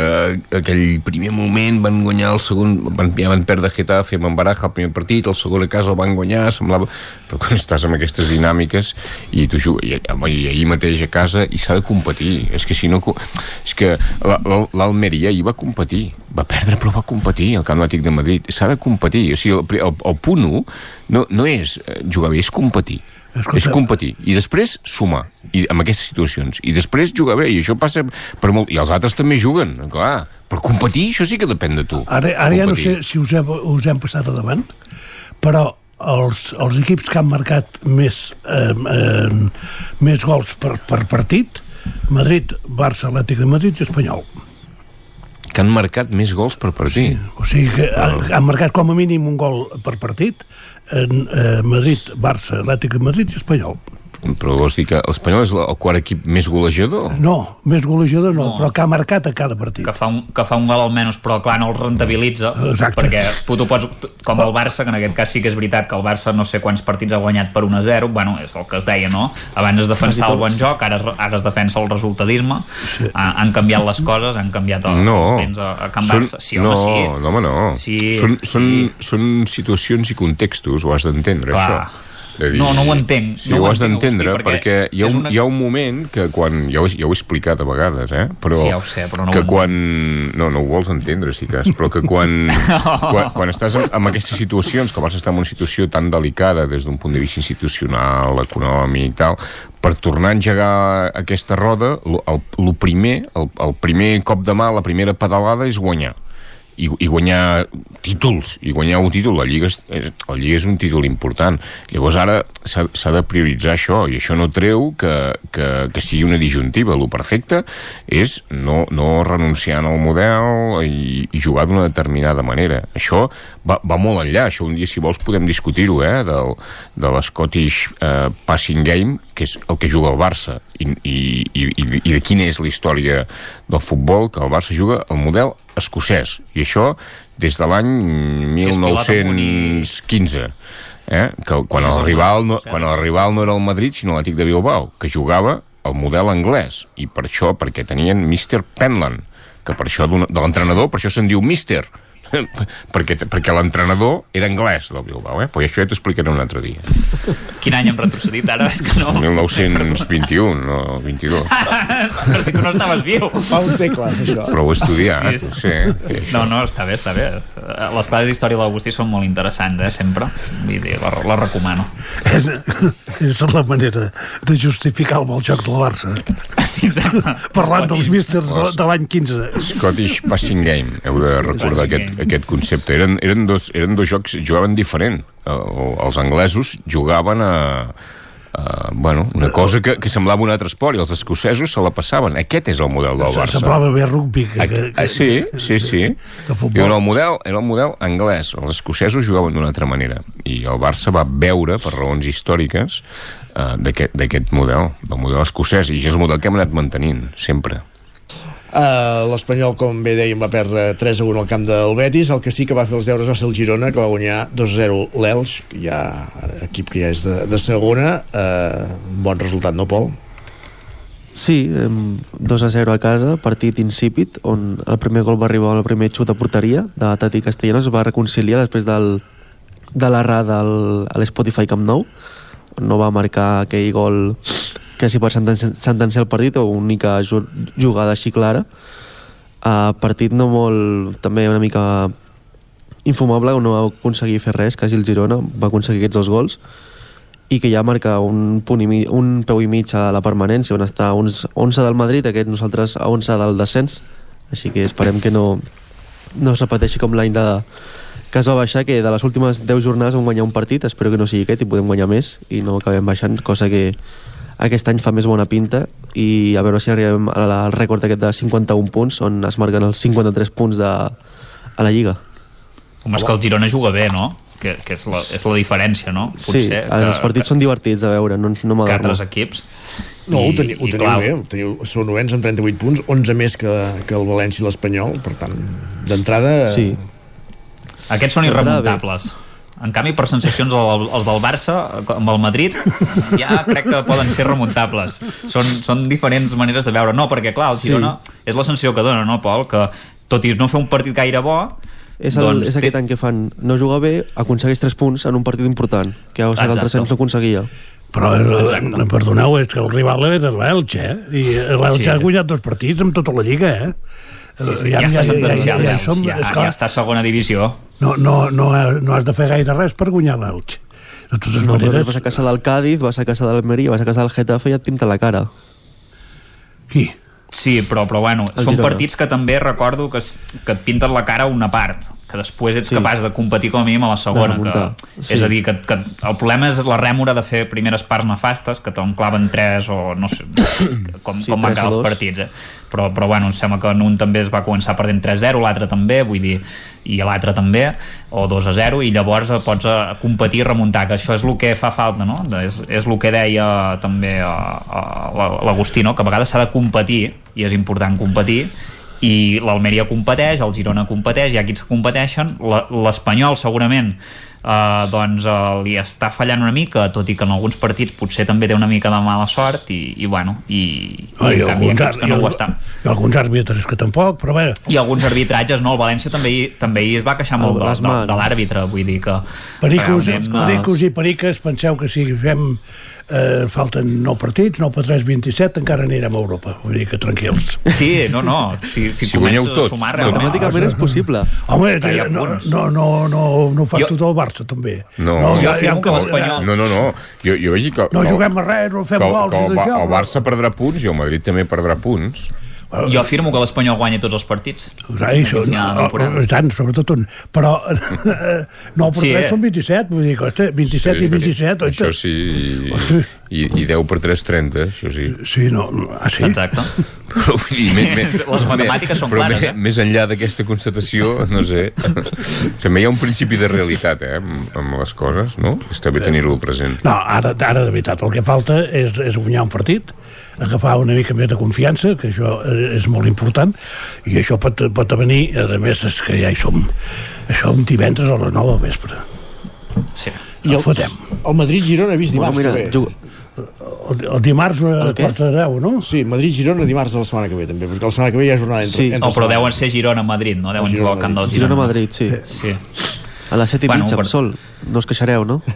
aquell primer moment, van guanyar el segon, van, ja van perdre Getafe amb en Baraja el primer partit, el segon a casa el van guanyar, semblava... Però quan estàs amb aquestes dinàmiques i tu jugues, i, i ahir mateix a casa, i s'ha de competir. És que si no... És que la- la- l'Almeria ahir va competir, va perdre però va competir el Camp Nàutic de Madrid. S'ha de competir. O sigui, el, el, el punt 1 no, no és eh, jugar bé, és competir. és competir. I després sumar i, amb aquestes situacions. I després jugar bé. I això passa per molt... I els altres també juguen, clar. Però competir, això sí que depèn de tu. Ara, ara ja no sé si us hem, us hem passat a davant, però els, els equips que han marcat més, eh, eh, més gols per, per partit, Madrid, Barça, Atlètic de Madrid i Espanyol. Que han marcat més gols per partit. Sí. O sigui que han, han marcat com a mínim un gol per partit en eh, Madrid, Barça, Atlètic de Madrid i Espanyol. Però vols dir que l'Espanyol és el quart equip més golejador? No, més golejador no, No. però que ha marcat a cada partit. que fa, un, que fa un gol almenys, però clar, no el rentabilitza Exacte. perquè tu, tu pots, com el Barça que en aquest cas sí que és veritat que el Barça no sé quants partits ha guanyat per 1 a 0 bueno, és el que es deia, no? Abans es defensava el bon joc, ara, es- ara es defensa el resultadisme sí. han, han canviat les coses han canviat el, No, els vents a, a Can són, Barça sí, no, home, sí no, home, no. Sí, són, són, sí. són situacions i contextos, ho has d'entendre, això. De No, no ho entenc, Sí, no ho ho has d'entendre, perquè perquè hi ha, un, una- hi ha un moment que quan... Ja ho, he- ja ho he explicat a vegades, eh? Però Sí, ja ho sé, però no ho que entenc. quan... No, no ho vols entendre, sí que és, però que quan, quan, quan estàs en, en aquestes situacions, que vas estar en una situació tan delicada des d'un punt de vista institucional, econòmic i tal, per tornar a engegar aquesta roda, lo- el, el primer, el, el primer cop de mà, la primera pedalada és guanyar i, i guanyar títols i guanyar un títol, la Lliga és, la Lliga és un títol important. Llavors ara s'ha de prioritzar això i això no treu que, que, que sigui una disjuntiva, lo perfecte és no, no renunciar al model i, i jugar d'una determinada manera. Això va, va molt enllà això un dia si vols podem discutir-ho eh, del, de l'Scottish eh, Passing Game que és el que juga el Barça i, i, i, i de quina és la història del futbol que el Barça juga el model escocès i això des de l'any és pilot amunt 1915 eh? que quan el, rival no, quan el rival no era el Madrid sinó l'Atlètic de Bilbao que jugava el model anglès i per això, perquè tenien Mr. Penland que per això de l'entrenador per això se'n diu Mister perquè, perquè l'entrenador era anglès del Bilbao, eh? però això ja t'ho explicaré un altre dia quin any hem retrocedit ara? És que no 1921, no 22 però si tu no estaves viu Fa un segle, això. però ho he estudiat Sí. sí. sí. No, no, està bé, està bé. Les classes d'història de l'Agustí són molt interessants, eh, sempre. Vull dir, la, la recomano. És, és la manera de justificar el mal joc del Barça. Sí, exacte. Parlant dels místers de, de l'any 15. Scottish Passing Game, heu de recordar aquest, aquest concepte. Eren, eren, dos, eren dos jocs, jugaven diferent. El, els anglesos jugaven a, a bueno, una cosa que, que semblava un altre esport i els escocesos se la passaven. Aquest és el model del Barça. Semblava bé rugby. Que, que, Ah, sí, sí, sí. que. Diuen, el model, era el model anglès. Els escocesos jugaven d'una altra manera. I el Barça va veure, per raons històriques, eh, d'aquest model, del model escocès. I és el model que hem anat mantenint, sempre. Uh, L'Espanyol, com bé dèiem, va perdre 3 a 1 al camp del Betis. El que sí que va fer els deures va ser el Girona, que va guanyar 2-0 l'Elx, que ja, equip que ja és de, de segona. Uh, bon resultat, no, Pol? Sí, em, 2 a 0 a casa, partit insípid, on el primer gol va arribar al primer xut a porteria de Tati Castellanos, va reconciliar després del, de l'errada a l'Spotify Camp Nou, on no va marcar aquell gol que s'hi pot sentenciar el partit o única ju- jugada així clara. Uh, partit no molt, també una mica infumable, no va aconseguir fer res, quasi el Girona va aconseguir aquests dos gols, i que ja marca un, punt i mi, un peu i mig a la permanència on està uns 11 del Madrid, aquest nosaltres a 11 del descens així que esperem que no, no es repeteixi com l'any de que es va baixar, que de les últimes 10 jornades vam guanyar un partit, espero que no sigui aquest i podem guanyar més i no acabem baixant, cosa que aquest any fa més bona pinta i a veure si arribem al rècord aquest de 51 punts on es marquen els 53 punts de, a la Lliga Home, és que el Girona juga bé, no? Que, que és, la, és la diferència, no? sí, els partits són divertits de veure, no, no que m'adormo altres equips. No, I- ho teniu, ho teniu clar, bé. Ho teniu, són novens amb 38 punts, 11 més que, que el València i l'Espanyol, per tant, d'entrada... Sí. Aquests són D'entrada, bé. En canvi, per sensacions, el- els del Barça amb el Madrid ja crec que poden ser remuntables. Són, són diferents maneres de veure. No, perquè, clar, el Sí. Girona és la sensació que dona, no, Pol? Que tot i no fer un partit gaire bo, És, el, doncs és aquest any que fan no jugar bé, aconsegueix 3 punts en un partit important, que els Exacte. altres anys no aconseguia. Però, eh, perdoneu, és que el rival era l'Elche, eh? I l'Elche Sí. ha guanyat dos partits amb tota la Lliga, eh? Sí, sí, Eh, ja, està sentenciat, ja, som, ja, esclar, ja està a segona divisió. no, no, no, no has de fer gaire res per guanyar l'Elche. De totes No, maneres... vas a casa del Cádiz, vas a casa del Almeria, vas a casa del Getafe i et pinta la cara. Qui? Sí, però, però bueno, El són Girona. partits que també recordo que, es, que et pinten la cara una part que després ets Sí. capaç de competir com a mínim a la segona que, sí. és a dir, que, que el problema és la rèmora de fer primeres parts nefastes que te'n claven 3 o no sé com, Sí, com van quedar els partits eh? però, però bueno, em sembla que en un també es va començar perdent 3-0, l'altre també vull dir, i l'altre també o 2-0 i llavors eh, pots eh, competir i remuntar, que això és el que fa falta no? és, és el que deia també eh, l'Agustí, no? que a vegades s'ha de competir i és important competir i l'Almeria competeix, el Girona competeix, hi ha equips que competeixen, La- l'Espanyol segurament eh, doncs eh, li està fallant una mica, tot i que en alguns partits potser també té una mica de mala sort i, i bueno, i, i Ah, i en canvi alguns, que i, no ho al- estan. i alguns àrbitres que tampoc, però bé, i alguns arbitratges, no? El València també hi, també hi es va queixar molt de, de, de l'àrbitre, vull dir que Pericos, realment, eh, pericos i periques, penseu que si fem eh, falten 9 partits, 9 per 3, 27, encara anirem a Europa. Vull dir que tranquils. Sí, no, no, si, si, Si guanyeu tots, a sumar no, realment... Matemàticament és possible. Home, ha no, no, no, no, no ho fas Jo- tot el Barça, també. No, no, jo afirmo que l'Espanyol- No, no, no. Jo, jo veig que... no juguem a res, no fem gols que i el, el Barça perdrà punts i el Madrid també perdrà punts. Jo afirmo que l'Espanyol guanya tots els partits. Ai, Fins al final de no, no, tant, sobretot un. Però 9 per Sí, 3 eh? són 27, vull dir, costa, 27 i 27, oi? Això sí, i, i, i 10 per 3, 30, això sí. Sí, no, no, ah, sí? Exacte. Però, vull dir, me, me, Les matemàtiques són però clares, me, eh? Més enllà d'aquesta constatació, no sé, també hi ha un principi de realitat, eh, amb, amb les coses, no? Està bé tenir-lo present. No, ara, ara de veritat, el que falta és, és guanyar un partit, agafar una mica més de confiança, que això eh, és molt important, i això pot, pot venir, a més, és que ja hi som, això un divendres a les 9 del vespre. Sí. I el el, fotem. el Madrid Girona he vist dimarts Bueno, que mira, ve. juga- El, el dimarts a El què? quarts de 10, no? Sí, Madrid Girona dimarts de la setmana que ve també, perquè la setmana que ve hi ha jornada entre, Sí. entre No, però deuen ser Girona-Madrid, no? Deuen Girona, jugar al camp del Girona Girona. Madrid, sí. Sí. A les 7 i Bueno, mitja, amb per- sol. No us queixareu, no?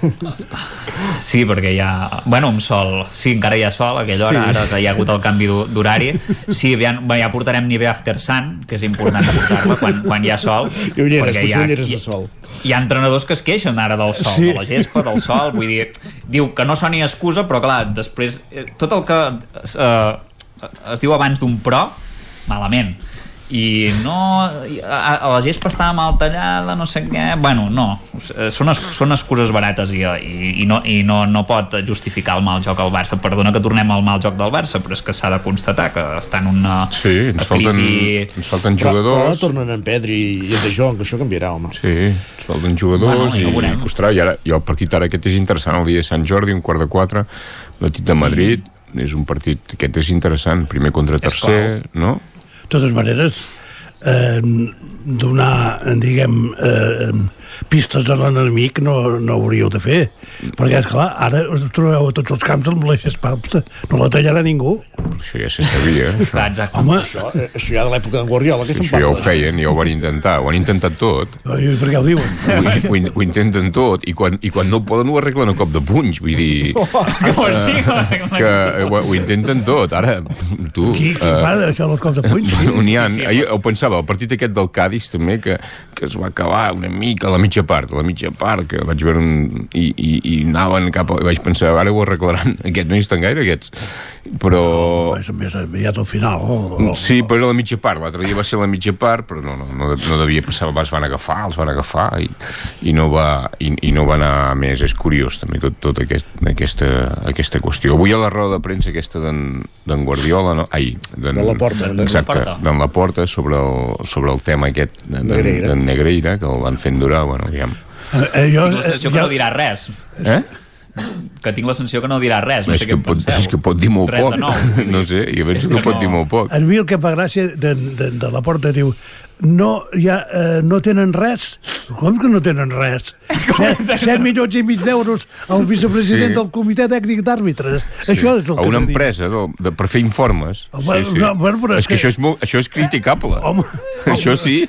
Sí, perquè hi ha... Bueno, amb sol. Sí, encara hi ha sol a aquella hora, Sí. ara que hi ha hagut el canvi d'ho- d'horari. Sí, ja, ja portarem nivell after sun, que és important portar-la quan, quan hi ha sol. I ulleres, potser hi ha- ulleres de sol. Hi ha entrenadors que es queixen ara del sol, Sí. de la gespa, del sol, vull dir, diu que no soni excusa, però clar, després, eh, tot el que eh, es diu abans d'un pro, malament. I no... A, a la gespa estava mal tallada, no sé què... Bueno, no, eh, són, es, són excuses barates i, i, i, no, i no, no pot justificar el mal joc al Barça. Perdona que tornem al mal joc del Barça, però és que s'ha de constatar que està en una Sí, ens falten, crisi... ens falten Però, però jugadors. tornen en Pedri i en De Jong, que això canviarà, home. Sí, ens falten jugadors Bueno, i, i costarà. I, ara, I el partit ara aquest és interessant, el dia de Sant Jordi, un quart de quatre, l'Atit de Madrid, és un partit, aquest és interessant, primer contra tercer, no? Totes maneres, eh, donar, diguem, eh, pistes a l'enemic no, no hauríeu de fer. Perquè, és clar, ara us trobeu a tots els camps amb les espalpes. No la tallarà ningú. Això ja se sabia. Això, Clar, exacte. Home, Això, eh, això ja de l'època d'en Guardiola, que se'n això ja ho parla. feien, ja ho van intentar, ho han intentat tot. i per què ho diuen? Ho, ho, ho intenten tot i quan, i quan no poden ho arreglen a cop de punys vull dir vols dir? que eh, ho, ho intenten tot ara tu Qui, qui eh, fa això dels cops de puny? Sí? Ha, ahir ho pensava, el partit aquest del Cádiz també, que, que es va acabar una mica la mitja part, la mitja part, que vaig veure un, i, i, i anaven cap a... I vaig pensar, ara ho arreglaran, aquests no hi estan gaire, aquests. Però... És més aviat al final. O, o, Sí, però era la mitja part, l'altre dia va ser la mitja part, però no, no, no, no devia passar, els van agafar, els van agafar i, i, no, va, i, i no va anar més. És curiós també tot, tot aquest, aquesta, aquesta qüestió. Avui a la roda de premsa aquesta d'en d'en Guardiola, no? Ai, d'en De Laporta. Exacte, Laporta. d'en Laporta sobre el, sobre el tema aquest d'en Negreira. Negreira, que el van fent durar, bueno, diguem... eh, eh, jo, Tinc la sensació que ja- no dirà res. Eh? Que tinc la sensació que no dirà res. No és, sé que pot, penseu. és que pot dir molt Res poc. No sé, jo penso que que pot no. dir molt poc. A mi el que fa gràcia de, de, de la porta diu no, ja, eh, no tenen res com que no tenen res 7, 7 milions i mig d'euros al vicepresident Sí. del comitè tècnic d'àrbitres això és el a que una tenim. empresa de, de, per fer informes. Home, no, bueno, però és és que, que- això, és molt, això és criticable. Home, això sí.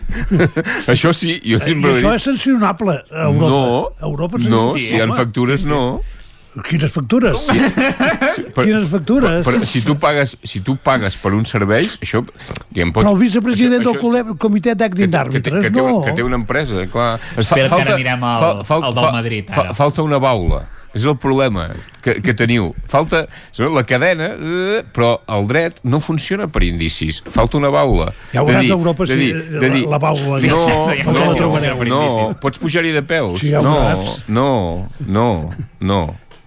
això sí. Jo I sempre he això és sancionable a Europa. No, a Europa no, sí, si hi ha factures, no. Quines factures? Sí, per, Quines factures? Per, per, si, tu pagues, si tu pagues per uns serveis, això... Diguem, pots, Però el vicepresident això, del col·le- comitè tècnic que, d'àrbitres, té, no. que té una empresa, clar. Es Espera, que ara anirem al- al del Madrid, Fa, ara. falta una baula. És el problema que, que teniu. Falta la cadena, eh, però el dret no funciona per indicis. Falta una baula. Ja veuràs a Europa de si dir, de dir, la baula No, aquesta, no, no no, no, pots pujar-hi de peus. Sí, ja ho no, veuràs. no, no, no,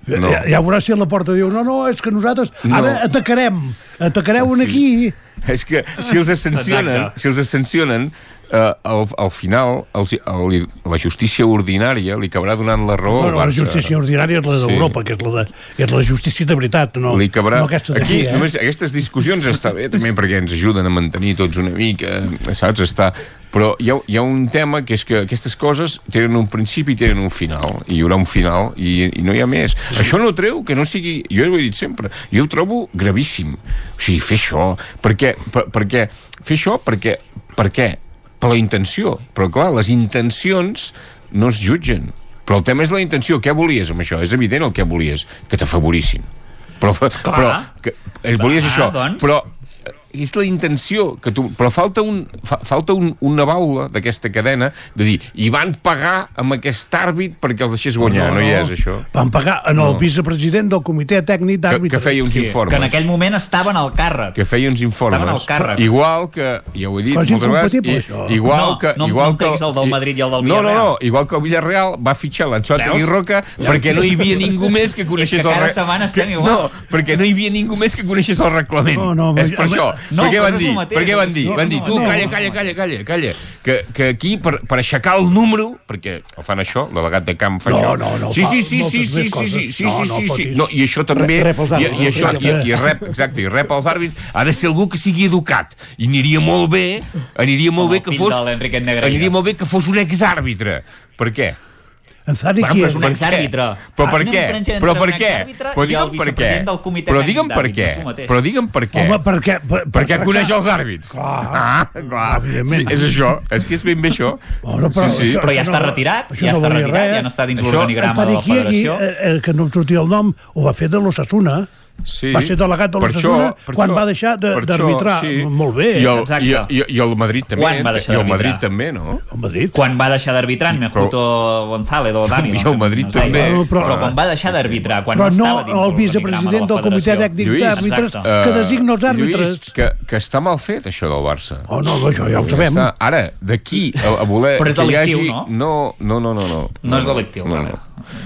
no. Ja, ja veuràs si a la porta diu, no, no, és que nosaltres No. ara atacarem, atacareu Sí. aquí. És que si els sancionen, Exacte. si els sancionen eh, al, al final els, el, la justícia ordinària li acabarà donant la raó Bueno, al la justícia ordinària és la d'Europa, que, és la de, que és la justícia de veritat, no, li acabarà... no aquesta Aquí, d'aquí, eh? només aquestes discussions està bé també perquè ens ajuden a mantenir tots una mica, saps? Està... Però hi ha, hi ha un tema que és que aquestes coses tenen un principi i tenen un final, i hi haurà un final i, i no hi ha més. Això no treu que no sigui... Jo ho he dit sempre, jo ho trobo gravíssim. O sigui, fer això, perquè, per, perquè fer això perquè, per què? Per la intenció. Però clar, les intencions no es jutgen. Però el tema és la intenció. Què volies amb això? És evident el que volies, que t'afavorissin. Però, però que, es volies Clar, això. doncs. Però eh, és la intenció que tu... Però falta, un, fa, falta un, una baula d'aquesta cadena de dir, i van pagar amb aquest àrbit perquè els deixés guanyar. No, no, hi és, això. Van pagar en el No. vicepresident del comitè tècnic d'àrbitres. que feia uns informes. Que en aquell moment estaven al càrrec. que feia uns informes. Estaven al càrrec. Igual que, ja ho he dit moltes vegades, i- això. igual No, que... no igual que, el del Madrid i el del No, no, Villarreal. no, igual que el Villarreal va fitxar Veus? i Roca perquè no hi havia ningú més que coneixés És que el cada re- setmana estem que- igual. No, perquè no hi havia ningú més que coneixés el reglament. No, no, és per això. No, per què van dir? Per què van dir? No, van dir, tu, calla, calla, calla, calla, calla. Que, que aquí, per, per aixecar el número, perquè el fan això, el delegat de camp fa No, això. no, no, sí, sí, sí, sí, sí, sí, sí, sí, sí, No, sí, sí. No, I això també... Rep els i, àrbitres, i, això, i, i rep, exacte, i rep els àrbits. Ha de ser algú que sigui educat. I aniria molt bé, aniria molt bé que fos... Aniria molt bé que fos un exàrbitre. Per què? En Zari, Bueno, qui és? un exàrbitre. Però Ah, per què? Però un per què? Però digue'm per què. Però digue'm per què. Però digue'm per què. Home, per què? Per, per Perquè tractar- coneix els àrbits. Clar. Ah, clar. Evidentment. és això. És que és ben bé això. Bueno, però sí, sí. Però ja està no- retirat, ja està retirat, ja no està dins l'organigrama de la federació. eh, eh, que no em sortia el nom, ho va fer de l'Ossassuna. Sí. Va ser delegat de per quan això- va deixar de- d'arbitrar. això, Molt bé. I el, Exacte. i, i, I el Madrid també. Quan va deixar I el? Madrid també, no? El Madrid. Quan va deixar d'arbitrar en Mejuto González o Dani. I no el Madrid no també. Però, Però- però quan va deixar d'arbitrar, quan Però no, no el vicepresident de del comitè tècnic Lluís, d'àrbitres que designa els àrbitres. Lluís, que, que està mal fet, això del Barça. Oh, no, això ja ho sabem. Està. Ara, d'aquí a, a voler Però és que hi delictiu, hagi... no? No, no, no, no. No, No és delictiu, no, no.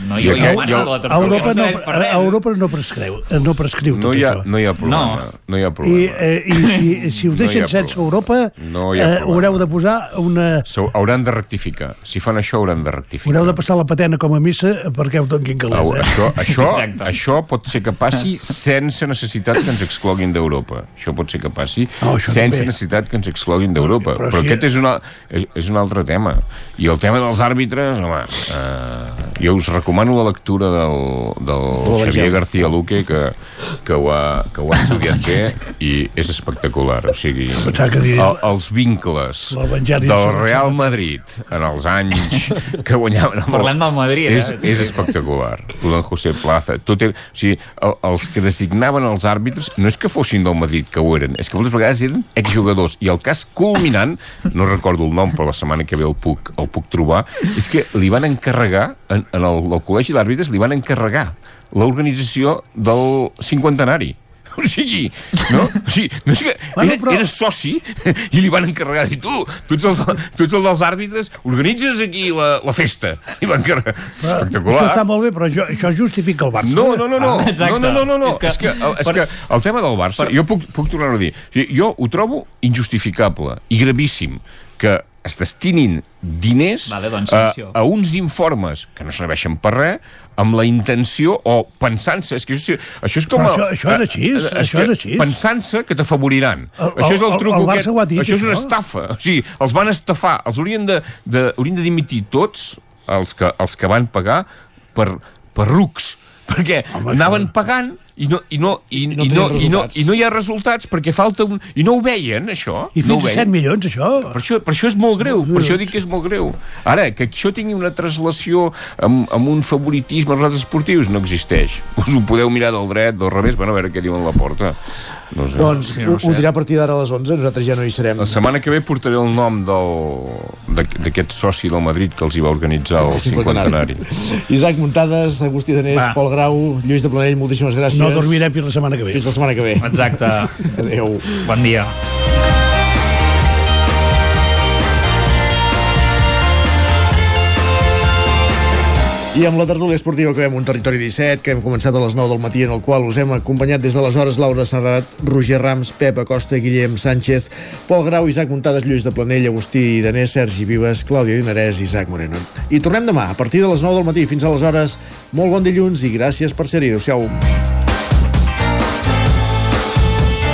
No, I jo, jo, jo, Europa no no, Europa no prescriu, no prescriu No tot hi, ha, això. no hi ha problema. No, no hi ha I, problema. eh, i si, si us No deixen ha sense problema. Europa, No hi ha eh, haureu de posar una... S'ho- Hauran de rectificar. Si fan això, hauran de rectificar. Haureu de passar la patena com a missa perquè us donin calés, Au, eh? això, això, Exacte. això pot ser que passi sense necessitat que ens excloguin d'Europa. Això pot ser que passi No, això sense també. necessitat que ens excloguin d'Europa. Però Però, si- aquest és, una, és, és un altre tema. I el tema dels àrbitres, home, eh, jo us recomano la lectura del, del Xavier García Luque, que, que, ho ha, que ho ha estudiat bé i és espectacular. O sigui, el, els vincles del Real Madrid en els anys que guanyaven el- Parlem del Madrid, eh? és, és espectacular. D'en José Plaza. Tot era, o sigui, el, els que designaven els àrbitres no és que fossin del Madrid, que ho eren, és que moltes vegades eren exjugadors. I el cas culminant, no recordo el nom, però la setmana que ve el puc, el puc trobar, és que li van encarregar, en, en el, el Col·legi d'Àrbitres, li van encarregar l'organització del cinquantenari. O sigui, no? O sigui, no és que Bueno, era, però- era soci i li van encarregar dir, tu, tu ets, el, tu ets el dels àrbitres, organitzes aquí la, la festa. I van encarregar. Però, Espectacular. Això està molt bé, però això, això justifica el Barça. No, no, no, no. Ah, exacte. no, no, no, no, no. És que- És que, el, és per- que el tema del Barça, jo puc, puc tornar-ho a dir, o sigui, jo ho trobo injustificable i gravíssim que es destinin diners Vale, doncs, a, sanció. a uns informes que no serveixen per res amb la intenció o pensant-se és que això, això és com Però el- això- això és així, eh, això que és així. pensant-se que t'afavoriran El- això és el el- truc el aquest. Ho ha dit, això és una això. estafa o sigui, els van estafar els haurien de, de, haurien de dimitir tots els que, els que van pagar per, per rucs perquè Home, anaven això- pagant i no, i no, i, no i, no, i, no, i no hi ha resultats perquè falta un... I no ho veien, això? I no fins ho a 7 veien. milions, això. Per això, per això és molt greu, per això dic que és molt greu. Ara, que això tingui una translació amb, amb un favoritisme als altres esportius no existeix. Us ho podeu mirar del dret, del revés, bueno, a veure què diuen la porta. No sé. Doncs ho, ho dirà a partir d'ara a les 11, nosaltres ja no hi serem. La setmana que ve portaré el nom del- d'aqu- d'aquest soci del Madrid que els hi va organitzar el cinquantenari. Isaac Muntades, Agustí Danés, Va. Pol Grau, Lluís de Planell, moltíssimes gràcies. No dormirem fins la setmana que ve. Fins la setmana que ve. Exacte. Adéu. Bon dia. I amb la tertúlia esportiva que veiem un territori 17, que hem començat a les 9 del matí, en el qual us hem acompanyat des de les hores Laura Serrat, Roger Rams, Pep Acosta, Guillem Sánchez, Pol Grau, Isaac Muntades, Lluís de Planell, Agustí Danés, Sergi Vives, Clàudia Dinarès i Isaac Moreno. I tornem demà, a partir de les 9 del matí fins a les hores. Molt bon dilluns i gràcies per ser-hi. Adéu-siau.